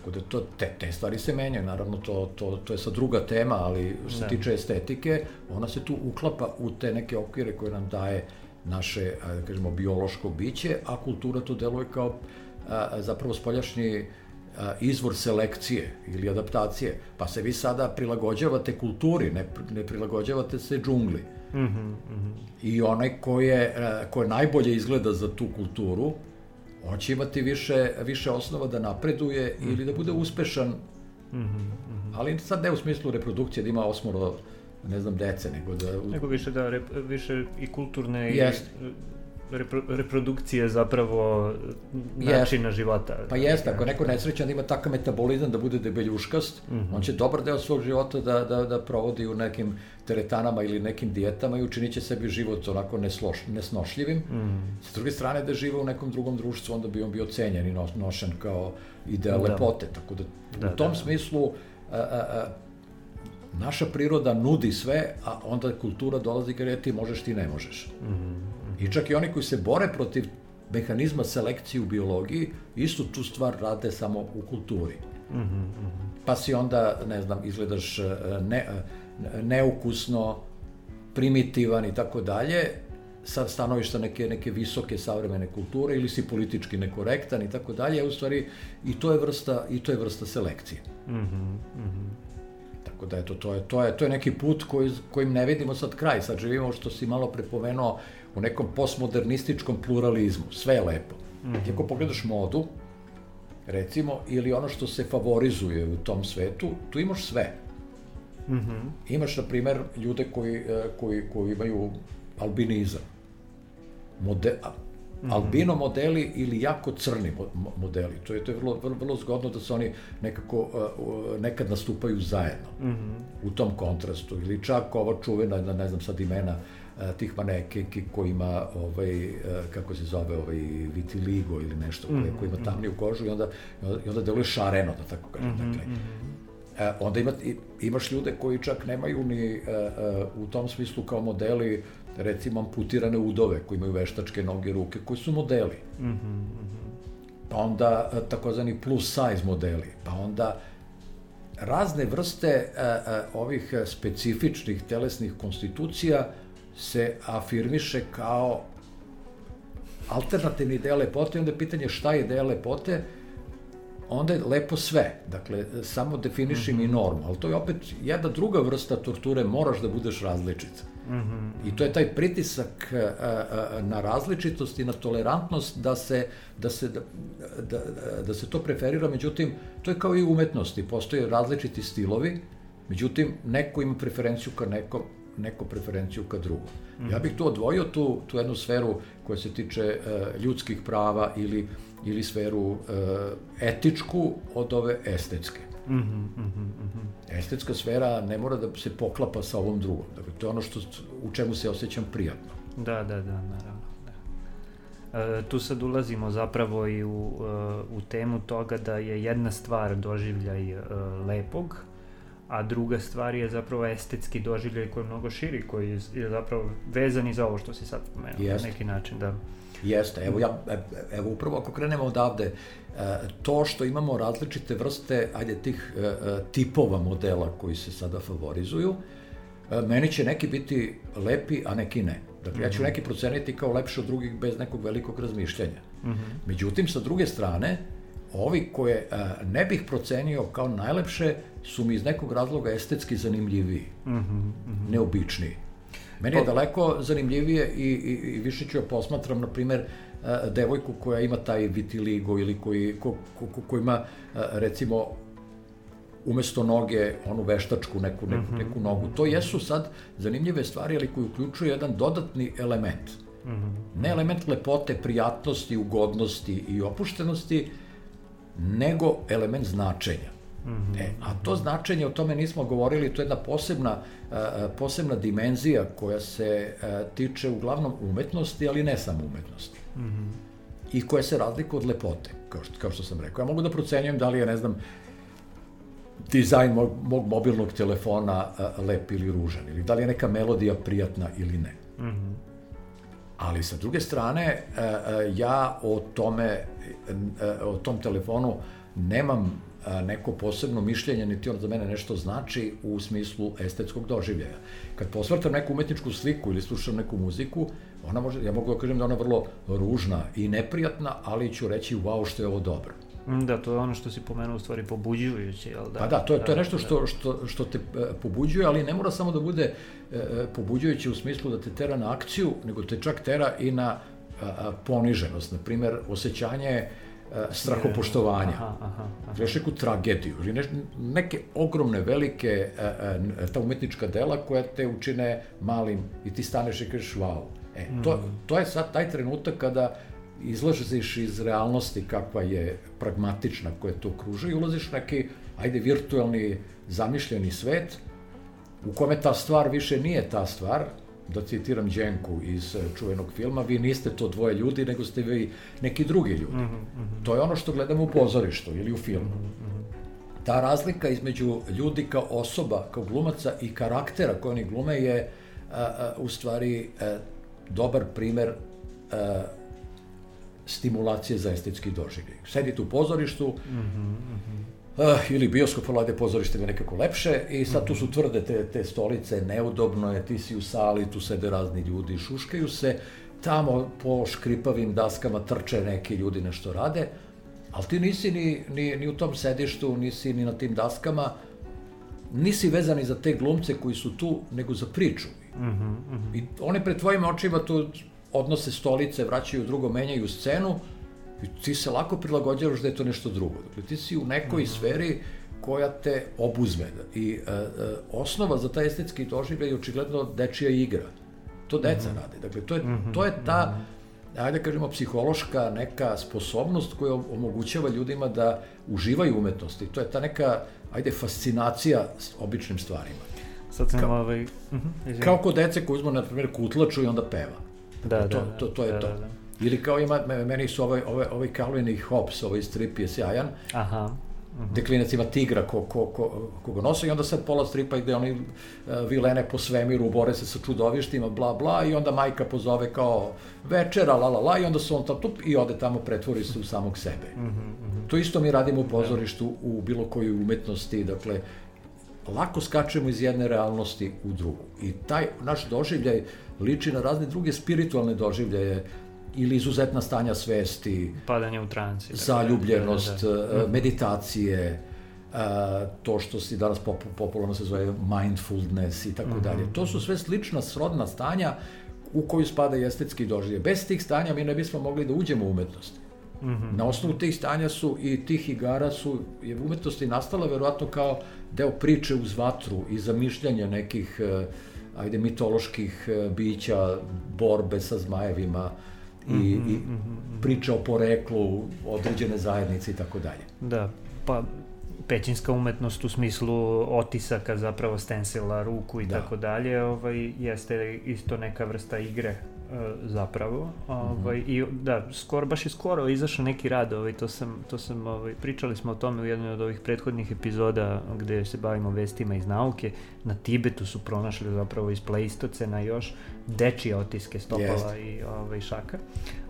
S2: Tako da to, te, te stvari se menjaju, naravno to, to, to je sad druga tema, ali što se da. tiče estetike, ona se tu uklapa u te neke okvire koje nam daje naše, da kažemo, biološko biće, a kultura to deluje kao a, zapravo spoljašnji izvor selekcije ili adaptacije, pa se vi sada prilagođavate kulturi, ne, ne prilagođavate se džungli. Mm -hmm, mm -hmm. I onaj ko je, ko je najbolje izgleda za tu kulturu, on će imati više, više osnova da napreduje mm -hmm. ili da bude uspešan, mm -hmm. ali sad ne u smislu reprodukcije, da ima osmoro ne znam, dece, nego da...
S1: Nego više da, rep, više i kulturne Jest. i repro, reprodukcije zapravo načina yes. života.
S2: Pa jeste, ako neko nesrećan da ima takav metabolizam da bude debeljuškast, mm -hmm. on će dobar deo svog života da, da, da provodi u nekim teretanama ili nekim dijetama i učinit će sebi život onako nesloš, nesnošljivim. Mm -hmm. Sa druge strane, da živa u nekom drugom društvu, onda bi on bio cenjen i nošen kao ideal da. lepote. Tako da, da u tom da, da. smislu, a, a, a, naša priroda nudi sve, a onda kultura dolazi kada ti možeš, ti ne možeš. Mm -hmm. I čak i oni koji se bore protiv mehanizma selekcije u biologiji, istu tu stvar rade samo u kulturi. Mm -hmm. Pa si onda, ne znam, izgledaš e, ne, e, neukusno, primitivan i tako dalje, sad stanovišta neke, neke visoke savremene kulture ili si politički nekorektan i tako dalje, u stvari i to je vrsta, i to je vrsta selekcije. Mm -hmm. Mm -hmm. Tako da eto, to je, to je, to je neki put koji, kojim ne vidimo sad kraj. Sad živimo, što si malo prepomenuo, u nekom postmodernističkom pluralizmu. Sve je lepo. Mm -hmm. Ti ako pogledaš modu, recimo, ili ono što se favorizuje u tom svetu, tu imaš sve. Mm -hmm. Imaš, na primer, ljude koji, e, koji, koji imaju albinizam. Mode, -hmm. albino modeli ili jako crni modeli. To je to je vrlo vrlo, vrlo zgodno da se oni nekako uh, nekad nastupaju zajedno. Mm -hmm. U tom kontrastu ili čak ova čuvena ne znam sad imena uh, tih manekenki koji ima ovaj uh, kako se zove ovaj vitiligo ili nešto mm -hmm. koji ima tamniju kožu i onda i onda deluje šareno da tako kažem. Mm -hmm. Dakle, E, onda ima, imaš ljude koji čak nemaju ni e, e, u tom smislu kao modeli recimo amputirane udove koji imaju veštačke noge, ruke, koji su modeli. Mm -hmm, Pa onda e, takozvani plus size modeli, pa onda razne vrste e, e, ovih specifičnih telesnih konstitucija se afirmiše kao alternativni deo lepote, onda je pitanje šta je deo lepote, onda je lepo sve. Dakle, samo definiši mm -hmm. mi normu, ali to je opet jedna druga vrsta torture, moraš da budeš različit. Mm -hmm. I to je taj pritisak a, a, na različitost i na tolerantnost da se, da se, da, da, da se to preferira, međutim, to je kao i umetnosti, postoje različiti stilovi, međutim, neko ima preferenciju ka nekom, neko preferenciju ka drugom. Ja bih tu odvojio tu, tu jednu sferu koja se tiče uh, ljudskih prava ili, ili sferu uh, etičku od ove estetske. Mm -hmm, mm -hmm. Estetska sfera ne mora da se poklapa sa ovom drugom. Dakle, to je ono što, u čemu se osjećam prijatno.
S1: Da, da, da, naravno. Da. E, tu sad ulazimo zapravo i u, uh, u temu toga da je jedna stvar doživljaj uh, lepog, a druga stvar je zapravo estetski doživljaj koji je mnogo širi, koji je zapravo vezan i za ovo što si sad pomenuo na neki način, da.
S2: Jeste, evo ja, e, evo upravo ako krenemo odavde, e, to što imamo različite vrste, ajde, tih e, tipova modela koji se sada favorizuju, meni će neki biti lepi, a neki ne. Dakle, ja ću mhm. neki proceniti kao lepše od drugih bez nekog velikog razmišljanja. Mm -hmm. Međutim, sa druge strane, ovi koje e, ne bih procenio kao najlepše su mi iz nekog razloga estetski zanimljiviji, mm -hmm, mm -hmm. neobičniji. Meni je daleko zanimljivije i, i, i više ću posmatram, na primer, uh, devojku koja ima taj vitiligo ili koji, ko, ko, ko, ko ima, uh, recimo, umesto noge onu veštačku neku, neku, -hmm. neku nogu. To jesu sad zanimljive stvari, ali koji uključuju jedan dodatni element. -hmm. Ne element lepote, prijatnosti, ugodnosti i opuštenosti, nego element značenja. Mm -hmm. e, a to značenje, o tome nismo govorili, to je jedna posebna, uh, posebna dimenzija koja se uh, tiče uglavnom umetnosti, ali ne samo umetnosti. Mm -hmm. I koja se razlika od lepote, kao što, kao što sam rekao. Ja mogu da procenjujem da li je, ne znam, dizajn mog, mog mobilnog telefona uh, lep ili ružan, ili da li je neka melodija prijatna ili ne. Mm -hmm. Ali sa druge strane, ja o tome, o tom telefonu nemam neko posebno mišljenje, niti on za mene nešto znači u smislu estetskog doživljaja. Kad posvrtam neku umetničku sliku ili slušam neku muziku, ona može, ja mogu da kažem da ona vrlo ružna i neprijatna, ali ću reći wow što je ovo dobro.
S1: Mm, da, to je ono što si pomenuo u stvari pobuđujuće, jel da?
S2: Pa da, to je, to je nešto da. što, što, što te e, pobuđuje, ali ne mora samo da bude e, e, pobuđujuće u smislu da te tera na akciju, nego te čak tera i na poniženost. Na primer, osjećanje strahopoštovanja. Aha, aha, aha. Neku tragediju, ili ne, neke ogromne, velike ta umetnička dela koja te učine malim i ti staneš i kažeš wow. E, to, mm. to je sad taj trenutak kada izlaziš iz realnosti kakva je pragmatična koja te okruža i ulaziš u neki, ajde, virtualni, zamišljeni svet u kome ta stvar više nije ta stvar, da citiram Đenku iz eh, čuvenog filma, vi niste to dvoje ljudi, nego ste vi neki drugi ljudi. Mm -hmm. To je ono što gledamo u pozorištu ili u filmu. Mm -hmm. Ta razlika između ljudi kao osoba, kao glumaca i karaktera koje oni glume je a, a, u stvari a, dobar primer a, stimulacije za estetski doživljaj. Sedite u pozorištu, mm -hmm, mm -hmm. Uh, ili bioskop, vlade pozorište je nekako lepše. I sad tu su tvrde te, te stolice, neudobno je, ti si u sali, tu sede razni ljudi, šuškaju se, tamo po škripavim daskama trče neki ljudi nešto rade, ali ti nisi ni, ni, ni u tom sedištu, nisi ni na tim daskama, nisi vezani za te glumce koji su tu, nego za priču. Mm -hmm, mm -hmm. I one pred tvojim očima tu odnose stolice, vraćaju drugo, menjaju scenu i ti se lako prilagođavaš da je to nešto drugo. Dakle, ti si u nekoj mm -hmm. sferi koja te obuzme. I e, e, osnova za taj estetski doživljaj je očigledno dečija igra. To deca mm -hmm. rade. Dakle, to je, -hmm. to je ta, mm -hmm. ajde da kažemo, psihološka neka sposobnost koja omogućava ljudima da uživaju umetnosti. To je ta neka, ajde, fascinacija s običnim stvarima.
S1: Sad sam ovaj... Uh
S2: mhm, -huh, kao kod dece koji uzmu, na primjer, kutlaču i onda peva. Da, to, da, to, to je da, to. Da, da. Ili kao ima, meni su ovaj, ovaj, ovaj Calvin i Hobbes, ovaj strip je sjajan. Aha. Uh -huh. Deklinac ima tigra ko, ko, ko, ko ga nosi i onda sad pola stripa gde oni uh, vilene po svemiru, bore se sa čudovištima, bla bla i onda majka pozove kao večera, la la la i onda su on tamo tup i ode tamo pretvori se u samog sebe. Uh -huh, uh -huh. To isto mi radimo u pozorištu u bilo kojoj umetnosti, dakle lako skačemo iz jedne realnosti u drugu. I taj naš doživljaj liči na razne druge spiritualne doživljaje ili izuzetna stanja svesti,
S1: padanje u transi,
S2: zaljubljenost, da, da, da. Meditacije, to što si danas popularno se zove mindfulness i tako mhm, dalje. To su sve slična srodna stanja u koju spada i estetski doživljaj. Bez tih stanja mi ne bismo mogli da uđemo u umetnost. Mm -hmm. Na osnovu tih stanja su i tih igara su, je umetnost i nastala verovatno kao deo priče uz vatru i zamišljanja nekih uh, ajde, mitoloških bića, borbe sa zmajevima i, mm -hmm, i mm -hmm. priča o poreklu određene zajednice i tako dalje.
S1: Da, pa pećinska umetnost u smislu otisaka zapravo stensila ruku i da. tako dalje, ovaj, jeste isto neka vrsta igre zapravo. Ovaj, mm -hmm. I da, skoro, baš je skoro izašao neki rad, ovaj, to sam, to sam ovaj, pričali smo o tome u jednoj od ovih prethodnih epizoda gde se bavimo vestima iz nauke. Na Tibetu su pronašli zapravo iz Pleistocena još dečije otiske stopala Jest. i ovaj, šaka.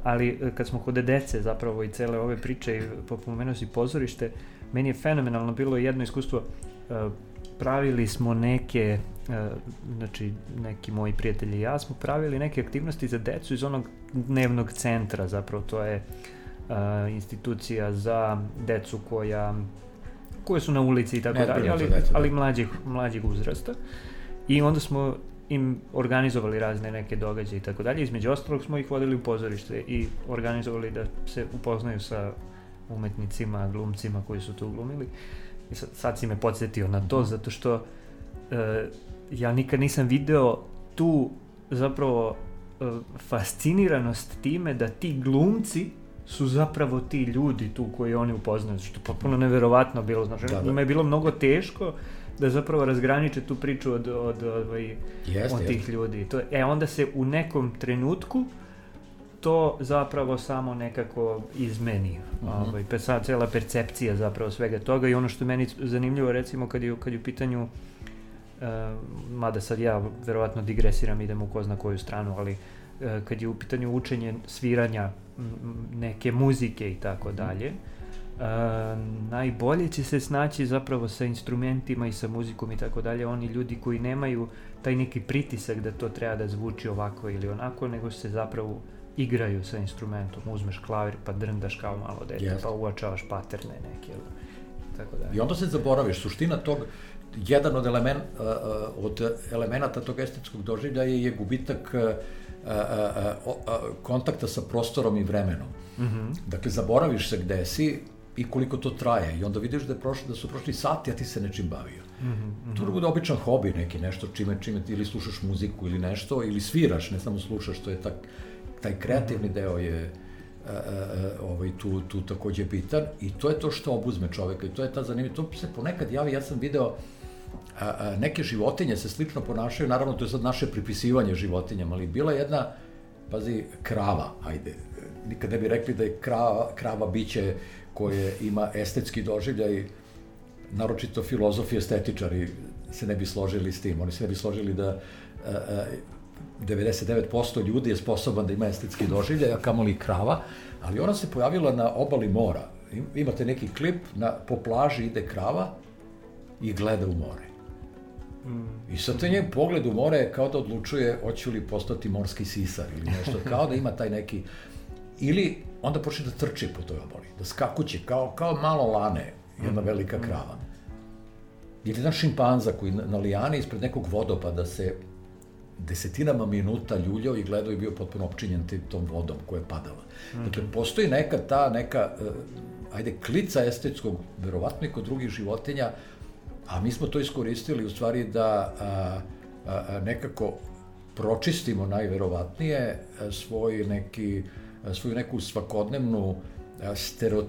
S1: Ali e, kad smo kod dece zapravo i cele ove priče i pomenuo si pozorište, meni je fenomenalno bilo jedno iskustvo uh, pravili smo neke, e, znači neki moji prijatelji i ja smo pravili neke aktivnosti za decu iz onog dnevnog centra, zapravo to je e, institucija za decu koja koje su na ulici i tako dalje, ali, ali mlađih, mlađih uzrasta. I onda smo im organizovali razne neke događaje i tako dalje. Između ostalog smo ih vodili u pozorište i organizovali da se upoznaju sa umetnicima, glumcima koji su tu glumili. I sad, sad si me podsjetio na to, zato što e, ja nikad nisam video tu zapravo e, fasciniranost time da ti glumci su zapravo ti ljudi tu koji oni upoznaju, što je potpuno neverovatno bilo, znači, da, da. je bilo mnogo teško da zapravo razgraniče tu priču od, od, od, ovaj,
S2: jeste,
S1: od tih
S2: jeste.
S1: ljudi. To, e, onda se u nekom trenutku to zapravo samo nekako izmeni. Uh -huh. ovaj, pe, sad, cela percepcija zapravo svega toga i ono što meni zanimljivo recimo kad je, kad je u pitanju uh, mada sad ja verovatno digresiram, idem u ko zna koju stranu, ali uh, kad je u pitanju učenje sviranja neke muzike i tako dalje, Uh, najbolje će se snaći zapravo sa instrumentima i sa muzikom i tako dalje oni ljudi koji nemaju taj neki pritisak da to treba da zvuči ovako ili onako, nego se zapravo igraju sa instrumentom, uzmeš klavir pa drndaš kao malo dete, yes. pa uočavaš paterne neke tako dalje.
S2: I onda se zaboraviš, suština tog, jedan od, elemen, uh, od elemenata tog estetskog doživljaja je gubitak uh, uh, uh, kontakta sa prostorom i vremenom. Mm -hmm. Dakle, zaboraviš se gde si, i koliko to traje i onda vidiš da, je prošlo, da su prošli sati, a ti se nečim bavio. Mm -hmm. To bude običan hobi neki, nešto čime, čime ti ili slušaš muziku ili nešto, ili sviraš, ne samo slušaš, to je tak, taj kreativni mm -hmm. deo je a, a, ovaj, tu, tu takođe bitan i to je to što obuzme čoveka i to je ta zanimljiva, to se ponekad javi, ja sam video a, a, neke životinje se slično ponašaju, naravno to je sad naše pripisivanje životinjama, ali bila jedna, pazi, krava, ajde, nikad ne bi rekli da je krava, krava biće koje ima estetski doživljaj, naročito filozofi, estetičari se ne bi složili s tim. Oni se ne bi složili da a, a, 99% ljudi je sposoban da ima estetski doživljaj, a kamoli krava, ali ona se pojavila na obali mora. Imate neki klip, na, po plaži ide krava i gleda u more. I sad taj njen pogled u more kao da odlučuje hoće li postati morski sisar ili nešto, kao da ima taj neki... Ili onda počne da trči po toj obali, da skakuće, kao, kao malo lane, jedna velika krava. Ili jedan šimpanza koji na, na lijani ispred nekog vodopada se desetinama minuta ljuljao i gledao i bio potpuno opčinjen tom vodom koja je padala. Mm. Dakle, postoji neka ta, neka, uh, ajde, klica estetskog, verovatno i kod drugih životinja, a mi smo to iskoristili u stvari da a, a, nekako pročistimo najverovatnije svoj neki, svoju neku svakodnevnu stereo,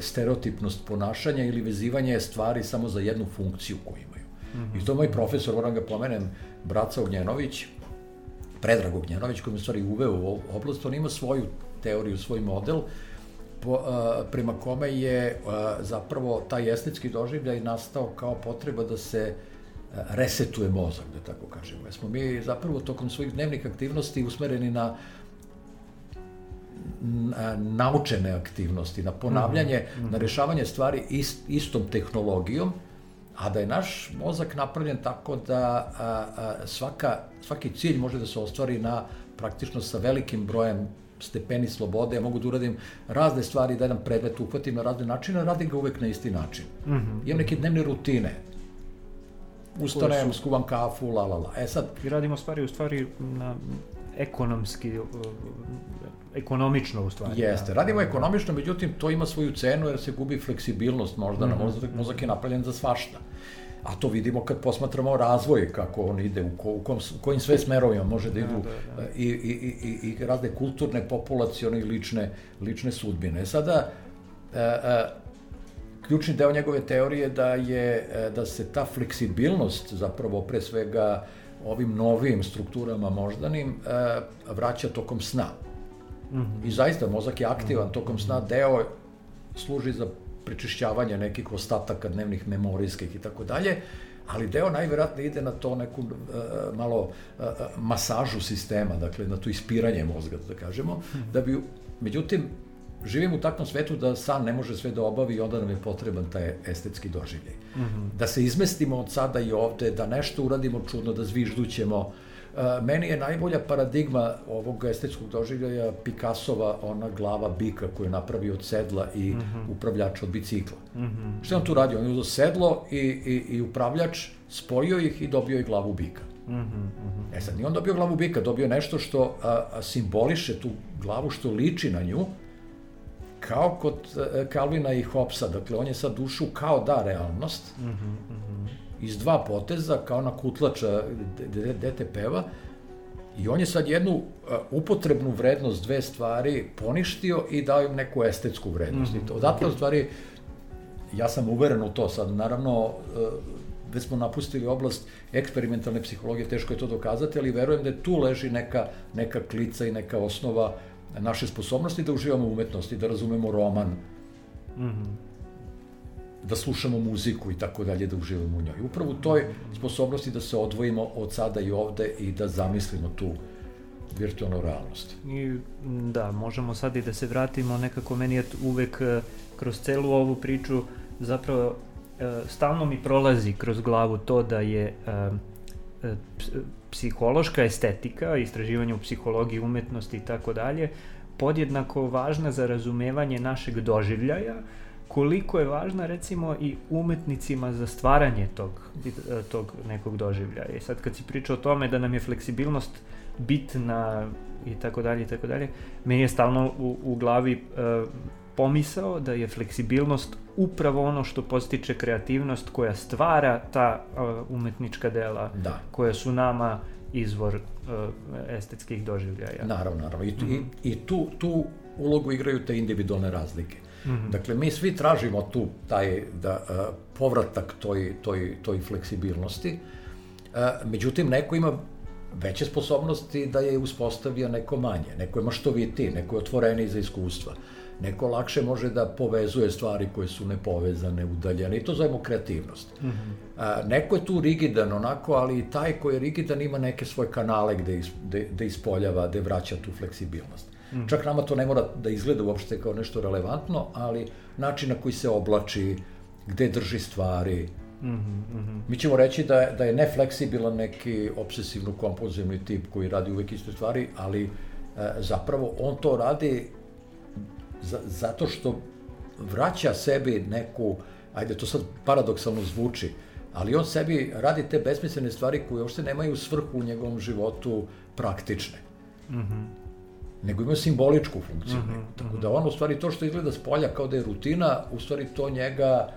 S2: stereotipnost ponašanja ili vezivanje stvari samo za jednu funkciju koju imaju. -hmm. I to moj profesor, moram ga pomenem, Braca Ognjenović, Predrag Ognjenović, koji mi stvari uveo u ovu oblast, on ima svoju teoriju, svoj model, po, a, prema kome je a, zapravo taj estetski doživljaj nastao kao potreba da se a, resetuje mozak, da tako kažemo. Jer smo mi zapravo tokom svojih dnevnih aktivnosti usmereni na naučene aktivnosti, na ponavljanje, mm -hmm. na rešavanje stvari ist, istom tehnologijom, a da je naš mozak napravljen tako da a, a, svaka, svaki cilj može da se ostvari na praktično sa velikim brojem stepeni slobode, ja mogu da uradim razne stvari, da jedan predmet uhvatim na razne načine, radim ga uvek na isti način. Mm -hmm. Imam neke dnevne rutine. Ustanem, skuvam kafu, la la la. E sad...
S1: I radimo stvari u stvari na ekonomski, ekonomično u stvari.
S2: Jeste, da. radimo ekonomično, međutim to ima svoju cenu jer se gubi fleksibilnost možda, mm -hmm. na mozak, mozak je napravljen za svašta. A to vidimo kad posmatramo razvoj, kako on ide, u, ko, u kom, kojim sve smerovima može da, idu da, da, da. I, i, i, i razne kulturne, populacione i lične, lične sudbine. Sada, e, e, ključni deo njegove teorije da je e, da se ta fleksibilnost zapravo pre svega ovim novim strukturama moždanim e, vraća tokom sna. Mm -hmm. I zaista mozak je aktivan tokom sna, deo služi za prečišćavanje nekih ostataka dnevnih memorijskih i tako dalje, ali deo najverovatnije ide na to neku uh, malo uh, masažu sistema, dakle na to ispiranje mozga, da kažemo, -hmm. da bi, međutim, živimo u takvom svetu da san ne može sve da obavi i onda nam je potreban taj estetski doživljaj. Mm -hmm. Da se izmestimo od sada i ovde, da nešto uradimo čudno, da zviždućemo. Uh, meni je najbolja paradigma ovog estetskog doživljaja Picassova ona glava bika koju je napravio od sedla i mm -hmm. upravljač od bicikla. Mm -hmm. Što je on tu radio? On je uzao sedlo i, i, i upravljač, spojio ih i dobio je glavu bika.
S1: Mm -hmm, mm -hmm.
S2: E sad, nije on dobio glavu bika, dobio nešto što a, a, simboliše tu glavu, što liči na nju, kao kod a, Kalvina i Hopsa. Dakle, on je sad dušu kao da realnost, mm -hmm, iz dva poteza, kao na kutlača dete peva, I on je sad jednu uh, upotrebnu vrednost dve stvari poništio i dao im neku estetsku vrednost. Mm -hmm. I to, odatle, u stvari, ja sam uveren u to sad. Naravno, uh, već smo napustili oblast eksperimentalne psihologije, teško je to dokazati, ali verujem da tu leži neka, neka klica i neka osnova naše sposobnosti da uživamo umetnosti, da razumemo roman, mm -hmm. Da slušamo muziku i tako dalje, da uživamo u njoj. Upravo u toj sposobnosti da se odvojimo od sada i ovde i da zamislimo tu virtualnu realnost.
S1: I, da, možemo sad i da se vratimo, nekako meni je uvek eh, kroz celu ovu priču zapravo E, stalno mi prolazi kroz glavu to da je e, e, psihološka estetika, istraživanje u psihologiji umetnosti i tako dalje, podjednako važna za razumevanje našeg doživljaja, koliko je važna recimo i umetnicima za stvaranje tog, tog nekog doživljaja. I sad kad si pričao o tome da nam je fleksibilnost bitna i tako dalje i tako dalje, meni je stalno u, u glavi uh, pomisao da je fleksibilnost upravo ono što postiče kreativnost koja stvara ta uh, umetnička dela
S2: da.
S1: koja su nama izvor uh, estetskih doživljaja.
S2: Naravno, naravno. I, mm -hmm. i, i tu, tu ulogu igraju te individualne razlike. Mm -hmm. Dakle, mi svi tražimo tu taj da, uh, povratak toj, toj, toj fleksibilnosti, uh, međutim, neko ima veće sposobnosti da je uspostavio neko manje, neko je maštovitiji, neko je otvoreniji za iskustva. Neko lakše može da povezuje stvari koje su nepovezane, udaljene i to zovemo kreativnost. Mm -hmm. A, neko je tu rigidan onako, ali taj koji je rigidan ima neke svoje kanale gde, is, gde, gde ispoljava, gde vraća tu fleksibilnost. Mm -hmm. Čak nama to ne mora da izgleda uopšte kao nešto relevantno, ali način na koji se oblači, gde drži stvari, Mm -hmm. Mi ćemo reći da da je nefleksibilan neki obsesivno-kompulzivni tip koji radi uvek iste stvari, ali e, zapravo on to radi zato što vraća sebi neku, ajde to sad paradoksalno zvuči, ali on sebi radi te besmislene stvari koje uopšte nemaju svrhu u njegovom životu praktične. Mm -hmm. Nego imaju simboličku funkciju. Mm -hmm. Tako da on u stvari to što izgleda s polja kao da je rutina, u stvari to njega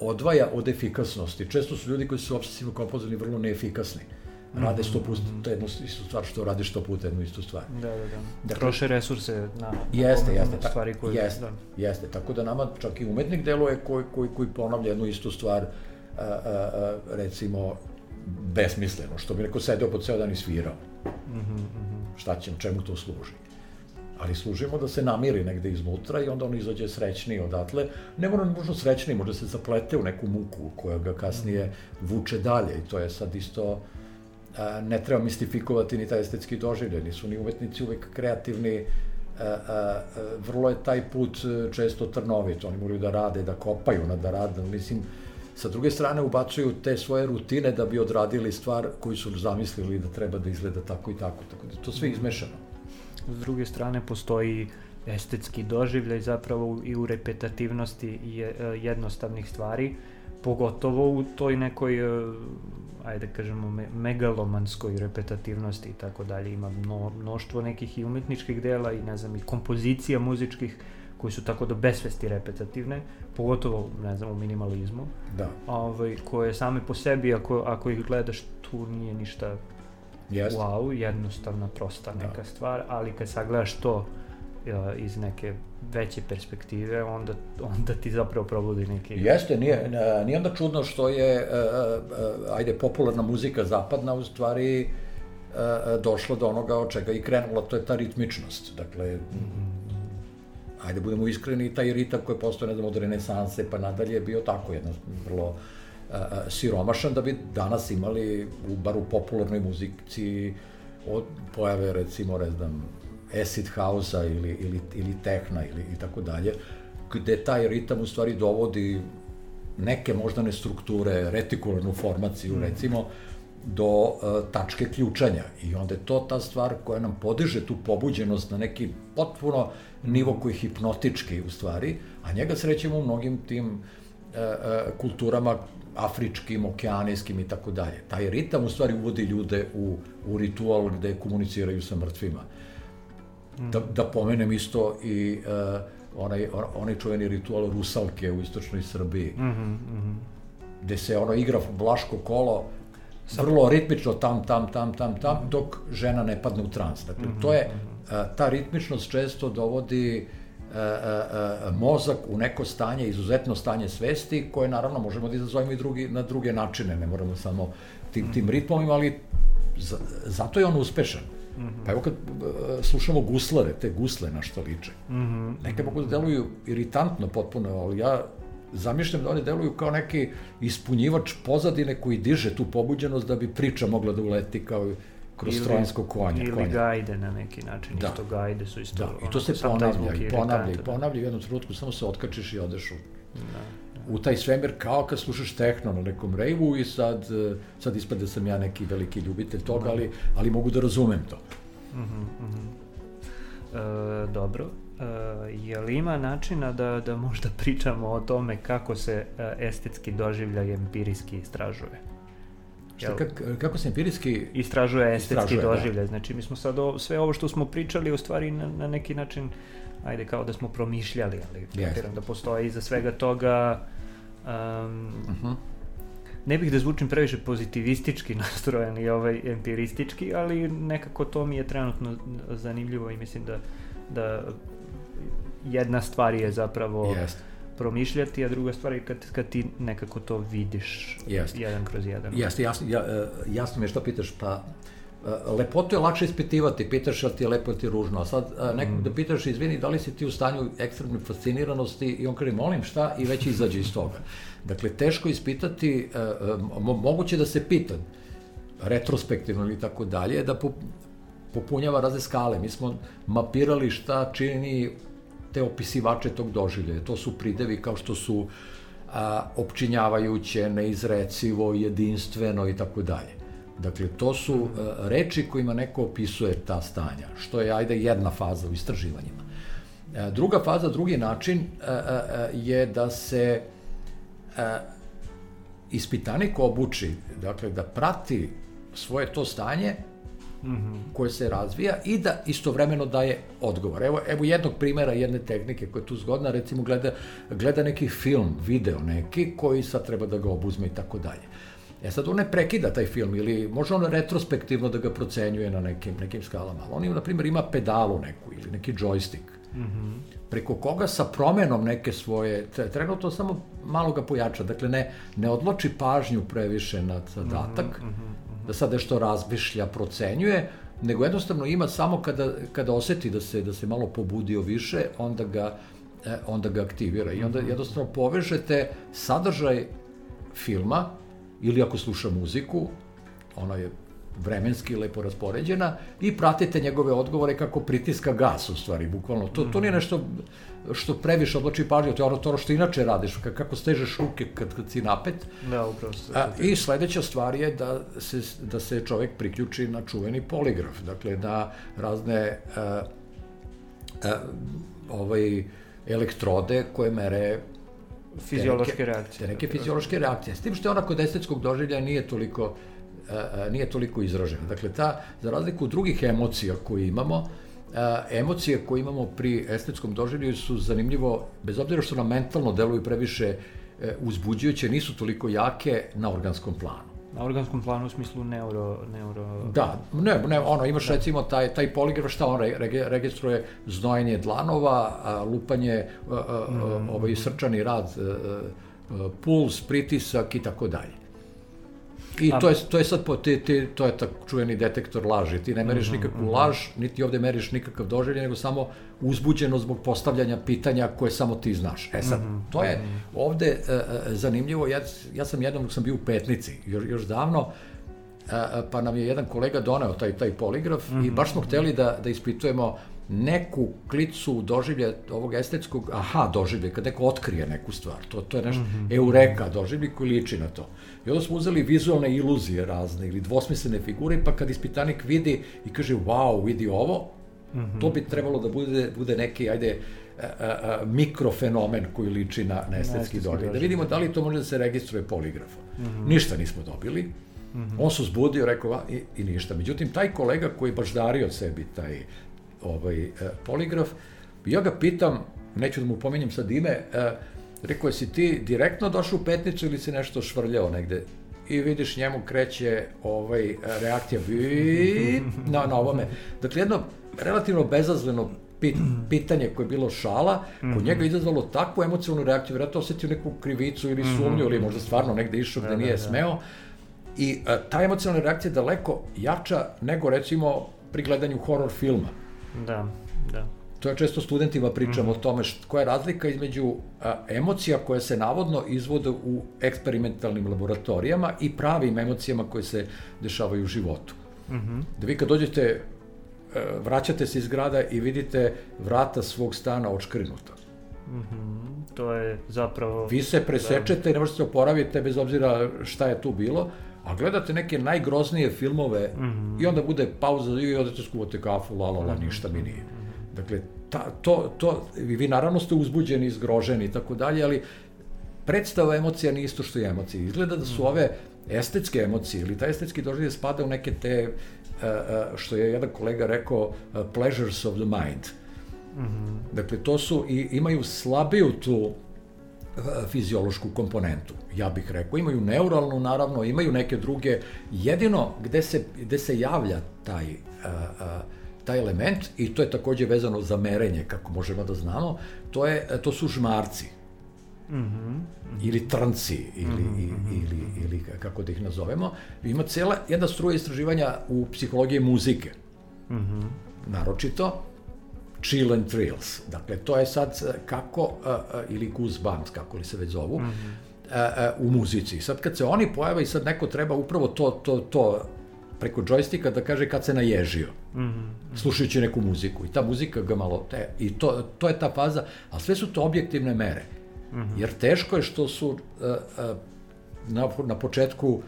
S2: odvaja od efikasnosti. Često su ljudi koji su obsesivno kompozivni vrlo neefikasni. Mm rade sto puta jednu istu stvar što rade sto puta jednu istu stvar.
S1: Da, da, da. Dakle, Troše resurse na, na
S2: jeste, jeste,
S1: na stvari koje...
S2: Jeste, da. jeste, tako da nama čak i umetnik deluje koji, koji, koji ponavlja jednu istu stvar, a, a, a, recimo, besmisleno, što bi neko sedeo po ceo dan i svirao. Mm -hmm. Šta će, čemu to služi? ali služimo da se namiri negde iznutra i onda on izađe srećniji odatle. Ne mora nužno srećniji, može se zaplete u neku muku koja ga kasnije vuče dalje i to je sad isto a, ne treba mistifikovati ni taj estetski doživljaj, nisu ni umetnici uvek kreativni, a, a, vrlo je taj put e, često trnovit, oni moraju da rade, da kopaju, da rade, mislim, sa druge strane ubacuju te svoje rutine da bi odradili stvar koju su zamislili da treba da izgleda tako i tako, tako da to sve izmešano.
S1: S druge strane postoji estetski doživljaj zapravo i u repetativnosti e, jednostavnih stvari, pogotovo u toj nekoj, e, ajde kažemo, me, megalomanskoj repetativnosti i tako dalje. Ima mno, mnoštvo nekih i umetničkih dela i ne znam, i kompozicija muzičkih koji su tako do besvesti repetativne, pogotovo, ne znam, u minimalizmu.
S2: Da.
S1: Ovaj, koje same po sebi, ako, ako ih gledaš, tu nije ništa
S2: Jest.
S1: wow, jednostavna, prosta da. neka stvar, ali kad sagledaš to iz neke veće perspektive, onda, onda ti zapravo probudi neki...
S2: Jeste, nije, nije onda čudno što je, e, e, ajde, popularna muzika zapadna u stvari e, došla do onoga od čega i krenula, to je ta ritmičnost. Dakle, mm -hmm. Ajde, budemo iskreni, taj ritam koji postoje, ne znam, od renesanse pa nadalje je bio tako jedan vrlo siromašan da bi danas imali, u, bar u popularnoj muzici, od pojave, recimo, ne znam, acid house-a ili, ili, ili tehna ili i tako dalje, gde taj ritam u stvari dovodi neke moždane strukture, retikularnu formaciju, mm. recimo, do uh, tačke ključanja i onda je to ta stvar koja nam podiže tu pobuđenost na neki potpuno nivo koji je hipnotički u stvari, a njega srećemo u mnogim tim kulturama afričkim, okeanijskim i tako dalje. Taj ritam u stvari uvodi ljude u, u ritual gde komuniciraju sa mrtvima. Da, da pomenem isto i uh, onaj, onaj čuveni ritual rusalke u istočnoj Srbiji, mm -hmm, mm -hmm. gde se ono igra vlaško kolo, vrlo ritmično tam, tam, tam, tam, tam, dok žena ne padne u trans. Dakle, mm -hmm. to je, uh, ta ritmičnost često dovodi E, e, e, mozak u neko stanje, izuzetno stanje svesti, koje naravno možemo da izazovemo i drugi, na druge načine, ne moramo samo tim, tim ritmom, ali za, zato je on uspešan. Mm -hmm. Pa evo kad uh, slušamo guslare, te gusle na što liče, mm -hmm. neke mogu da deluju iritantno potpuno, ali ja zamišljam da oni deluju kao neki ispunjivač pozadine koji diže tu pobuđenost da bi priča mogla da uleti kao kroz ili, trojansko konje.
S1: Ili konja. gajde na neki način, da. isto gajde su isto...
S2: Da, i to se ponavlja, i ponavlja, i ponavlja, u jednom trenutku samo se otkačiš i odeš u, da, da. u taj svemir kao kad slušaš tehno na nekom rejvu i sad, sad ispade da sam ja neki veliki ljubitelj toga, da. ali, ali mogu da razumem to. Uh -huh, uh
S1: -huh. E, dobro, e, je li ima načina da, da možda pričamo o tome kako se e, estetski doživljaj empirijski istražuje?
S2: Šta, kak, kako se empirijski
S1: istražuje estetski da. doživljaj. Da. Znači, mi smo sad o, sve ovo što smo pričali u stvari na, na neki način ajde kao da smo promišljali, ali yes. da postoji iza svega toga um, uh -huh. ne bih da zvučim previše pozitivistički nastrojen i ovaj empiristički, ali nekako to mi je trenutno zanimljivo i mislim da, da jedna stvar je zapravo yes promišljati, a druga stvar je kad, kad ti nekako to vidiš Jeste. jedan kroz jedan.
S2: Jeste, jasno, ja, e, jasno mi je što pitaš, pa e, lepotu je lakše ispitivati, pitaš li ti je lepo ili ti je ružno, a sad e, nekog mm. da pitaš, izvini, da li si ti u stanju ekstremne fasciniranosti i on kaže, molim šta, i već izađe iz toga. Dakle, teško ispitati, moguće da se pita, retrospektivno ili tako dalje, da popunjava razne skale. Mi smo mapirali šta čini te opisivače tog doživljaja. To su pridevi kao što su a, opčinjavajuće, neizrecivo, jedinstveno i tako dalje. Dakle, to su a, reči kojima neko opisuje ta stanja, što je, ajde, jedna faza u istraživanjima. A, druga faza, drugi način a, a, je da se a, ispitanik obuči, dakle, da prati svoje to stanje mm -hmm. koje se razvija i da istovremeno daje odgovor. Evo, evo jednog primera, jedne tehnike koja je tu zgodna, recimo gleda, gleda neki film, video neki, koji sad treba da ga obuzme i tako dalje. E sad on ne prekida taj film ili može on retrospektivno da ga procenjuje na nekim, nekim skalama. On na primjer, ima pedalu neku ili neki joystick. Mm -hmm. preko koga sa promenom neke svoje, trenutno samo malo ga pojača, dakle ne, ne odloči pažnju previše na zadatak, mm -hmm da sad nešto razmišlja, procenjuje, nego jednostavno ima samo kada, kada oseti da se, da se malo pobudio više, onda ga, e, onda ga aktivira. I onda mhm. jednostavno povežete sadržaj filma, ili ako sluša muziku, ona je vremenski lepo raspoređena i pratite njegove odgovore kako pritiska gas u stvari, bukvalno. To, to nije mhm. nešto što previše odloči pažnju, to je ono, to što inače radiš, kako stežeš ruke kad, kad si napet.
S1: Da, upravo.
S2: A, I sledeća stvar je da se, da se čovek priključi na čuveni poligraf, dakle na razne a, a, ovaj, elektrode koje mere
S1: fiziološke neke, reakcije.
S2: Neke fiziološke reakcije. S tim što je ona kod estetskog doživlja nije toliko a, nije toliko izražena. Dakle, ta, za razliku od drugih emocija koje imamo, a, emocije koje imamo pri estetskom doživljaju su zanimljivo, bez obzira što nam mentalno deluju previše e, uzbuđujuće, nisu toliko jake na organskom planu.
S1: Na organskom planu u smislu neuro... neuro...
S2: Da, ne, ne, ono, imaš da. recimo taj, taj poligraf, šta on re, registruje znojenje dlanova, a, lupanje, a, a, mm. ovaj srčani rad, a, a, puls, pritisak i tako dalje. I to je, to je sad, po, ti, ti, to je tak čuveni detektor laži. Ti ne meriš mhm, nikakvu mhm. laž, niti ovde meriš nikakav doživlje, nego samo uzbuđeno zbog postavljanja pitanja koje samo ti znaš. E sad, mhm, to je ovde uh, zanimljivo. Ja, ja sam jednom, sam bio u Petnici, još, još davno, uh, pa nam je jedan kolega doneo taj, taj poligraf mm -hmm. i baš smo hteli da, da ispitujemo neku klicu doživlja ovog estetskog, aha, doživlje, kad neko otkrije neku stvar, to, to je nešto, mm -hmm. eureka, doživlje koji liči na to. I onda smo uzeli vizualne iluzije razne ili dvosmislene figure, pa kad ispitanik vidi i kaže, wow, vidi ovo, mm -hmm. to bi trebalo da bude, bude neki, ajde, a, a, mikrofenomen koji liči na, na estetski doživljaj. Da vidimo da li to može da se registruje poligrafom. Mm -hmm. Ništa nismo dobili. Mm -hmm. On se zbudio, rekao, a, i, i ništa. Međutim, taj kolega koji baš dario sebi taj ovaj, e, poligraf, ja ga pitam, neću da mu pomenjem sad ime, e, rekao je, si ti direktno došao u petnicu ili si nešto švrljao negde? i vidiš njemu kreće ovaj reakcija bi na, na ovome. Dakle, jedno relativno bezazleno pit, pitanje koje je bilo šala, kod mm -hmm. njega izazvalo takvu emocionalnu reakciju, vjerojatno osetio neku krivicu ili sumnju, mm -hmm. ili možda stvarno negde išao gde da, nije da, da. smeo. I a, ta emocionalna reakcija je daleko jača nego recimo pri gledanju horror filma.
S1: Da, da.
S2: To ja često studentima pričam mm. o tome št, koja je razlika između a, emocija koje se navodno izvode u eksperimentalnim laboratorijama i pravim emocijama koje se dešavaju u životu. Mm -hmm. Da vi kad dođete, a, e, vraćate se iz grada i vidite vrata svog stana očkrinuta.
S1: Mm -hmm. To je zapravo...
S2: Vi se presečete da. i ne možete se oporaviti bez obzira šta je tu bilo, a gledate neke najgroznije filmove mm -hmm. i onda bude pauza i odete skuvate kafu, la la la, ništa mi nije. Dakle, ta, to, to, vi naravno ste uzbuđeni, izgroženi i tako dalje, ali predstava emocija nije isto što je emocija. Izgleda da su mm. ove estetske emocije ili ta estetski doživlje spada u neke te, uh, uh, što je jedan kolega rekao, uh, pleasures of the mind. Mm -hmm. Dakle, to su i imaju slabiju tu fiziološku komponentu, ja bih rekao. Imaju neuralnu, naravno, imaju neke druge. Jedino gde se, gde se javlja taj uh, uh, taj element, i to je takođe vezano za merenje, kako možemo da znamo, to, je, to su žmarci. Mm -hmm. ili trnci ili, mm -hmm. ili, ili kako da ih nazovemo ima cela jedna struja istraživanja u psihologiji muzike mm -hmm. naročito chill and thrills dakle to je sad kako uh, uh, ili goosebumps kako li se već zovu mm -hmm. u muzici sad kad se oni pojave i sad neko treba upravo to, to, to preko džojstika da kaže kad se naježio, mm -hmm. slušajući neku muziku. I ta muzika ga malo... Te, I to, to je ta faza, ali sve su to objektivne mere. Mm -hmm. Jer teško je što su uh, uh, na, na početku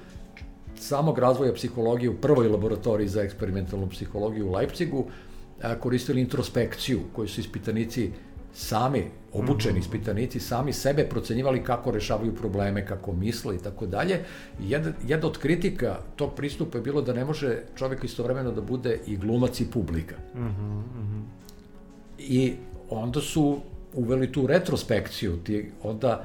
S2: samog razvoja psihologije u prvoj laboratoriji za eksperimentalnu psihologiju u Leipzigu uh, koristili introspekciju koju su ispitanici sami, obučeni mhm. ispitanici, sami sebe procenjivali kako rešavaju probleme, kako misle i tako dalje. Jedna, jedna od kritika tog pristupa je bilo da ne može čovek istovremeno da bude i glumac i publika. Mm -hmm. I onda su uveli tu retrospekciju, ti onda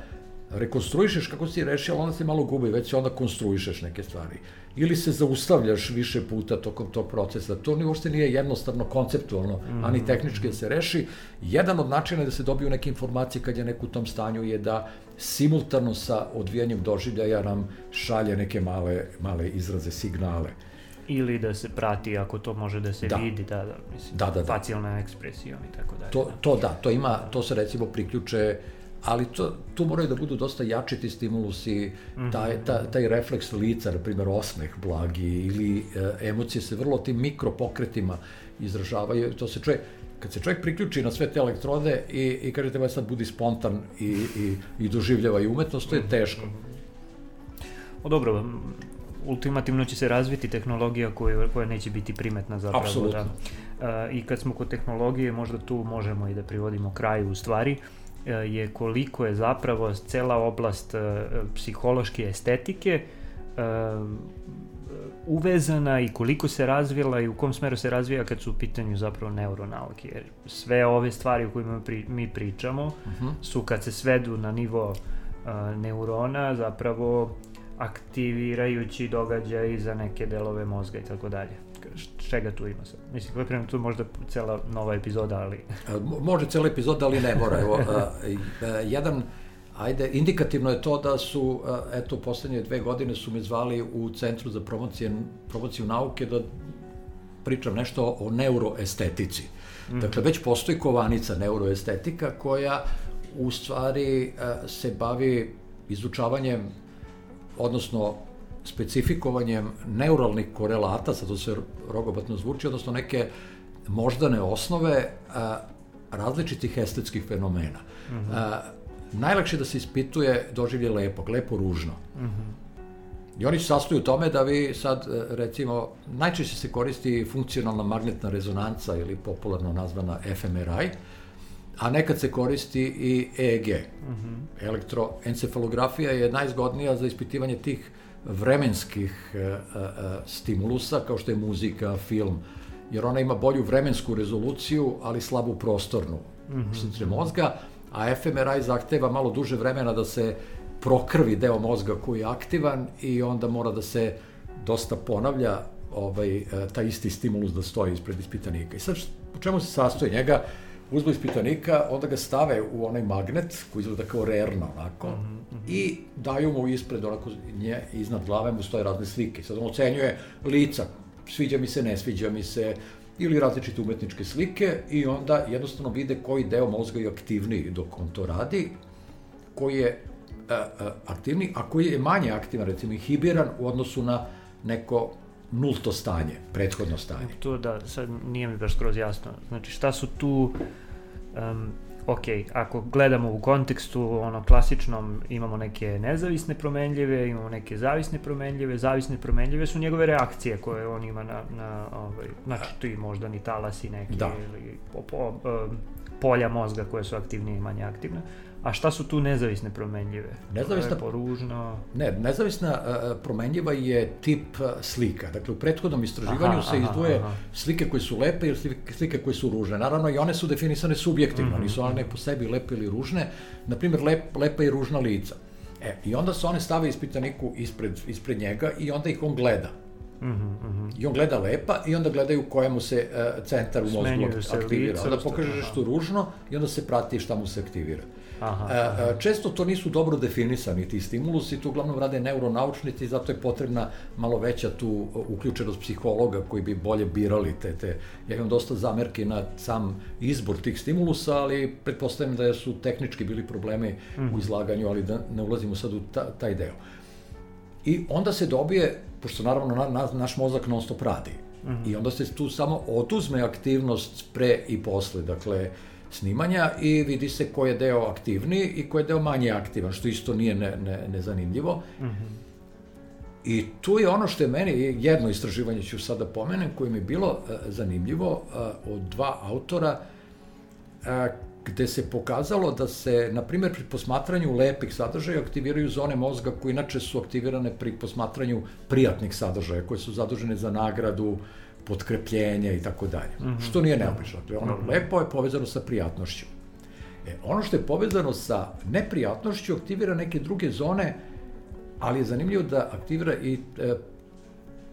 S2: rekonstruišeš kako si rešio, onda se malo gubi, već se onda konstruišeš neke stvari. Ili se zaustavljaš više puta tokom tog procesa. To ni uopšte nije jednostavno konceptualno, mm -hmm. ani tehnički da se reši. Jedan od načina da se dobiju neke informacije kad je neko u tom stanju je da simultano sa odvijanjem doživljaja nam šalje neke male, male izraze, signale.
S1: Ili da se prati ako to može da se da. vidi, da, da, mislim, da, da, da. facijalna ekspresija i tako dalje.
S2: To, to da, to ima, to se recimo priključe ali to, tu moraju da budu dosta jači ti stimulusi, mhm. taj, taj, taj refleks lica, na primjer osmeh blagi ili e, emocije se vrlo tim mikropokretima izražavaju, to se čuje, kad se čovjek priključi na sve te elektrode i, i kaže treba sad budi spontan i, i, i doživljava i umetnost, to je mhm. teško.
S1: O dobro, ultimativno će se razviti tehnologija koja, koja neće biti primetna zapravo.
S2: Apsolutno.
S1: Da. I kad smo kod tehnologije, možda tu možemo i da privodimo kraju u stvari. Uh, E, je koliko je zapravo cela oblast e, psihološke estetike e, uvezana i koliko se razvila i u kom smeru se razvija kad su u pitanju zapravo neuronauke. Jer sve ove stvari o kojima pri, mi pričamo uh mhm. -huh. su kad se svedu na nivo uh, neurona zapravo aktivirajući događaj za neke delove mozga i tako dalje čega tu ima sad? Mislim, kako je tu možda cela nova epizoda, ali...
S2: Može cela epizoda, ali ne mora. Evo, a, a, jedan, ajde, indikativno je to da su, a, eto, poslednje dve godine su me zvali u Centru za promocije, promociju nauke da pričam nešto o neuroestetici. Mm. Dakle, već postoji kovanica neuroestetika koja u stvari se bavi izučavanjem, odnosno specifikovanjem neuralnih korelata, sad to se rogobatno zvuči, odnosno neke moždane osnove a, različitih estetskih fenomena. Mm -hmm. a, najlakše da se ispituje doživlje lepog, lepo ružno. Mm -hmm. I oni sastoju u tome da vi sad, e, recimo, najčešće se koristi funkcionalna magnetna rezonanca ili popularno nazvana fMRI, a nekad se koristi i EEG. Mm -hmm. Elektroencefalografija je najzgodnija za ispitivanje tih vremenskih e, e, stimulusa, kao što je muzika, film, jer ona ima bolju vremensku rezoluciju, ali slabu prostornu, mm -hmm. što se mozga, a fMRI zahteva malo duže vremena da se prokrvi deo mozga koji je aktivan i onda mora da se dosta ponavlja ovaj, e, taj isti stimulus da stoji ispred ispitanika. I sad, u čemu se sastoji? Njega uzmu ispitanika, onda ga stave u onaj magnet koji izgleda kao rerno, onako, mm -hmm. i daju mu ispred, onako, nje, iznad glave mu stoje razne slike. Sad on ocenjuje lica, sviđa mi se, ne sviđa mi se, ili različite umetničke slike i onda jednostavno vide koji deo mozga je aktivniji dok on to radi, koji je a, a, aktivni, a koji je manje aktivan, recimo inhibiran u odnosu na neko nulto stanje, prethodno stanje.
S1: To da, sad nije mi baš skroz jasno. Znači šta su tu, um, ok, ako gledamo u kontekstu ono klasičnom, imamo neke nezavisne promenljive, imamo neke zavisne promenljive, zavisne promenljive su njegove reakcije koje on ima na, na ovaj, znači tu i možda ni talasi neki da. ili po, po, um, polja mozga koje su aktivnije i manje aktivne. A šta su tu nezavisne promenljive?
S2: Nezavisna,
S1: Lepo, ružno...
S2: Ne, nezavisna uh, promenljiva je tip uh, slika. Dakle, u prethodnom istraživanju aha, se izdvoje aha, aha. slike koje su lepe ili slike, slike koje su ružne. Naravno, i one su definisane subjektivno, mm -hmm. nisu one po sebi lepe ili ružne. Naprimjer, lep, lepa i ružna lica. E, I onda se one stave ispitaniku ispred, ispred njega i onda ih on gleda. Mm -hmm. I on gleda lepa i onda gledaju kojemu se uh, centar u mozgu aktivira. Onda pokaže što ružno i onda se prati šta mu se aktivira. Aha, e, aha. E, često to nisu dobro definisani ti stimulusi, tu uglavnom rade neuronaučnici, zato je potrebna malo veća tu uključenost psihologa koji bi bolje birali te, te. Ja imam dosta zamerke na sam izbor tih stimulusa, ali pretpostavljam da su tehnički bili problemi mm. u mhm. izlaganju, ali da ne ulazimo sad u ta, taj deo. I onda se dobije, pošto naravno na, na, naš mozak non stop radi, mm -hmm. i onda se tu samo otuzme aktivnost pre i posle, dakle, snimanja i vidi se ko je deo aktivniji i ko je deo manje aktivan, što isto nije ne, ne, nezanimljivo. Mm -hmm. I tu je ono što je meni, jedno istraživanje ću sada pomenem, koje mi je bilo uh, zanimljivo uh, od dva autora, uh, gde se pokazalo da se, na primjer, pri posmatranju lepih sadržaja aktiviraju zone mozga koje inače su aktivirane pri posmatranju prijatnih sadržaja, koje su zadužene za nagradu, potkrepljenje i tako dalje. Mm -hmm. Što nije neobično. Dakle, ono mm -hmm. lepo je povezano sa prijatnošću. E, ono što je povezano sa neprijatnošću aktivira neke druge zone, ali je zanimljivo da aktivira i e,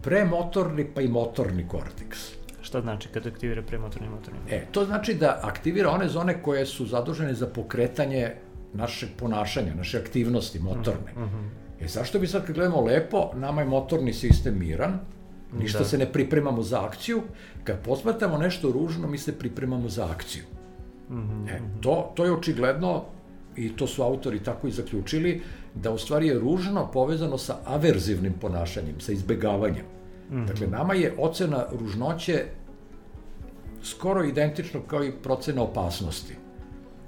S2: premotorni pa i motorni korteks.
S1: Šta znači kad aktivira premotorni i motorni?
S2: E, to znači da aktivira one zone koje su zadužene za pokretanje našeg ponašanja, naše aktivnosti motorne. Mm -hmm. E, zašto bi sad kad gledamo lepo, nama je motorni sistem miran, Ništa da. se ne pripremamo za akciju. Kad posmatamo nešto ružno, mi se pripremamo za akciju. Mm -hmm. e, to, to je očigledno, i to su autori tako i zaključili, da u stvari je ružno povezano sa averzivnim ponašanjem, sa izbegavanjem. Mm -hmm. Dakle, nama je ocena ružnoće skoro identično kao i procena opasnosti.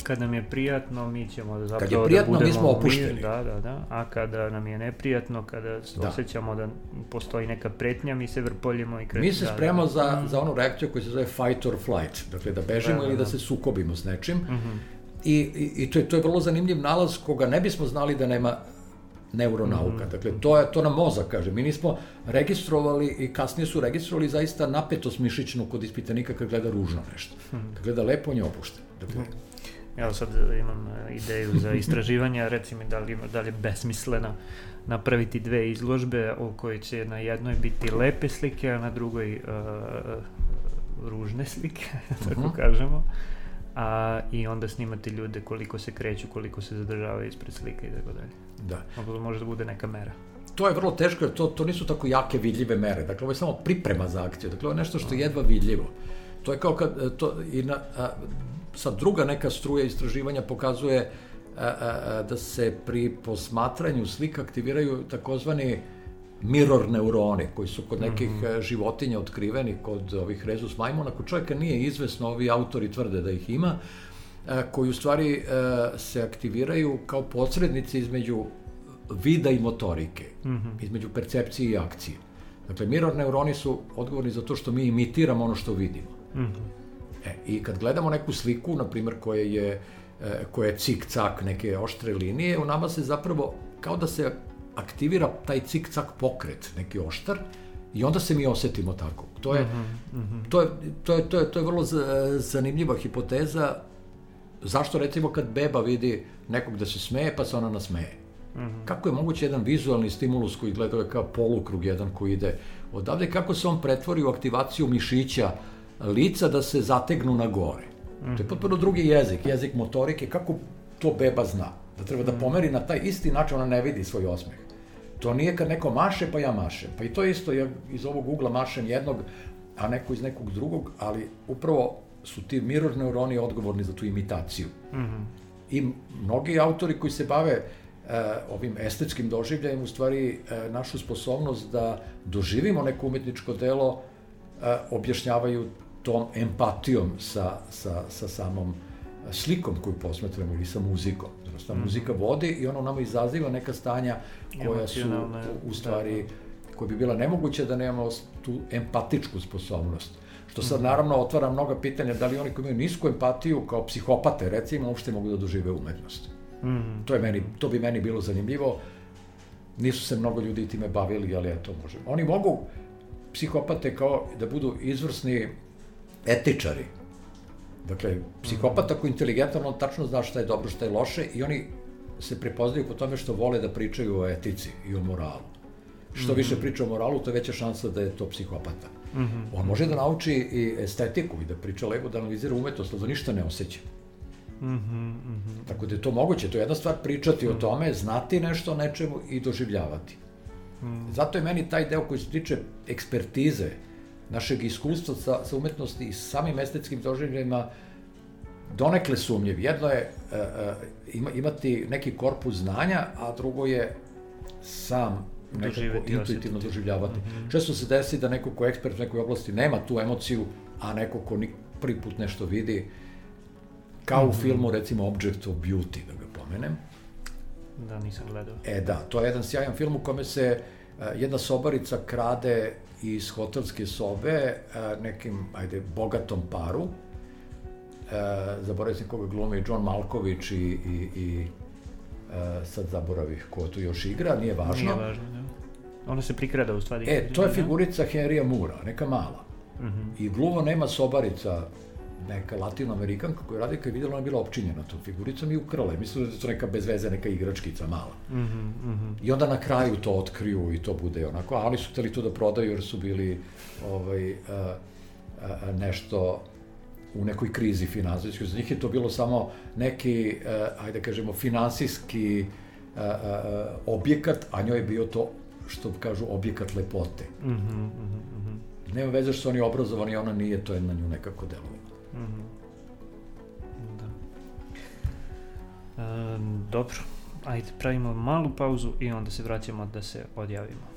S1: Kad nam je prijatno, mi ćemo da zapravo
S2: kad je da prijatno, da budemo mi smo opušteni.
S1: Mir, da, da, da. A kada nam je neprijatno, kada da. osjećamo da postoji neka pretnja, mi se vrpoljimo i krećemo.
S2: Mi se spremamo da, da. za, za onu reakciju koja se zove fight or flight, dakle da bežimo da, da, ili da, da se sukobimo s nečim. Mm -hmm. I, i, i to, je, to je vrlo zanimljiv nalaz koga ne bismo znali da nema neuronauka. Mm -hmm. Dakle, to, je, to nam mozak kaže. Mi nismo registrovali i kasnije su registrovali zaista napetost mišićnu kod ispitanika kad gleda ružno nešto. Mm -hmm. Kad gleda lepo, on je opušten. Dakle, mm -hmm
S1: Evo sad imam e, ideju za istraživanje, reci mi da li, da li je besmislena napraviti dve izložbe u kojoj će na jednoj biti lepe slike, a na drugoj uh, ružne slike, tako uh mhm. -huh. kažemo. A, I onda snimati ljude koliko se kreću, koliko se zadržavaju ispred slike i tako dalje.
S2: Da.
S1: Možda može da bude neka mera.
S2: To je vrlo teško jer to, to nisu tako jake vidljive mere. Dakle, ovo je samo priprema za akciju. Dakle, ovo je nešto što je jedva vidljivo. To je kao kad, e, to, i na, a, sad druga neka struja istraživanja pokazuje a, a, da se pri posmatranju slika aktiviraju takozvani mirror neuroni koji su kod nekih mm -hmm. životinja otkriveni kod ovih rezus majmuna, kod čovjeka nije izvesno, ovi autori tvrde da ih ima, koji u stvari se aktiviraju kao posrednici između vida i motorike, mm -hmm. između percepcije i akcije. Dakle, mirror neuroni su odgovorni za to što mi imitiramo ono što vidimo. Mm -hmm. E, I kad gledamo neku sliku, na primjer, koja je, e, koja je cik-cak, neke oštre linije, u nama se zapravo, kao da se aktivira taj cik-cak pokret, neki oštar, i onda se mi osetimo tako. To je, mm -hmm. to je, to je, to je, to je vrlo zanimljiva hipoteza, zašto recimo kad beba vidi nekog da se smeje, pa se ona nasmeje. Mm -hmm. Kako je moguće jedan vizualni stimulus koji gleda kao polukrug jedan koji ide odavde, kako se on pretvori u aktivaciju mišića lica da se zategnu na gore. Mm -hmm. To je potpuno drugi jezik, jezik motorike, kako to beba zna. Da treba da mhm. pomeri na taj isti način, ona ne vidi svoj osmeh. To nije kad neko maše, pa ja mašem. Pa i to isto, ja iz ovog ugla mašem jednog, a neko iz nekog drugog, ali upravo su ti mirror neuroni odgovorni za tu imitaciju. Mm -hmm. I mnogi autori koji se bave e, ovim estetskim doživljajem, u stvari e, našu sposobnost da doživimo neko umetničko delo e, objašnjavaju tom empatijom sa, sa, sa samom slikom koju posmetramo ili sa muzikom. Znači, mm. muzika vodi i ona nama izaziva neka stanja koja su u stvari, da. koja bi bila nemoguća da nemamo tu empatičku sposobnost. Što sad naravno otvara mnoga pitanja da li oni koji imaju nisku empatiju kao psihopate recimo uopšte mogu da dožive umetnost. Mm. To, je meni, to bi meni bilo zanimljivo. Nisu se mnogo ljudi time bavili, ali eto može. Oni mogu psihopate kao da budu izvrsni etičari. Dakle, psihopata koji je inteligentan, on tačno zna šta je dobro, šta je loše i oni se prepoznaju po tome što vole da pričaju o etici i o moralu. Što mm -hmm. više priča o moralu, to je veća šansa da je to psihopata. Mm -hmm. On može da nauči i estetiku i da priča lepo, da analizira umetnost, ali da ništa ne osjeća. Mm -hmm, mm -hmm. Tako da je to moguće, to je jedna stvar pričati mm -hmm. o tome, znati nešto o nečemu i doživljavati. Mm -hmm. Zato je meni taj deo koji se tiče ekspertize, našeg iskustva sa, sa umetnosti i samim estetskim doživljajima, donekle sumnjiv. Jedno je uh, ima, imati neki korpus znanja, a drugo je sam nekako intuitivno doživljavati. Mm -hmm. Često se desi da neko ko je ekspert u nekoj oblasti nema tu emociju, a neko ko ni prvi put nešto vidi, kao mm -hmm. u mhm. filmu, recimo, Object of Beauty, da ga pomenem.
S1: Da, nisam gledao.
S2: E, da, to je jedan sjajan film u kome se uh, jedna sobarica krade iz hotelske sobe uh, nekim, ajde, bogatom paru. Uh, zaboravim se koga glumi John Malković i, i, i uh, sad zaboravih ko tu još igra, nije važno.
S1: Nije važno, da. Ona se prikrada u stvari.
S2: E, to je figurica Henrya Mura, neka mala. Uh mhm. -huh. I gluvo nema sobarica, neka latinoamerikanka koja radi kad je videla, ona je bila opčinjena tom figuricom i ukrala. Mislila da je to neka bez veze, neka igračkica mala. Uh -huh, uh -huh. I onda na kraju to otkriju i to bude onako, a oni su hteli to da prodaju jer su bili ovaj, a, a, nešto u nekoj krizi finansijskoj. Za njih je to bilo samo neki, uh, ajde da kažemo, finansijski uh, uh, objekat, a njoj je bio to, što kažu, objekat lepote. Mm -hmm, mm -hmm. Nema veze što su oni obrazovani, ona nije, to je na nju nekako delovalo. -hmm.
S1: Da. E, dobro, ajde, pravimo malu pauzu i onda se vraćamo da se odjavimo.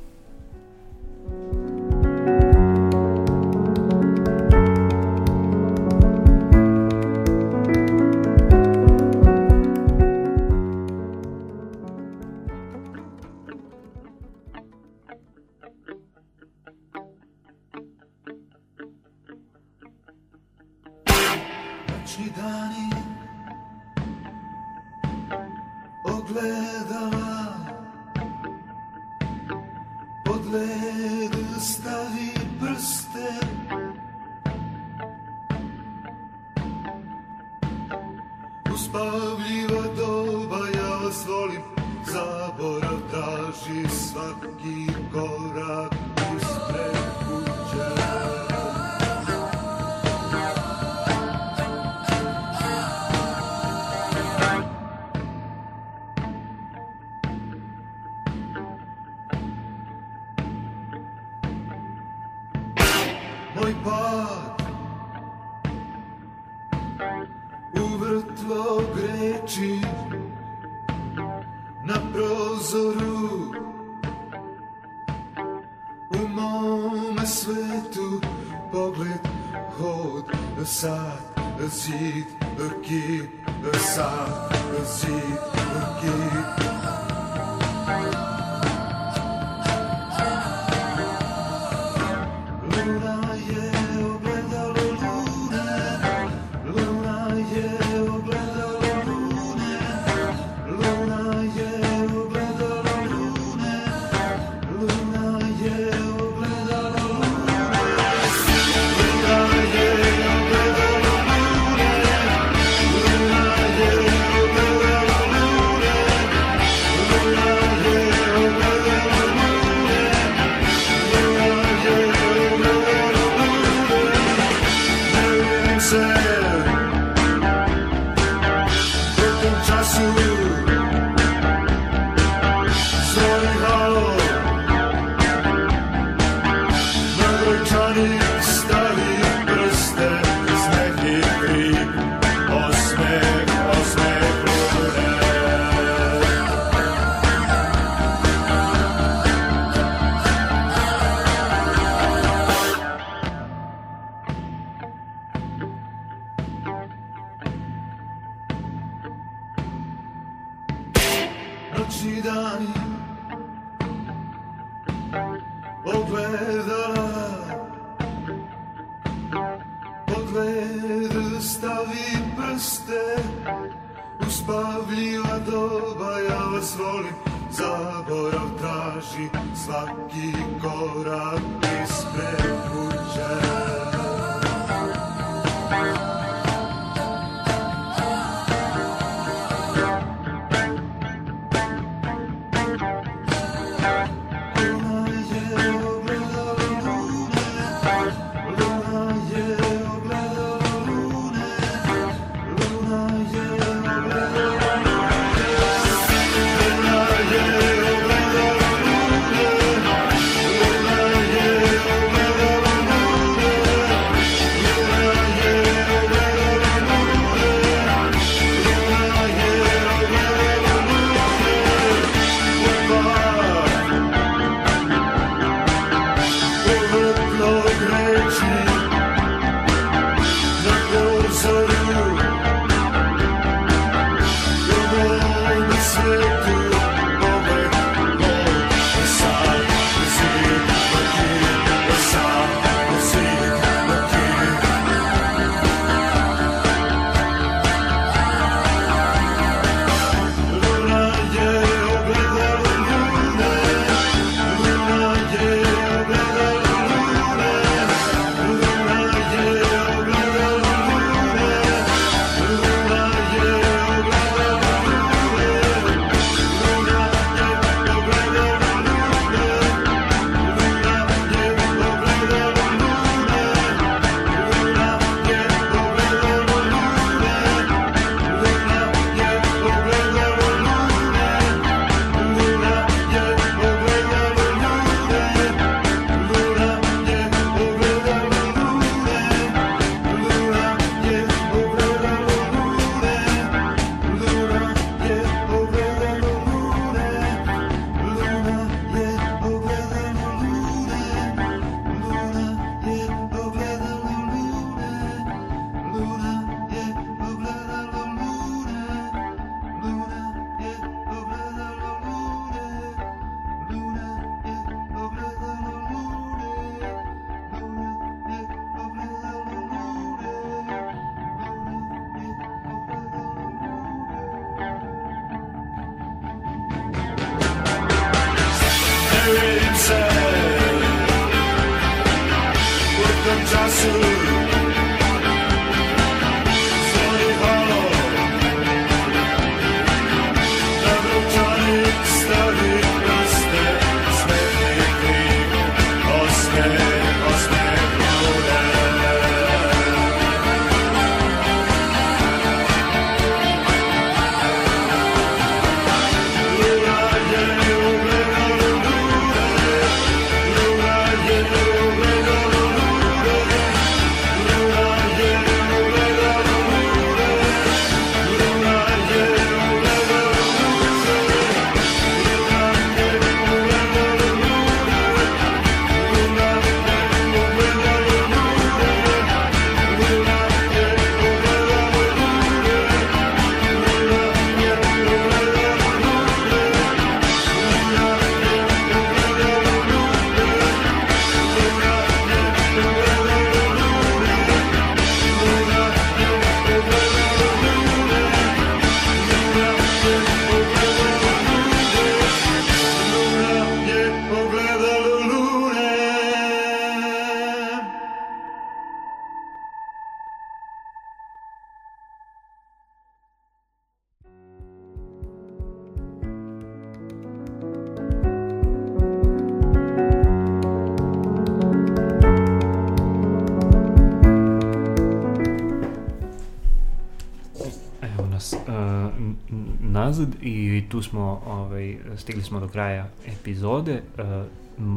S1: I tu smo, ovaj, stigli smo do kraja epizode. Uh,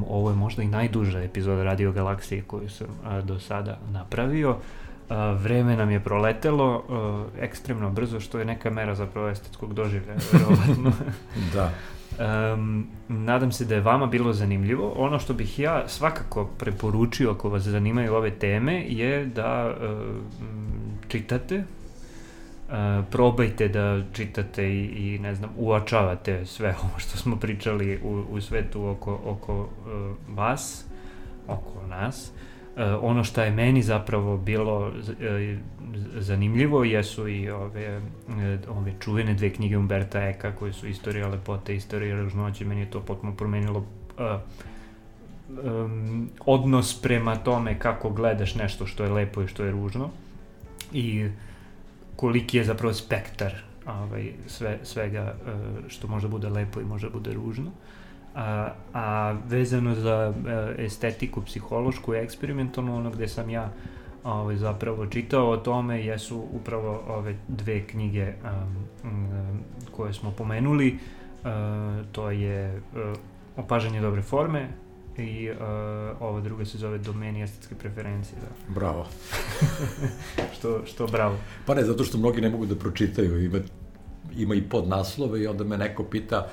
S1: ovo je možda i najduža epizoda Radio Galaksije koju sam do sada napravio. A, vreme nam je proletelo a, ekstremno brzo, što je neka mera zapravo estetskog doživljaja, verovatno.
S2: da.
S1: Um, nadam se da je vama bilo zanimljivo. Ono što bih ja svakako preporučio ako vas zanimaju ove teme je da uh, čitate, uh, probajte da čitate i, i ne znam, uočavate sve ovo što smo pričali u, u svetu oko, oko uh, vas, oko nas. Uh, ono što je meni zapravo bilo uh, zanimljivo jesu i ove, ove čuvene dve knjige Umberta Eka koje su Istorija lepote, Istorija ružnoće, meni je to potpuno promenilo uh, um, odnos prema tome kako gledaš nešto što je lepo i što je ružno i koliki je zapravo spektar ovaj, sve, svega uh, što može bude lepo i može bude ružno. A, a vezano za uh, estetiku psihološku i eksperimentalnu, ono gde sam ja ovaj, zapravo čitao o tome jesu upravo ove dve knjige um, um, koje smo pomenuli. Uh, to je uh, Opažanje dobre forme i uh, ova druga se zove Domeni estetske preferencije. Da.
S2: Bravo.
S1: što, što bravo.
S2: Pa ne, zato što mnogi ne mogu da pročitaju. Ima, ima i podnaslove i onda me neko pita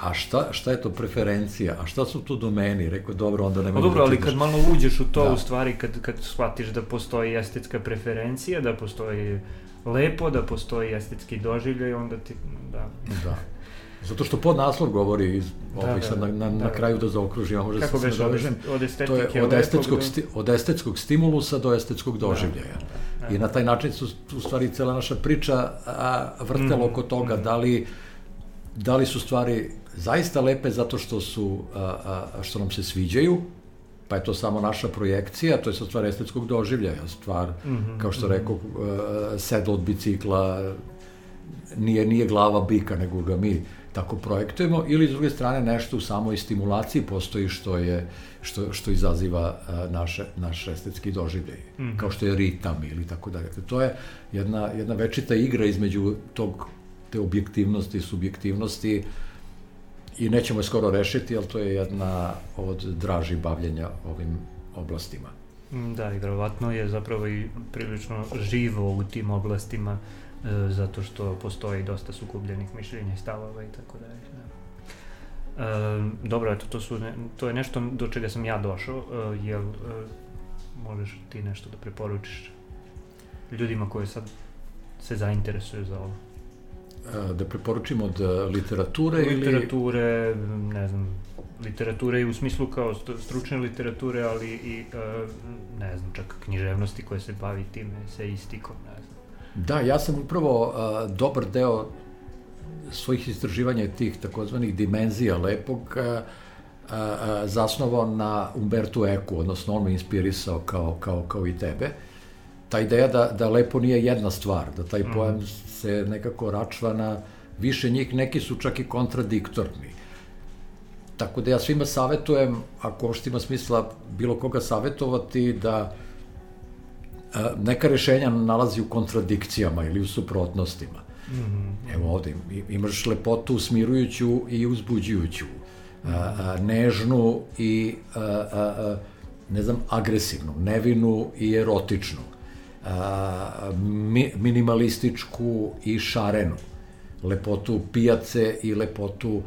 S2: a šta, šta je to preferencija, a šta su to domeni, rekao dobro, onda nema...
S1: No, dobro, ali kad malo uđeš u to, da. u stvari, kad, kad shvatiš da postoji estetska preferencija, da postoji lepo, da postoji estetski doživljaj, onda ti, da.
S2: Da. Zato što pod naslov govori iz, da, ovaj, da, sad na, na, da. na kraju da zaokružim, može
S1: Kako se nadovežem. Od estetike
S2: to je od estetskog, sti, od estetskog stimulusa do estetskog doživljaja. Da, da, da. I na taj način su u stvari cela naša priča a, vrtela mm, oko toga mm. da li da li su stvari zaista lepe zato što su, a, a, što nam se sviđaju, pa je to samo naša projekcija, to je sad stvar estetskog doživljaja, stvar, mm -hmm, kao što mm -hmm. rekao, sedlo od bicikla, nije, nije glava bika, nego ga mi tako projektujemo, ili s druge strane nešto u samoj stimulaciji postoji što je što, što izaziva naše, naš estetski doživljaj, mm -hmm. kao što je ritam ili tako dalje. To je jedna, jedna večita igra između tog te objektivnosti i subjektivnosti i nećemo je skoro rešiti, ali to je jedna od draži bavljenja ovim oblastima.
S1: Mm, da, i verovatno je zapravo i prilično živo u tim oblastima e, zato što postoji dosta sukubljenih mišljenja i stavova i tako dalje. Da. E, dobro, eto, to, su ne, to je nešto do čega sam ja došao, e, jel e, možeš ti nešto da preporučiš ljudima koji sad se zainteresuju za ovo?
S2: da preporučim od literature,
S1: literature ili... Literature, ne znam, literature i u smislu kao stručne literature, ali i, ne znam, čak književnosti koje se bavi tim eseistikom, ne znam.
S2: Da, ja sam upravo a, dobar deo svojih istraživanja tih takozvanih dimenzija lepog a, a, zasnovao na Umbertu Eku, odnosno on me inspirisao kao, kao, kao i tebe. Ta ideja da, da lepo nije jedna stvar, da taj mm. pojam se nekako račva na više njih, neki su čak i kontradiktorni. Tako da ja svima savetujem, ako što ima smisla bilo koga savetovati, da neka rešenja nalazi u kontradikcijama ili u suprotnostima. Mm -hmm. Evo ovde, imaš lepotu smirujuću i uzbuđujuću, mm -hmm. a, a, nežnu i a, a, a, ne znam, agresivnu, nevinu i erotičnu mi, minimalističku i šarenu, lepotu pijace i lepotu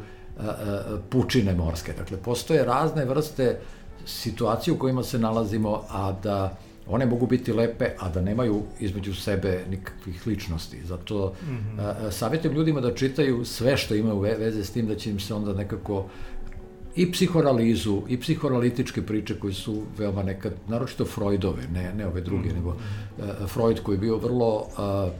S2: pučine morske. Dakle, postoje razne vrste situacije u kojima se nalazimo, a da one mogu biti lepe, a da nemaju između sebe nikakvih ličnosti. Zato mm -hmm. savjetujem ljudima da čitaju sve što imaju veze s tim da će im se onda nekako i psihoanalizu i psihoanalitičke priče koje su veoma nekad, naročito Freudove, ne, ne ove druge, mm. nego uh, Freud koji je bio vrlo, uh,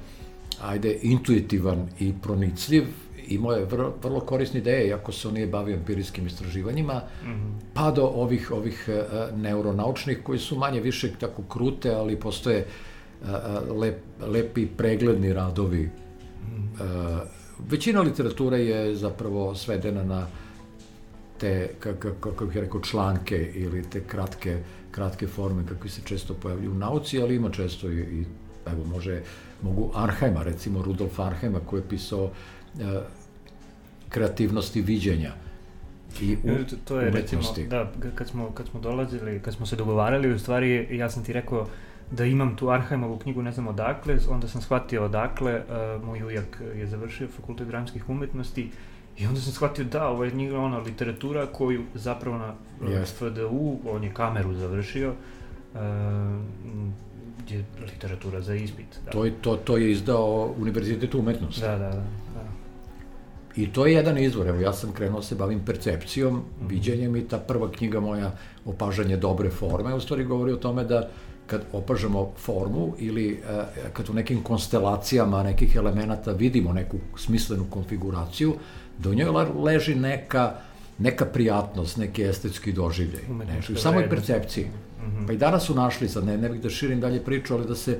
S2: ajde, intuitivan i pronicljiv, imao je vrlo, vrlo korisne ideje, iako se on nije bavio empirijskim istraživanjima, mm. pa do ovih, ovih uh, neuronaučnih koji su manje više tako krute, ali postoje uh, lep, lepi pregledni radovi. Mm. Uh, većina literature je zapravo svedena na te, kako, bih rekao, članke ili te kratke, kratke forme kakve se često pojavljuju u nauci, ali ima često i, i evo, može, mogu Arheima, recimo Rudolf Arheima koji je pisao e, kreativnosti viđenja. i u
S1: to, to je recimo,
S2: umetnosti.
S1: da, kad smo, kad smo dolazili, kad smo se dogovarali, u stvari ja sam ti rekao da imam tu Arhajmovu knjigu, ne znam odakle, onda sam shvatio odakle, uh, moj ujak je završio fakultet dramskih umetnosti i onda sam shvatio da, ovo je njega ona literatura koju zapravo na
S2: Yes.
S1: FDU, on je kameru završio, uh, je literatura za ispit. Da.
S2: To, je, to, to je izdao Univerzitet umetnosti.
S1: Da, da, da.
S2: I to je jedan izvor, evo ja sam krenuo da se bavim percepcijom, mm -hmm. viđenjem i ta prva knjiga moja Opažanje dobre forme, u stvari govori o tome da kad opažamo formu ili e, kad u nekim konstelacijama nekih elemenata vidimo neku smislenu konfiguraciju, da u njoj leži neka, neka prijatnost, neki estetski doživljaj. Nešto, u samoj percepciji. Mm -hmm. Pa i danas su našli, sad ne, ne bih da širim dalje priču, ali da se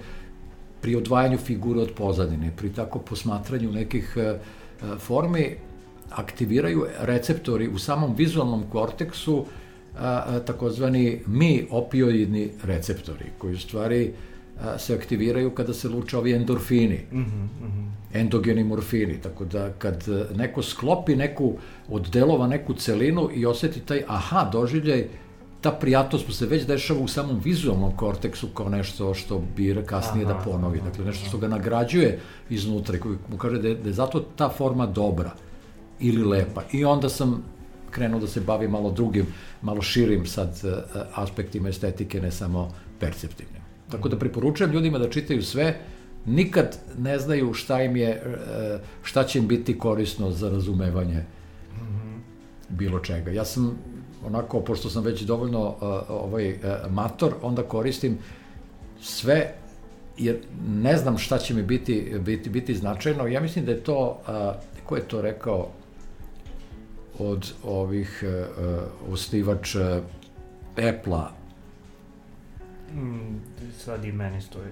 S2: pri odvajanju figure od pozadine, pri tako posmatranju nekih e, formi aktiviraju receptori u samom vizualnom korteksu takozvani mi opioidni receptori, koji u stvari se aktiviraju kada se luče ovi endorfini, mm -hmm. endogeni morfini, tako da kad neko sklopi neku, od delova neku celinu i oseti taj aha doživljaj, ta prijatnost mu se već dešava u samom vizualnom korteksu kao nešto što bi kasnije aha, da ponovi, dakle nešto što ga nagrađuje iznutra i koji mu kaže da je, da je zato ta forma dobra ili lepa. I onda sam krenuo da se bavim malo drugim, malo širim sad uh, aspektima estetike, ne samo perceptivnim. Tako da preporučujem ljudima da čitaju sve, nikad ne znaju šta im je, uh, šta će im biti korisno za razumevanje bilo čega. Ja sam onako, pošto sam već dovoljno uh, ovaj, uh, mator, onda koristim sve jer ne znam šta će mi biti, biti, biti značajno. Ja mislim da je to, uh, ko je to rekao, od ovih uh, osnivača Apple-a.
S1: Mm, sad i meni stoji.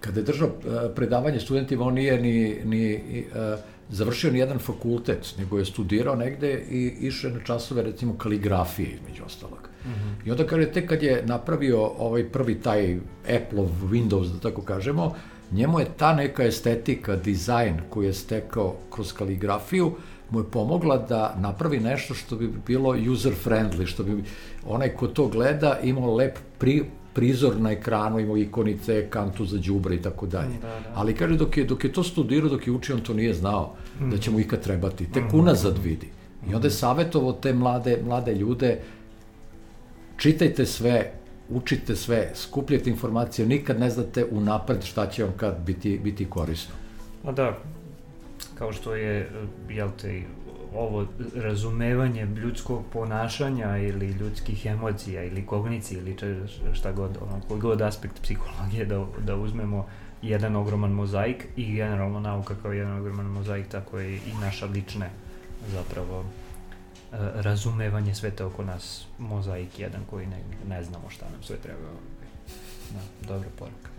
S2: Kada je držao uh, predavanje studentima, on nije ni, ni uh, završio ni jedan fakultet, nego je studirao negde i išao na časove, recimo, kaligrafije, između ostalog. Mm -hmm. I onda kaže, tek kad je napravio ovaj prvi taj Apple-ov Windows, da tako kažemo, njemu je ta neka estetika, dizajn koji je stekao kroz kaligrafiju, mu je pomogla da napravi nešto što bi bilo user friendly, što bi onaj ko to gleda imao lep pri, prizor na ekranu, imao ikonice, kantu za đubre i tako dalje. Da, da. Ali kaže, dok je, dok je to studirao, dok je učio, on to nije znao mm. da će mu ikad trebati. Tek mm. unazad vidi. I onda je savjetovo te mlade, mlade ljude, čitajte sve, učite sve, skupljajte informacije, nikad ne znate unapred šta će vam kad biti, biti korisno.
S1: A da, kao što je, jel te, ovo razumevanje ljudskog ponašanja ili ljudskih emocija ili kognicije ili šta god, ono, koji god aspekt psihologije da, da uzmemo jedan ogroman mozaik i generalno nauka kao jedan ogroman mozaik, tako je i naša lične zapravo e, razumevanje sveta oko nas mozaik jedan koji ne, ne znamo šta nam sve treba. Da, dobra poruka.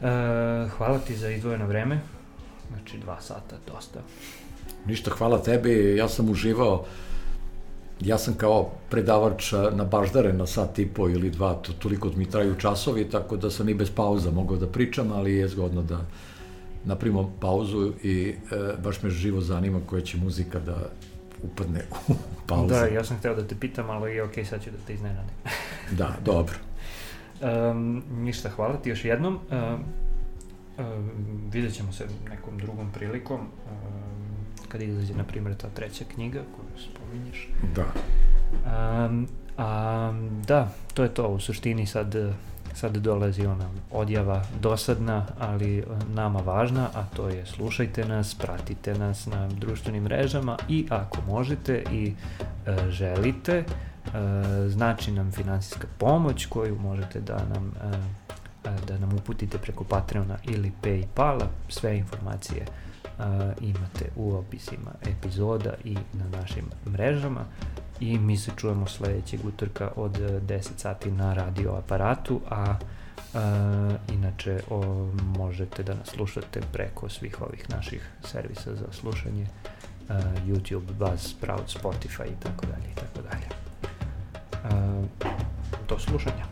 S1: E, hvala ti za izdvojeno vreme. Znači dva sata, dosta.
S2: Ništa, hvala tebi, ja sam uživao ja sam kao predavač na baždare na sat i po ili dva, to, toliko mi traju časovi, tako da sam i bez pauza mogao da pričam, ali je zgodno da naprimo pauzu i e, baš me živo zanima koja će muzika da upadne u pauzu.
S1: Da, ja sam hteo da te pitam, ali okay, sad ću da te iznenadim.
S2: da, dobro.
S1: Um, ništa, hvala ti još jednom. Um, Uh, vidjet ćemo se nekom drugom prilikom, uh, kad izađe, na primjer, ta treća knjiga koju spominješ.
S2: Da.
S1: Um, a, da, to je to, u suštini sad, sad dolazi ona odjava dosadna, ali nama važna, a to je slušajte nas, pratite nas na društvenim mrežama i ako možete i e, želite, e, znači nam finansijska pomoć koju možete da nam e, da nam uputite preko Patreona ili Paypala. Sve informacije imate u opisima epizoda i na našim mrežama i mi se čujemo sledećeg utorka od 10 sati na radio aparatu, a a, inače o, možete da nas slušate preko svih ovih naših servisa za slušanje a, YouTube, Buzzsprout, Spotify i tako dalje i tako dalje. Do slušanja.